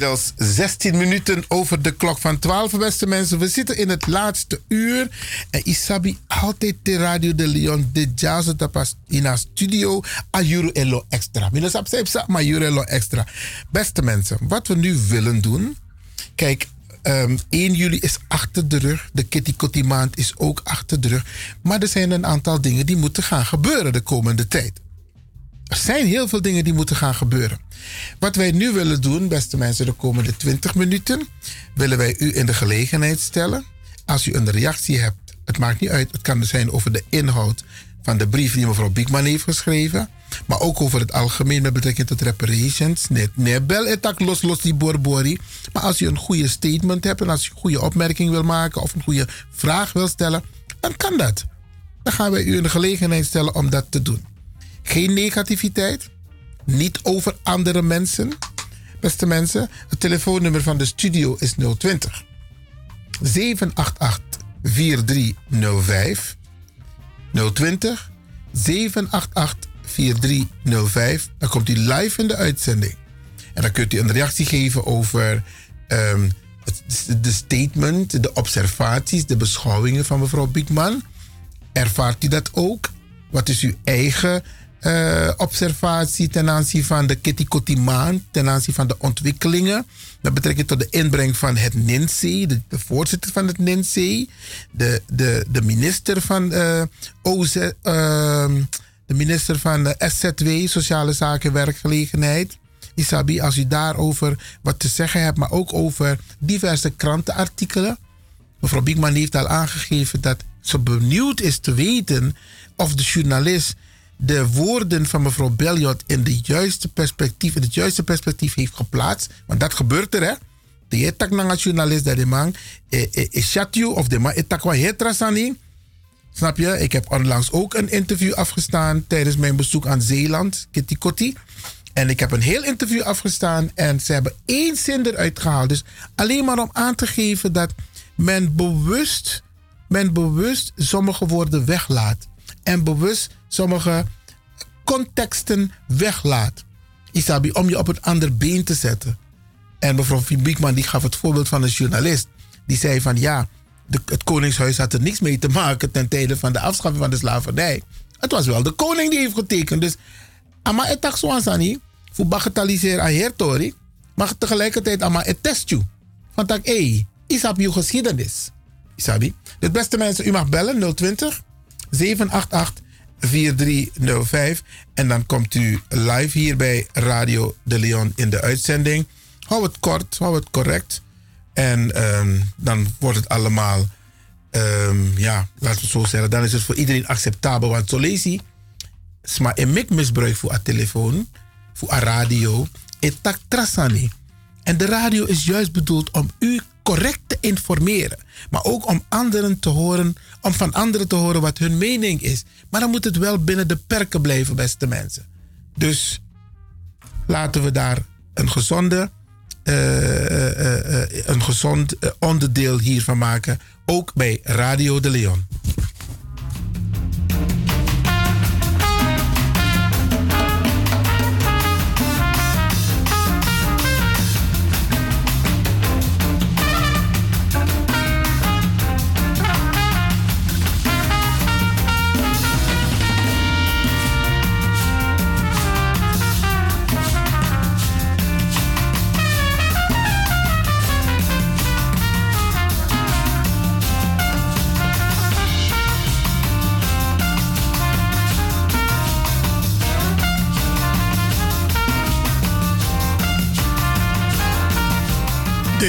Inmiddels 16 minuten over de klok van 12, beste mensen. We zitten in het laatste uur. En Isabi altijd de Radio de Leon de Jazz in haar studio. Ayuru Elo Extra. Maar Elo Extra. Beste mensen, wat we nu willen doen. Kijk, ehm 1 juli is achter de rug. De Kitty Kotti maand is ook achter de rug. Maar er zijn een aantal dingen die moeten gaan gebeuren de komende tijd. Er zijn heel veel dingen die moeten gaan gebeuren. Wat wij nu willen doen, beste mensen, de komende 20 minuten, willen wij u in de gelegenheid stellen. Als u een reactie hebt, het maakt niet uit, het kan zijn over de inhoud van de brief die mevrouw Biekman heeft geschreven, maar ook over het algemeen met betrekking tot reparations. Net nebel etak los los die borbori. Maar als u een goede statement hebt en als u een goede opmerking wil maken of een goede vraag wil stellen, dan kan dat. Dan gaan wij u in de gelegenheid stellen om dat te doen. Geen negativiteit. Niet over andere mensen. Beste mensen, het telefoonnummer van de studio is 020 788 4305. 020 788 4305. Dan komt u live in de uitzending. En dan kunt u een reactie geven over ehm, het- de statement, de observaties, de beschouwingen van mevrouw Biekman. Ervaart u dat ook? Wat is uw eigen eh, observatie ten aanzien van de maand, ten aanzien van de ontwikkelingen? Met betrekking tot de inbreng van het NINSE, de, voorzitter van het NINSE, de, de, de minister van eh, ehm, de minister van de SZW, Sociale Zaken en Werkgelegenheid. Isabi, als u daarover wat te zeggen hebt, maar ook over diverse krantenartikelen. Mevrouw Biekman heeft al aangegeven dat ze benieuwd is te weten of de journalist de woorden van mevrouw Belliot in de juiste perspectief, in het juiste perspectief heeft geplaatst. Want dat gebeurt er, hè? De je tak naar een journalist de man is chat you of de man etak wa hetrasani. Snap je? Ik heb onlangs ook een interview afgestaan tijdens mijn bezoek aan Zeeland, Kitty. En ik heb een heel interview afgestaan en ze hebben één zin eruit gehaald. Dus alleen maar om aan te geven dat men bewust, men bewust sommige woorden weglaat. En bewust sommige contexten weglaat. Isabi, om je op een ander been te zetten. En mevrouw Biekman die gaf het voorbeeld van een journalist. Die zei van ja, de, het Koningshuis had er niks mee te maken ten tijde van de afschaffing van de slavernij. Het was wel de koning die heeft getekend. Dus, ama etak swansani, voor bagatelliseren aan heer Tori, maar tegelijkertijd ama et test you. Van tak, hé, isap je geschiedenis. Isabi. Dus beste mensen, u mag bellen 020 788 4305. En dan komt u live hier bij Radio de Leon in de uitzending. Hou het kort, hou het correct. En ehm, dan wordt het allemaal, ehm, ja, laten we zo zeggen, dan is het voor iedereen acceptabel. Want zo je, maar een misbruik voor een telefoon, voor een radio, het tak trasani. En de radio is juist bedoeld om u correct te informeren. Maar ook om anderen te horen, om van anderen te horen wat hun mening is. Maar dan moet het wel binnen de perken blijven, beste mensen. Dus laten we daar een gezonde, eh, eh, eh, een gezond onderdeel hiervan maken. Ook bij Radio de Leon.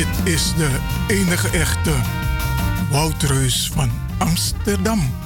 Dit is de enige echte Woutreus van Amsterdam.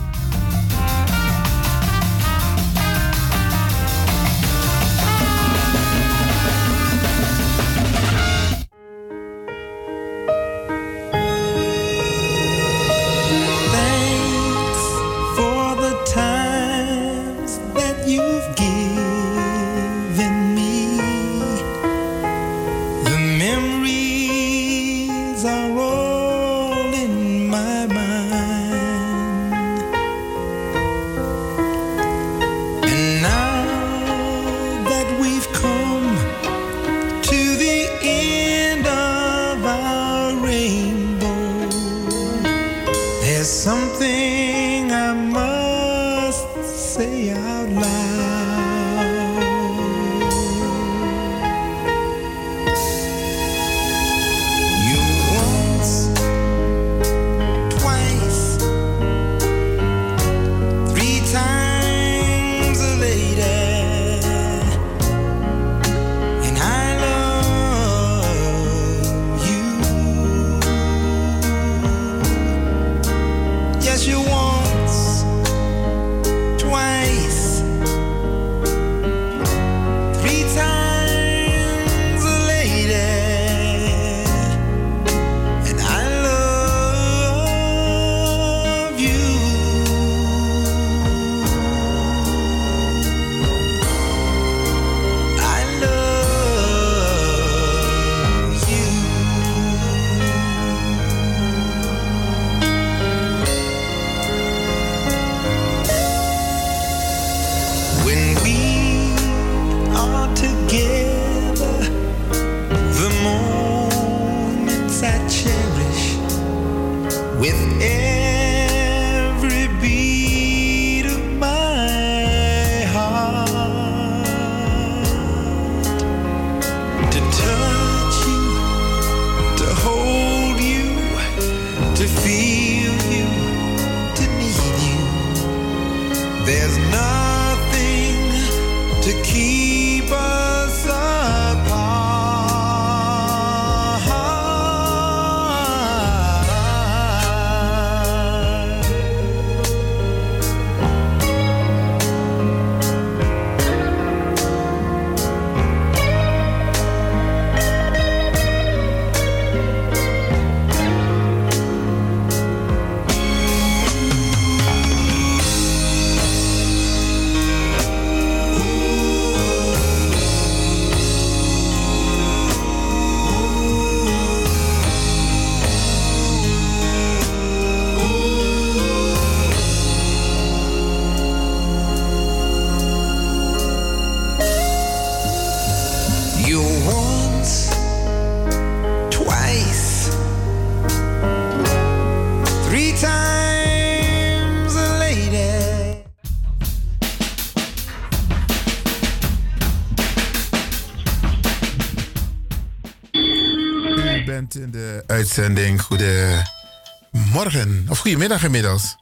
Uitzending. Goedemorgen, of goedemiddag inmiddels.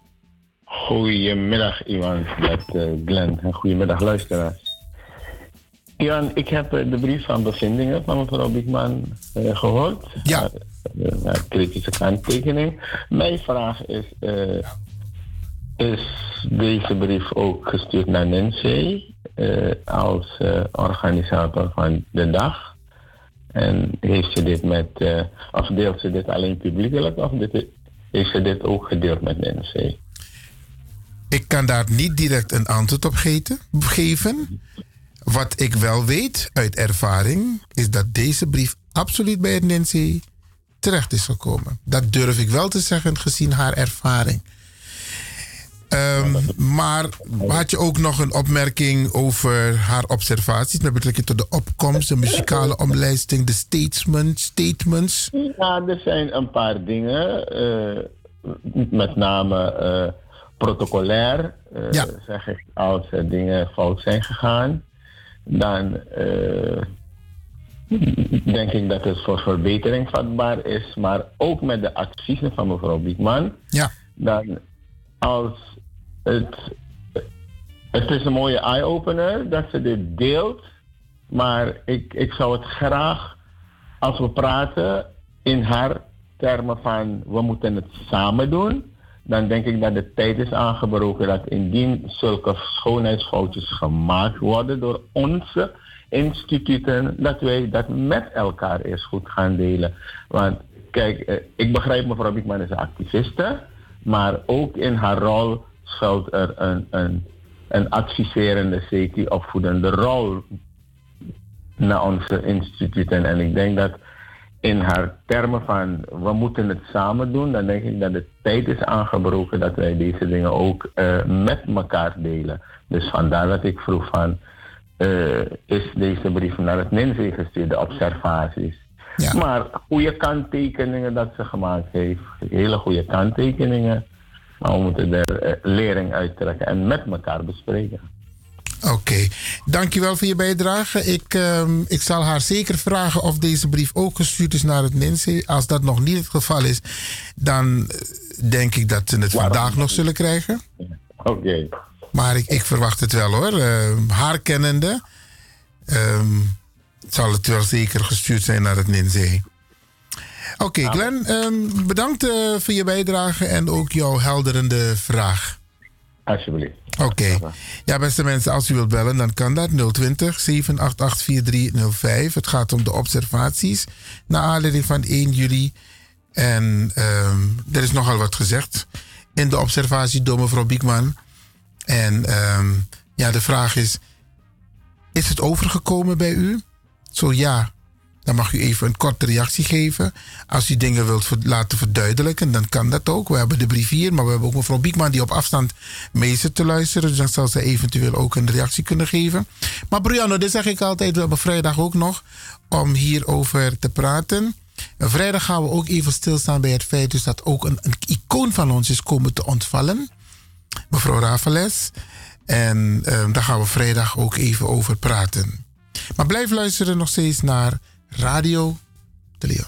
Goedemiddag, Iwan, met eh, Glenn. En goedemiddag, luisteraars. Iwan, ik heb eh, de brief van bevindingen van mevrouw Biekman eh, gehoord. Ja. kritische kanttekening. Mijn vraag is: is deze brief ook gestuurd naar Nancy als organisator van de dag? En heeft ze dit met, eh, of deelt ze dit alleen publiekelijk, of dit, heeft ze dit ook gedeeld met Nancy? Ik kan daar niet direct een antwoord op geven. Wat ik wel weet uit ervaring is dat deze brief absoluut bij het Nancy terecht is gekomen. Dat durf ik wel te zeggen gezien haar ervaring. Ehm, maar had je ook nog een opmerking over haar observaties met betrekking tot de opkomst, de muzikale omlijsting, de statements? statements? Ja, er zijn een paar dingen. eh, met name eh, protocolair. eh, Zeg ik, als er dingen fout zijn gegaan, dan denk ik dat het voor verbetering vatbaar is. Maar ook met de adviezen van mevrouw Biekman. Ja. Dan als het. Het is een mooie eye-opener dat ze dit deelt. Maar ik, ik zou het graag, als we praten in haar termen van we moeten het samen doen, dan denk ik dat de tijd is aangebroken dat indien zulke schoonheidsfoutjes gemaakt worden door onze instituten, dat wij dat met elkaar eerst goed gaan delen. Want kijk, eh, ik begrijp mevrouw Biekman is een activiste, maar ook in haar rol schuilt er een, een, een adviserende, CT opvoedende rol naar onze instituten. En ik denk dat in haar termen van we moeten het samen doen, dan denk ik dat de tijd is aangebroken dat wij deze dingen ook eh, met elkaar delen. Dus vandaar dat ik vroeg van, eh, is deze brief naar het NINSE gestuurd, de observaties. Maar goede kanttekeningen dat ze gemaakt heeft, hele goede kanttekeningen. Maar we moeten er eh, lering uittrekken en met elkaar bespreken. Oké, dankjewel voor je bijdrage. Ik, ehm, ik zal haar zeker vragen of deze brief ook gestuurd is naar het NINSE. Als dat nog niet het geval is, dan eh, denk ik dat ze het vandaag nog zullen krijgen. Oké. Maar ik, ik verwacht het wel hoor. Ehm, haar kennende ehm, zal het wel zeker gestuurd zijn naar het NINSE. Oké, Glenn, ehm, bedankt eh, voor je bijdrage en ook jouw helderende vraag. Alsjeblieft. Oké. Ja, beste mensen, als u wilt bellen, dan kan dat 020 788 4305. Het gaat om de observaties naar aanleiding van 1 juli. En ehm, er is nogal wat gezegd in de observatie door mevrouw Biekman. En ehm, ja, de vraag is: is het overgekomen bij u? Zo ja, dan mag u even een korte reactie geven. Als u dingen wilt laten verduidelijken, dan kan dat ook. We hebben de brief hier, maar we hebben ook mevrouw Biekman die op afstand mee zit te luisteren. Dus dan zal ze eventueel ook een reactie kunnen geven. Maar Brianna, dit zeg ik altijd, we hebben vrijdag ook nog om hierover te praten. En vrijdag gaan we ook even stilstaan bij het feit dus dat ook een, een icoon van ons is komen te ontvallen. Mevrouw Raveles. En ehm, daar gaan we vrijdag ook even over praten. Maar blijf luisteren nog steeds naar Radio de.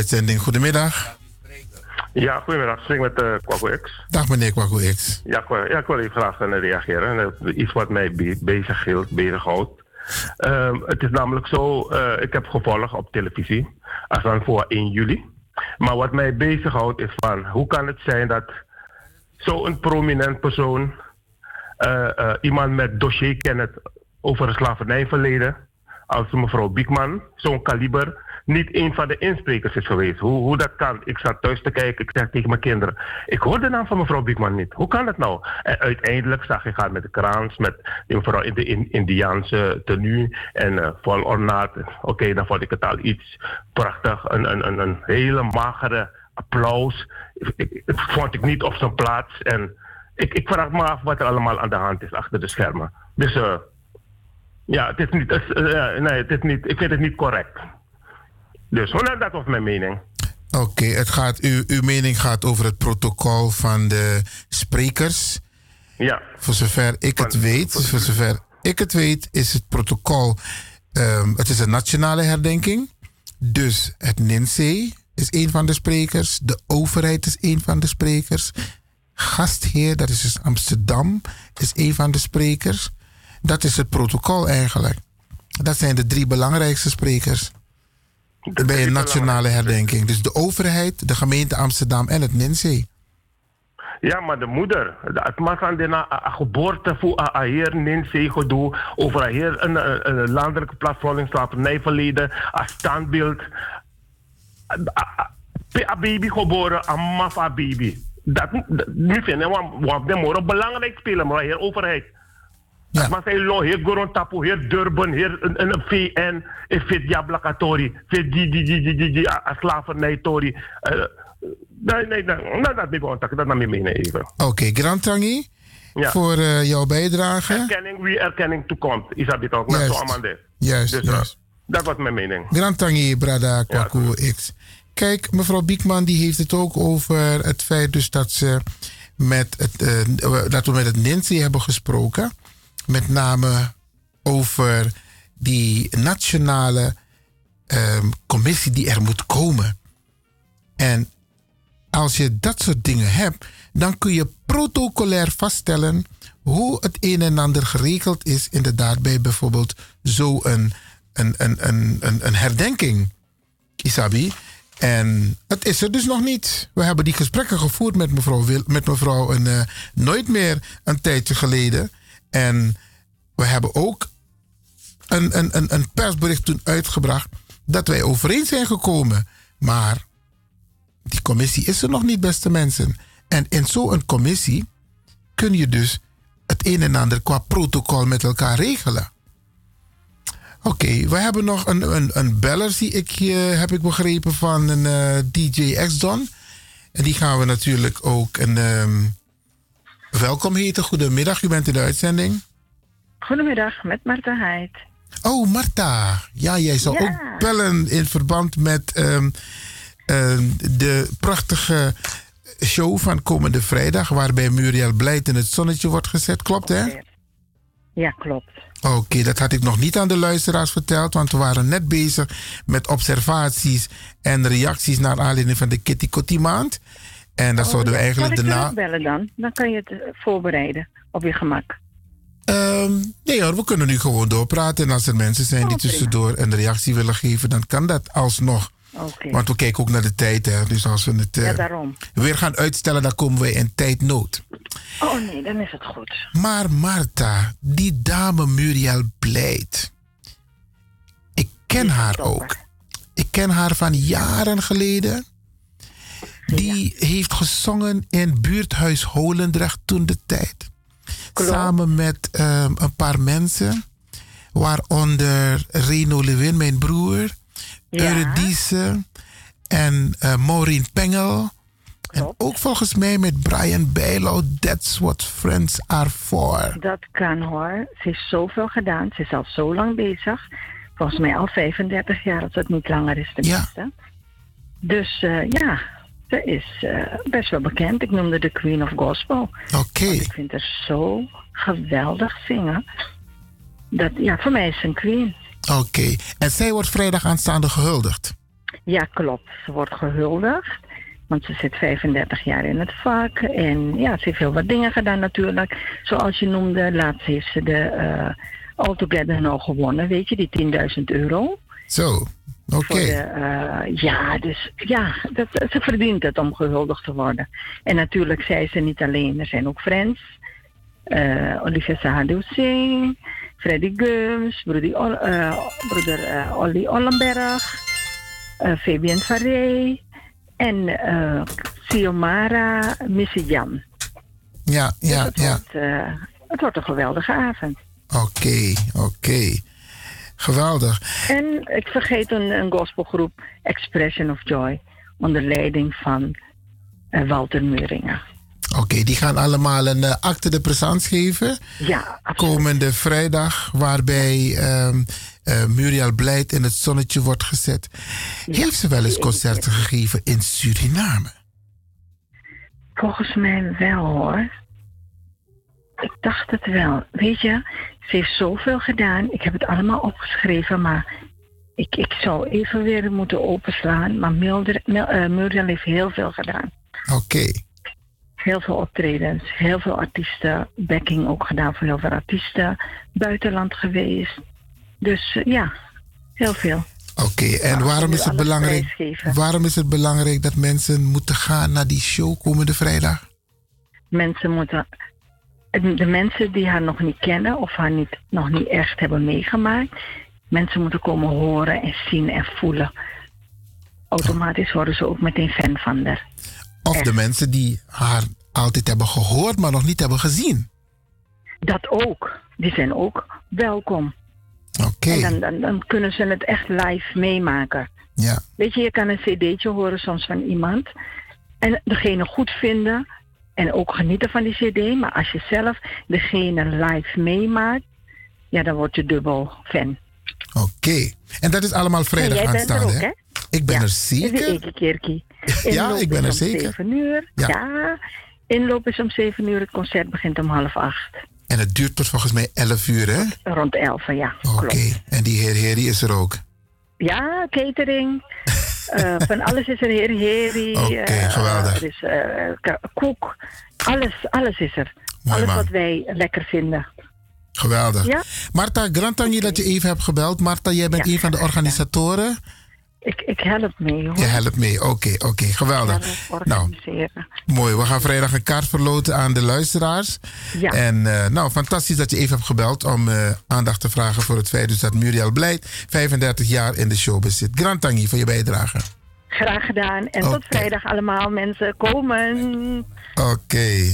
Uitzending. Goedemiddag. Ja, goedemiddag. Ik spreek met uh, Kwaku X. Dag meneer Kwaku X. Ja, ik, wil- ja, ik wil even graag uh, reageren. En, uh, iets wat mij be bezig hield, bezighoudt. Ehm, het is namelijk zo, eh, ik heb gevolgd op televisie. Als dan voor 1 juli. Maar wat mij bezighoudt is van, hoe kan het zijn dat zo'n prominent persoon, eh, eh, iemand met dossierkennis over het slavernijverleden, als mevrouw Biekman, zo'n kaliber, niet een van de insprekers is geweest. Hoe, hoe dat kan. Ik zat thuis te kijken, ik zeg tegen mijn kinderen, ik hoor de naam van mevrouw Biekman niet. Hoe kan dat nou? En uiteindelijk zag ik haar met de kraans, met mevrouw in de in, Indiaanse tenue en eh, vol ornaat. Oké, dan vond ik het al iets prachtig. Een, een, een, een hele magere applaus. Ik, het vond ik niet op zijn plaats. En ik, ik vraag me af wat er allemaal aan de hand is achter de schermen. Dus eh, ja, het is niet, eh, nee, het is niet, ik vind het niet correct. Dus nou, dat was mijn mening. Oké, het gaat, uw, uw mening gaat over het protocol van de sprekers. Ja. Voor zover ik het weet, voor zover ik het weet, is het protocol. ehm, het is een nationale herdenking. Dus het NINSE is een van de sprekers. De overheid is een van de sprekers. Gastheer, dat is dus Amsterdam, is een van de sprekers. Dat is het protocol eigenlijk. Dat zijn de drie belangrijkste sprekers bij een nationale herdenking. Dus de overheid, de gemeente Amsterdam en het NINSE. Ja, maar de moeder, de- het was aan de geboorte voor a heer Ninzee gedoe, over een heer een, een, een landelijke platforming slavernijverleden, als standbeeld. A baby geboren, een mafa baby. Dat, dat- nu vinden we, de moren belangrijk spelen, maar hier overheid. Maar zij lo, hier Goron Tapu, hier Durban, hier een, een VN, en fit Jablakatori, fit die, die, die, die, die, die, slavernijtori. Eh, Nee, nee, nee, dat niet gewoon, dat naar me meenemen even. Oké, Grand Tangi, Ja. voor eh, jouw bijdrage. Erkenning wie erkenning toekomt, is dat dit ook, net Juist. zo Amande. Juist, Dus, juist. eh, dat was mijn mening. Grand Tangi, Brada Kwaku X. Kijk, mevrouw Biekman die heeft het ook over het feit dus dat ze met het, eh, dat we met het NINSI hebben gesproken. Met name over die nationale ehm, commissie die er moet komen. En als je dat soort dingen hebt, dan kun je protocolair vaststellen hoe het een en ander geregeld is, inderdaad, bij bijvoorbeeld zo'n een, een, een, een, een, herdenking. Isabi. En het is er dus nog niet. We hebben die gesprekken gevoerd met mevrouw, met mevrouw een, eh, nooit meer een tijdje geleden. En we hebben ook een, een, een, persbericht toen uitgebracht dat wij overeen zijn gekomen. Maar die commissie is er nog niet, beste mensen. En in zo'n commissie kun je dus het een en ander qua protocol met elkaar regelen. Oké, we hebben nog een, een, een beller, zie ik, hier, heb ik begrepen, van een eh, DJ X-Don. En die gaan we natuurlijk ook een ehm, welkom heten. Goedemiddag, u bent in de uitzending. Goedemiddag, met Marta Heid. Oh, Marta. Ja, jij zou Ja. ook bellen in verband met ehm, ehm, de prachtige show van komende vrijdag, waarbij Muriel Blijt in het zonnetje wordt gezet. Klopt, hè? Ja, klopt. Oké, dat had ik nog niet aan de luisteraars verteld, want we waren net bezig met observaties en reacties naar aanleiding van de Kitty Kotti maand. En dat zouden we Oh, eigenlijk ik daarna. terugbellen dan? Dan kan je het eh, voorbereiden op je gemak. Ehm, nee hoor, we kunnen nu gewoon doorpraten. En als er mensen zijn die Oh, tussendoor een reactie willen geven, dan kan dat alsnog. Oké. Want we kijken ook naar de tijd, hè. Dus als we het eh, Ja, weer gaan uitstellen, dan komen we in tijdnood. Oh nee, dan is het goed. Maar Marta, die dame Muriel Blijt. Ik ken haar ook. Ik ken haar van jaren geleden. Die heeft gezongen in buurthuis Holendrecht toen de tijd. Samen met ehm, een paar mensen. Waaronder Reno Lewin, mijn broer. Eurydice en eh, Maureen Pengel. En ook volgens mij met Brian Bijlo. That's what friends are for. Dat kan hoor. Ze heeft zoveel gedaan. Ze is al zo lang bezig. Volgens mij al 35 jaar, als het niet langer is tenminste. Dus eh, ja, ze is eh, best wel bekend. Ik noemde de Queen of Gospel. Oké. Ik vind haar zo geweldig zingen. Dat, ja, voor mij is ze een queen. Oké. En zij wordt vrijdag aanstaande gehuldigd. Ja, klopt. Ze wordt gehuldigd. Want ze zit 35 jaar in het vak. En ja, ze heeft heel wat dingen gedaan natuurlijk. Zoals je noemde, laatst heeft ze de eh All Together nou gewonnen. Weet je, die 10.000 euro. Zo, oké. Eh, ja, dus ja, dat, ze verdient het om gehuldigd te worden. En natuurlijk zei ze niet alleen, er zijn ook friends. eh Olivia Sahadu Singh, Freddy Gums, broeder, eh, Olly Ollenberg, Fabian Faré en eh Siomara Misijan. Ja, ja, het, ja. wordt, het wordt een geweldige avond. Oké, oké. Geweldig. En ik vergeet een, een gospelgroep, Expression of Joy, onder leiding van eh, Walter Meuringen. Oké, die gaan allemaal een eh, acte de présence geven. Ja, Komende vrijdag, waarbij ehm, eh, Muriel Blijt in het zonnetje wordt gezet. Heeft ze wel eens concerten gegeven in Suriname? Volgens mij wel hoor. Ik dacht het wel. Weet je, ze heeft zoveel gedaan. Ik heb het allemaal opgeschreven, maar ik, ik zou even weer moeten openslaan. Maar Mildred, Mil, eh, Muriel heeft heel veel gedaan. Oké. Heel veel optredens, heel veel artiesten. Backing ook gedaan voor heel veel artiesten. Buitenland geweest. Dus eh, ja, heel veel. Oké, en waarom is, het belangrijk, waarom is het belangrijk dat mensen moeten gaan naar die show komende vrijdag? mensen moeten. De mensen die haar nog niet kennen of haar niet, nog niet echt hebben meegemaakt, mensen moeten komen horen en zien en voelen automatisch worden ze ook meteen fan van haar. Of de mensen die haar altijd hebben gehoord, maar nog niet hebben gezien. Dat ook. Die zijn ook welkom. Oké. En dan, dan, dan kunnen ze het echt live meemaken. Ja. Weet je, je kan een cd'tje horen soms van iemand. En degene goed vinden. En ook genieten van die cd. Maar als je zelf degene live meemaakt. Ja, dan word je dubbel fan. Oké. En dat is allemaal vrijdag En jij bent er aanstaande, ook, hè? Ik ben Ja, er is zeker. keertje. Ja, ik ben is er om zeker. 7 uur. Ja. Ja. Inloop is om 7 uur. Het concert begint om half acht. En het duurt tot volgens mij 11 uur, hè? Rond 11, ja. Oké. En die heer Heri is er ook. Ja, catering. Eh, van alles is er, heer Heri. Oké, eh, geweldig. Er is eh, koek. Alles, alles is er. Mooi, alles man. wat wij lekker vinden. Geweldig. Ja. Marta, Grantangi dat je even hebt gebeld. Marta, jij bent een van de organisatoren. Ik, ik help mee hoor. Je helpt mee. Oké, oké. Geweldig. Nou, Organiseren. mooi. We gaan vrijdag een kaart verloten aan de luisteraars. Ja. En eh, nou, fantastisch dat je even hebt gebeld om eh, aandacht te vragen voor het feit dus dat Muriel Blijt 35 jaar in de showbiz zit. Grantangi voor je bijdrage. Graag gedaan. En tot vrijdag allemaal mensen. Komen. Oké.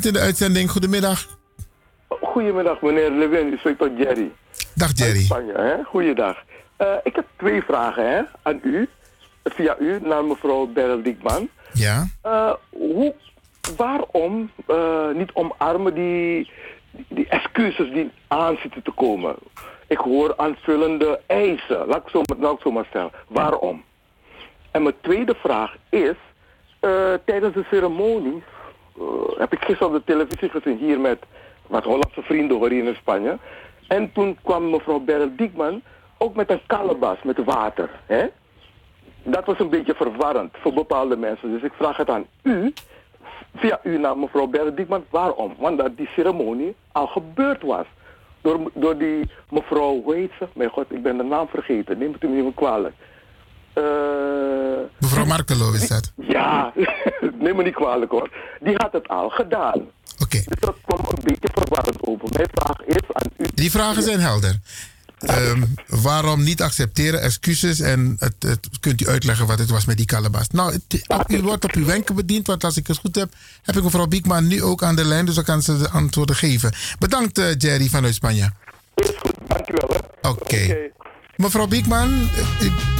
bent in de uitzending. Goedemiddag. Goedemiddag meneer Lewin, u spreekt tot Jerry. Dag Jerry. Spanje, hè? Goeiedag. Eh, ik heb twee vragen hè, aan u, via u, naar mevrouw Beryl Diekman. Ja. Eh, hoe, waarom eh, niet omarmen die, die excuses die aan zitten te komen? Ik hoor aanvullende eisen, laat ik zo, laat ik zo maar stellen. Waarom? En mijn tweede vraag is, tijdens de ceremonie heb ik gisteren op de televisie gezien hier met wat Hollandse vrienden hoor hier in Spanje. En toen kwam mevrouw Beryl Diekman ook met een kalebas met water. Hè? Dat was een beetje verwarrend voor bepaalde mensen. Dus ik vraag het aan u, via u naar mevrouw Beryl Diekman, waarom? Want dat die ceremonie al gebeurd was. Door, door die mevrouw, hoe heet ze? Mijn god, ik ben de naam vergeten. Neem het u niet kwalijk. Eh, Mevrouw Markelo is dat. ja, neem me niet kwalijk hoor. Die had het al gedaan. Oké. Dus dat kwam een beetje verwarrend over. Mijn vraag is aan u. Die vragen zijn helder. Ehm, waarom niet accepteren excuses en het, het, kunt u uitleggen wat het was met die kalebas? Nou, het, op- u wordt op uw wenken bediend, want als ik het goed heb, heb ik mevrouw Biekman nu ook aan de lijn, dus dan kan ze de antwoorden geven. Bedankt eh, Jerry vanuit Spanje. Dank u wel. Oké. Mevrouw Biekman, eh, ik-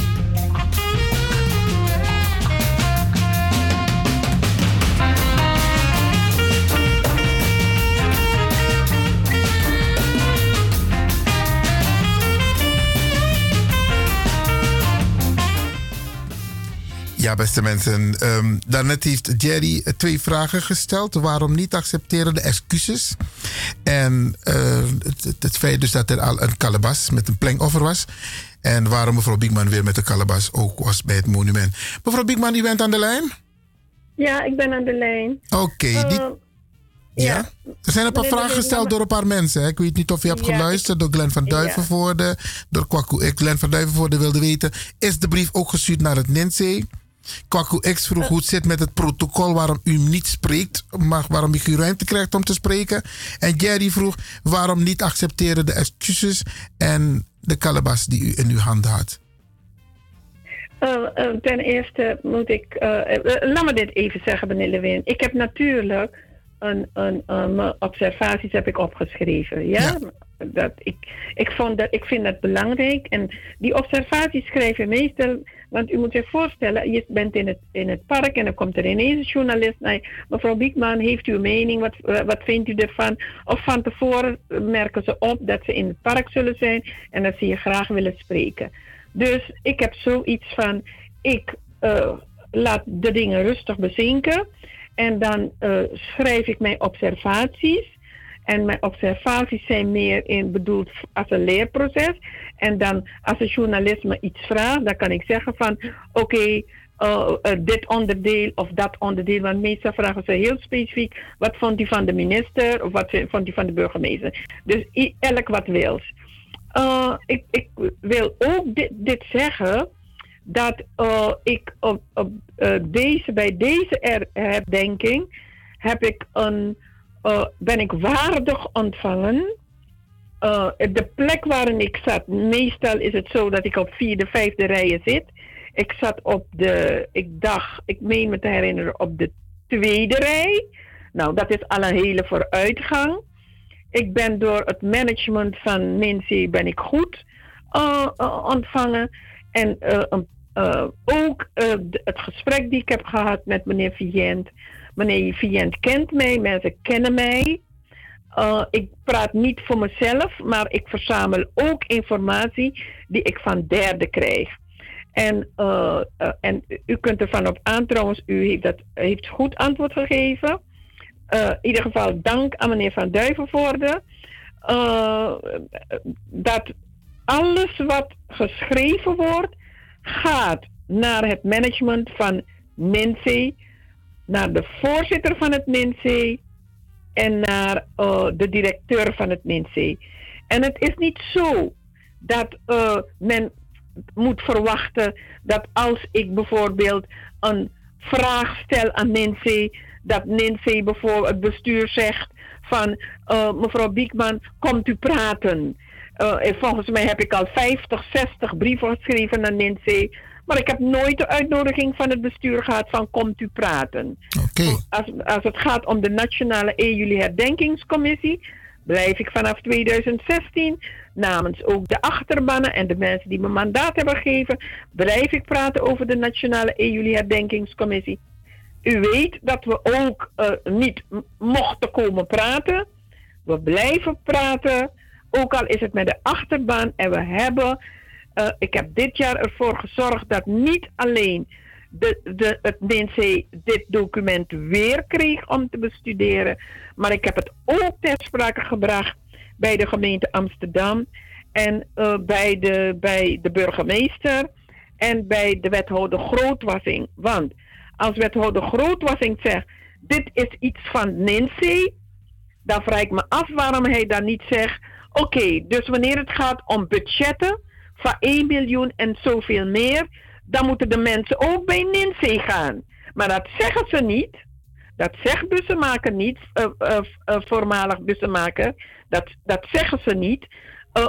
Ja, beste mensen. ehm daarnet heeft Jerry eh, twee vragen gesteld. Waarom niet accepteren de excuses? En eh, het, het- feit dus dat er al een kalebas met een plengoffer was. En waarom mevrouw Biekman weer met de kalebas ook was bij het monument. Mevrouw Biekman, u bent aan de lijn? Ja, ik ben aan de lijn. Oké. Eh, die- ja. Er zijn een paar vragen gesteld door een paar mensen. hè. Ik weet niet of u hebt Ja, geluisterd door Glenn van ja. Duivenvoorde. Door Kwaku X. Glenn van Duivenvoorde wilde weten. Is de brief ook gestuurd naar het NINSE? Kwaku X vroeg hoe het zit met het protocol waarom u niet spreekt. Maar waarom u geen ruimte krijgt om te spreken. En Jerry vroeg waarom niet accepteren de excuses en de kalebas die u in uw handen had. Eh, eh, ten eerste moet ik. eh, laat me dit even zeggen, meneer Lewin. Ik heb natuurlijk een, een, een- mijn observaties heb ik opgeschreven. Ja? Dat ik, ik, vond dat, ik vind dat belangrijk. En die observaties schrijven meestal. Want u moet zich voorstellen, je bent in het, in het park en dan komt er ineens een journalist naar. Mevrouw Biekman, heeft u een mening? Wat, eh, wat vindt u ervan? Of van tevoren merken ze op dat ze in het park zullen zijn en dat ze je graag willen spreken. Dus ik heb zoiets van, ik eh, laat de dingen rustig bezinken en dan eh, schrijf ik mijn observaties. En mijn observaties zijn meer in, bedoeld als een leerproces. En dan als een journalist me iets vraagt, dan kan ik zeggen van oké, eh, eh, dit onderdeel of dat onderdeel. Want meestal vragen ze heel specifiek wat vond u van de minister of wat vond u van de burgemeester. Dus elk wat wils. Eh, ik, ik wil ook dit, dit zeggen dat ik op, op deze, bij deze er- herdenking heb ik een, ben ik waardig ontvangen. Eh, de plek waarin ik zat, meestal is het zo dat ik op vierde, vijfde rijen zit. Ik zat op de, ik dacht, ik meen me te herinneren, op de tweede rij. Nou, dat is al een hele vooruitgang. Ik ben door het management van Mincy ben ik goed eh, ontvangen. En ook het gesprek die ik heb gehad met meneer Vient. Meneer Vient kent mij, mensen kennen mij. Eh, ik praat niet voor mezelf, maar ik verzamel ook informatie die ik van derden krijg. En, eh, eh, en u kunt ervan op aan, trouwens, u heeft, dat, heeft goed antwoord gegeven. In ieder geval dank aan meneer Van Duivenvoorde. dat alles wat geschreven wordt, gaat naar het management van NINSE, naar de voorzitter van het NINSE en naar eh, de directeur van het NINSE. En het is niet zo dat eh, men moet verwachten dat als ik bijvoorbeeld een vraag stel aan Nancy, dat Nancy bijvoorbeeld het bestuur zegt van eh, mevrouw Biekman, komt u praten. En volgens mij heb ik al 50, 60 brieven geschreven naar Nancy. Maar ik heb nooit de uitnodiging van het bestuur gehad van komt u praten. Als, als het gaat om de Nationale 1 juli herdenkingscommissie, blijf ik vanaf 2016 namens ook de achterbannen en de mensen die me mandaat hebben gegeven, blijf ik praten over de Nationale 1 juli herdenkingscommissie. U weet dat we ook eh, niet mochten komen praten. We blijven praten, ook al is het met de achterban. En we hebben, eh, ik heb dit jaar ervoor gezorgd dat niet alleen de, de, het NC dit document weer kreeg om te bestuderen, maar ik heb het ook ter sprake gebracht bij de gemeente Amsterdam en eh, bij, de, bij de burgemeester en bij de wethouder Grootwassing. Want als wethouder Grootwassing zegt, dit is iets van Nancy, dan vraag ik me af waarom hij dan niet zegt, oké, dus wanneer het gaat om budgetten van 1 miljoen en zoveel meer, dan moeten de mensen ook bij Nancy gaan. Maar dat zeggen ze niet. Dat zegt bussenmaker niet, eh, eh, eh, voormalig bussenmaker. Dat, dat zeggen ze niet.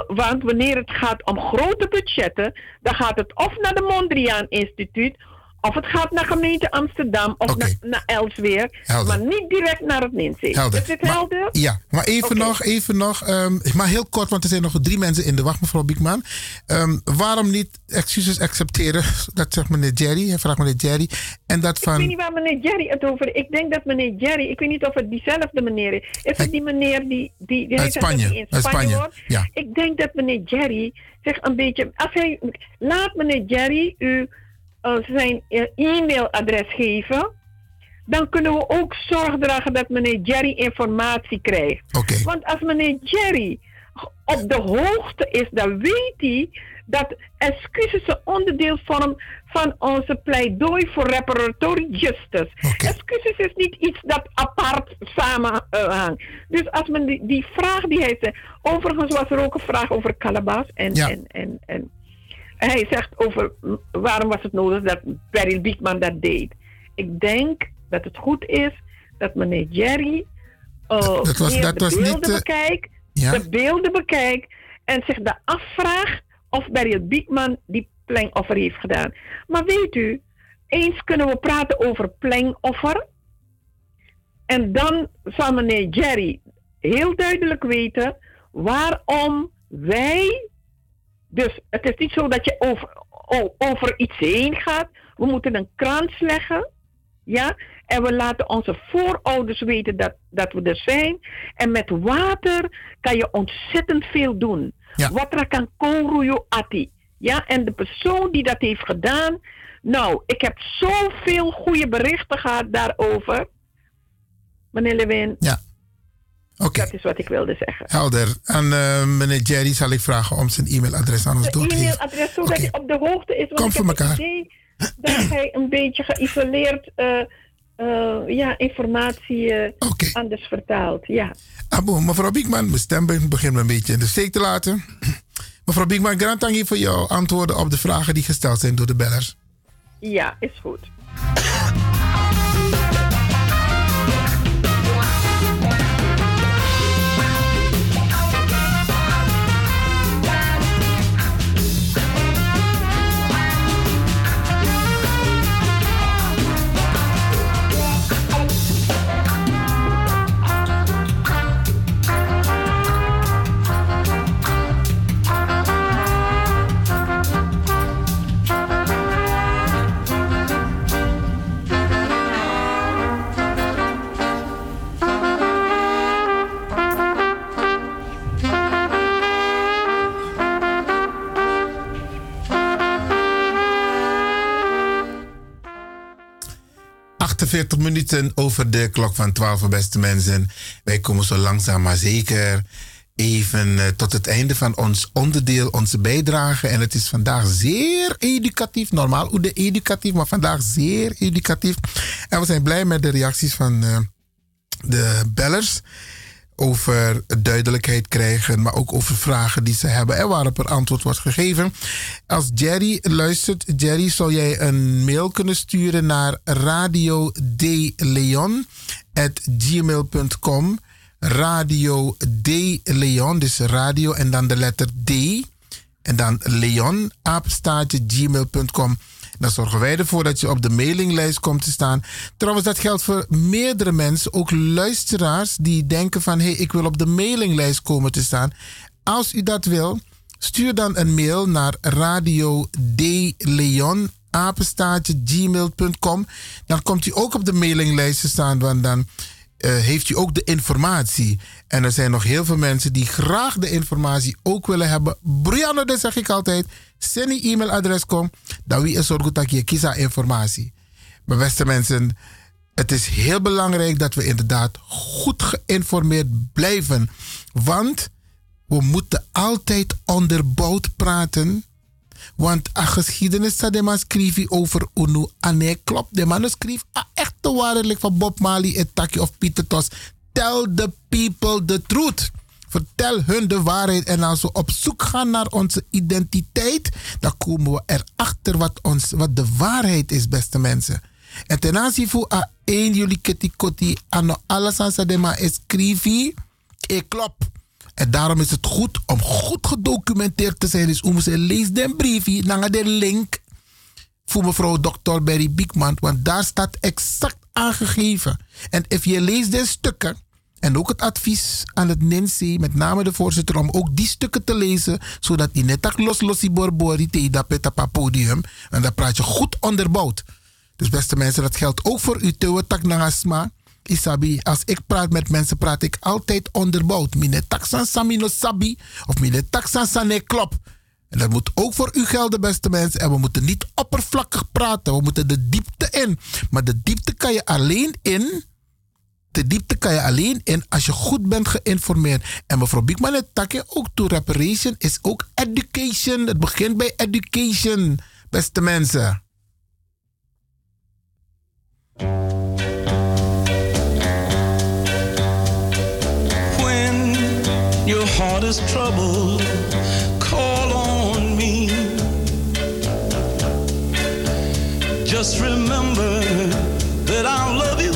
Want wanneer het gaat om grote budgetten, dan gaat het of naar de Mondriaan Instituut, of het gaat naar gemeente Amsterdam, of naar, naar Elsweer, maar niet direct naar het NINSE. Helder. Is Maar- helder? Ja, maar even nog, even nog, ehm, maar heel kort, want er zijn nog drie mensen in de wacht, mevrouw Biekman. Ehm, waarom niet excuses accepteren? Dat zegt meneer Jerry, hij vraagt meneer Jerry. En dat Ik weet van, niet waar meneer Jerry het over Ik denk dat meneer Jerry, ik weet niet of het diezelfde meneer is. Is het die meneer die, die, die Uit Spanje, in uit Spanje, Spanje, ja. Ik denk dat meneer Jerry zich een beetje. Als hij, laat meneer Jerry u eh, zijn eh, e-mailadres geven. Dan kunnen we ook zorg dragen dat meneer Jerry informatie krijgt. Want als meneer Jerry op de hoogte is, dan weet hij dat excuses een onderdeel vormen van onze pleidooi voor reparatory justice. Excuses is niet iets dat apart samenhangt. dus als men die, die vraag die hij overigens was er ook een vraag over Calabas en, Ja. en, en, en hij zegt over waarom was het nodig dat Beryl Biekman dat deed. Ik denk dat het goed is dat meneer Jerry uh, dat was- meer dat de was beelden niet, eh, bekijkt, ja. de beelden bekijkt en zich de afvraagt of Beryl Biekman die plengoffer heeft gedaan. Maar weet u, eens kunnen we praten over plengoffer. En dan zal meneer Jerry heel duidelijk weten waarom wij. Dus het is niet zo dat je over, over iets heen gaat. We moeten een krans leggen. Ja, en we laten onze voorouders weten dat, dat we er zijn. En met water kan je ontzettend veel doen. Wat kan koruyo ati. Ja, en de persoon die dat heeft gedaan. Nou, ik heb zoveel goede berichten gehad daarover. Meneer Lewin. Ja. Dat is wat ik wilde zeggen. Helder. En eh, meneer Jerry zal ik vragen om zijn e-mailadres aan ons door te geven. E-mailadres, zodat hij op de hoogte is. Want Kom ik voor heb elkaar. het idee dat hij een beetje geïsoleerd eh, eh, ja, informatie anders vertaalt. Ja. Abo, mevrouw Biekman, mijn stem be- begint me een beetje in de steek te laten. mevrouw Biekman, grand voor jouw antwoorden op de vragen die gesteld zijn door de bellers. ja, is goed. ...48 minuten over de klok van 12, beste mensen. Wij komen zo langzaam maar zeker even eh, tot het einde van ons onderdeel, onze bijdrage. En het is vandaag zeer educatief. Normaal hoe de educatief, maar vandaag zeer educatief. En we zijn blij met de reacties van eh, de bellers over duidelijkheid krijgen, maar ook over vragen die ze hebben en waarop er antwoord wordt gegeven. Als Jerry luistert, Jerry, zou jij een mail kunnen sturen naar radiodeleon.gmail.com Radio D Leon, dus radio en dan de letter D en dan Leon, apenstaartje gmail.com. Dan zorgen wij ervoor dat je op de mailinglijst komt te staan. Trouwens, dat geldt voor meerdere mensen, ook luisteraars die denken van hé, hey, ik wil op de mailinglijst komen te staan. Als u dat wil, stuur dan een mail naar radio D Leon apenstaartje gmail.com. Dan komt u ook op de mailinglijst te staan, want dan uh, heeft u ook de informatie. En er zijn nog heel veel mensen die graag de informatie ook willen hebben. Brianna, dat zeg ik altijd. Send die e-mailadres kom. Dan wie is zorg dat je kiest informatie. Maar beste mensen, het is heel belangrijk dat we inderdaad goed geïnformeerd blijven. Want we moeten altijd onderbouwd praten. Want a geschiedenis de man schreef over Unu. En klopt. De man schreef a echte waarheid van Bob Marley, Etaki of Pieter Tos. Tell the people the truth. Vertel hun de waarheid. En als we op zoek gaan naar onze identiteit, dan komen we erachter wat, ons, wat de waarheid is, beste mensen. En ten aanzien van a 1 juli ketikoti, ano alles aan sadema is schreef, ik klopt. En daarom is het goed om goed gedocumenteerd te zijn. Dus om ze lees den briefje, naar de link voor mevrouw Dr. Berry Biekman, want daar staat exact aangegeven. En als je leest de stukken en ook het advies aan het NINSE, met name de voorzitter, om ook die stukken te lezen, zodat die net los losie borbori te dat podium. En dan praat je goed onderbouwd. Dus beste mensen, dat geldt ook voor u, Tewe Tak Nangasma. Isabi, als ik praat met mensen, praat ik altijd onderbouwd. Mine taksan samino sabi of mine taksan sane klop. En dat moet ook voor u gelden, beste mensen. En we moeten niet oppervlakkig praten. We moeten de diepte in. Maar de diepte kan je alleen in. De diepte kan je alleen in als je goed bent geïnformeerd. En mevrouw Biekman het takje ook to reparation is ook education. Het begint bij education, beste mensen. Heart is troubled, call on me. Just remember that I'll love you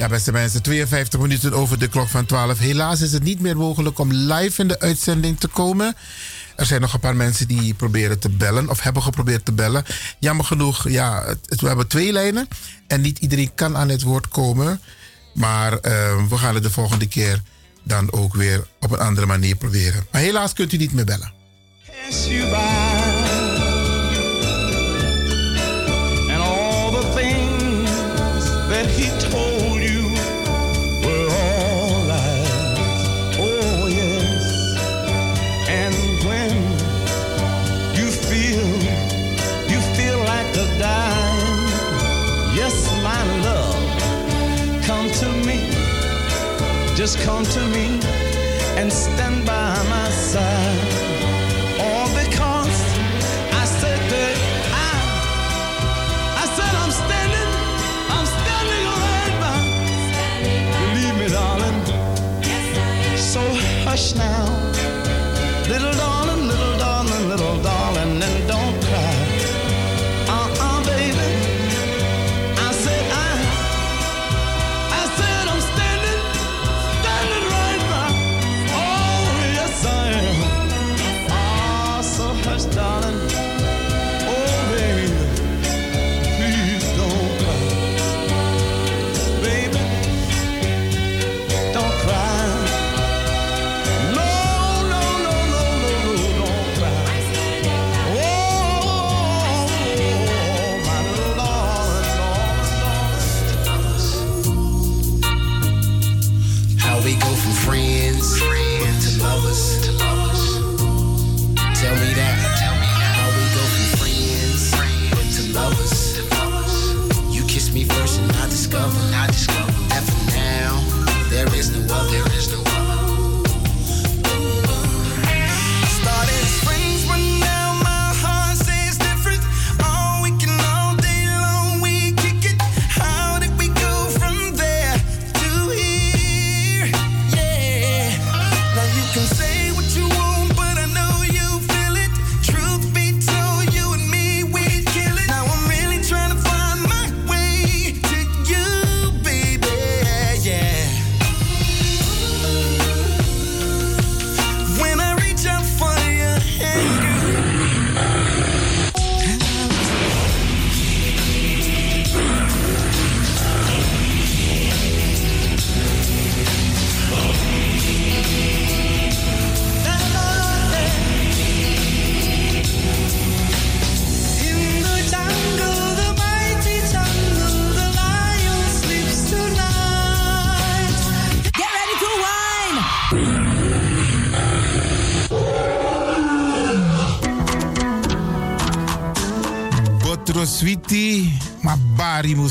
Ja, beste mensen, 52 minuten over de klok van 12. Helaas is het niet meer mogelijk om live in de uitzending te komen. Er zijn nog een paar mensen die proberen te bellen of hebben geprobeerd te bellen. Jammer genoeg, ja, het- we hebben twee lijnen en niet iedereen kan aan het woord komen. Maar eh, we gaan het de volgende keer dan ook weer op een andere manier proberen. Maar helaas kunt u niet meer bellen. And all the things that he told Just come to me and stand by my side. All because I said that I, I said I'm standing, I'm standing right by. Believe me, darling. So hush now,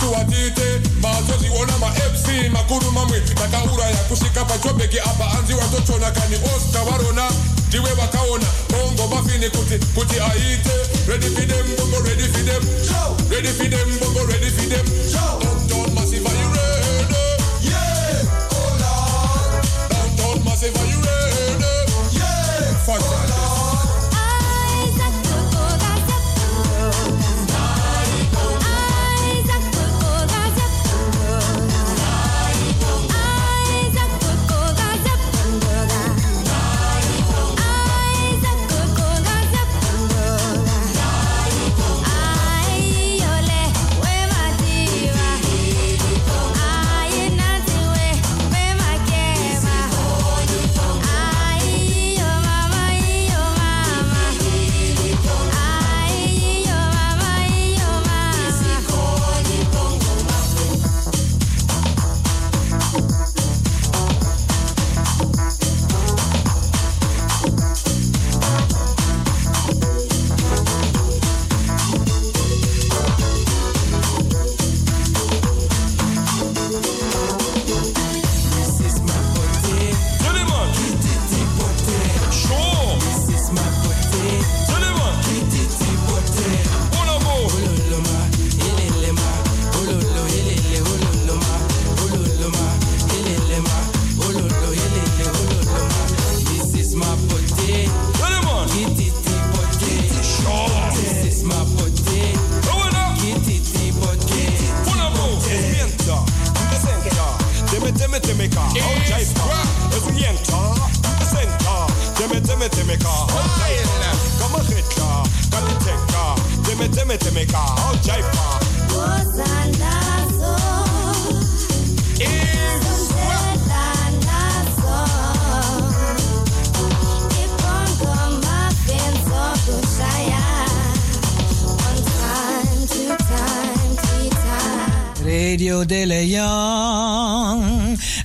Suwatite. Matoziona mafc makuru mamwe takauraya kusvika pachobheki apa anzi watotona kani oscar varona ndiwe vakaona bongo mafini kuti kuti aite. Ready for them bongo ready for them. Ready for them bongo ready for them. Downtown massive are you ready? Yeah! Oh lord downtown massive are you ready? Yeah! Radio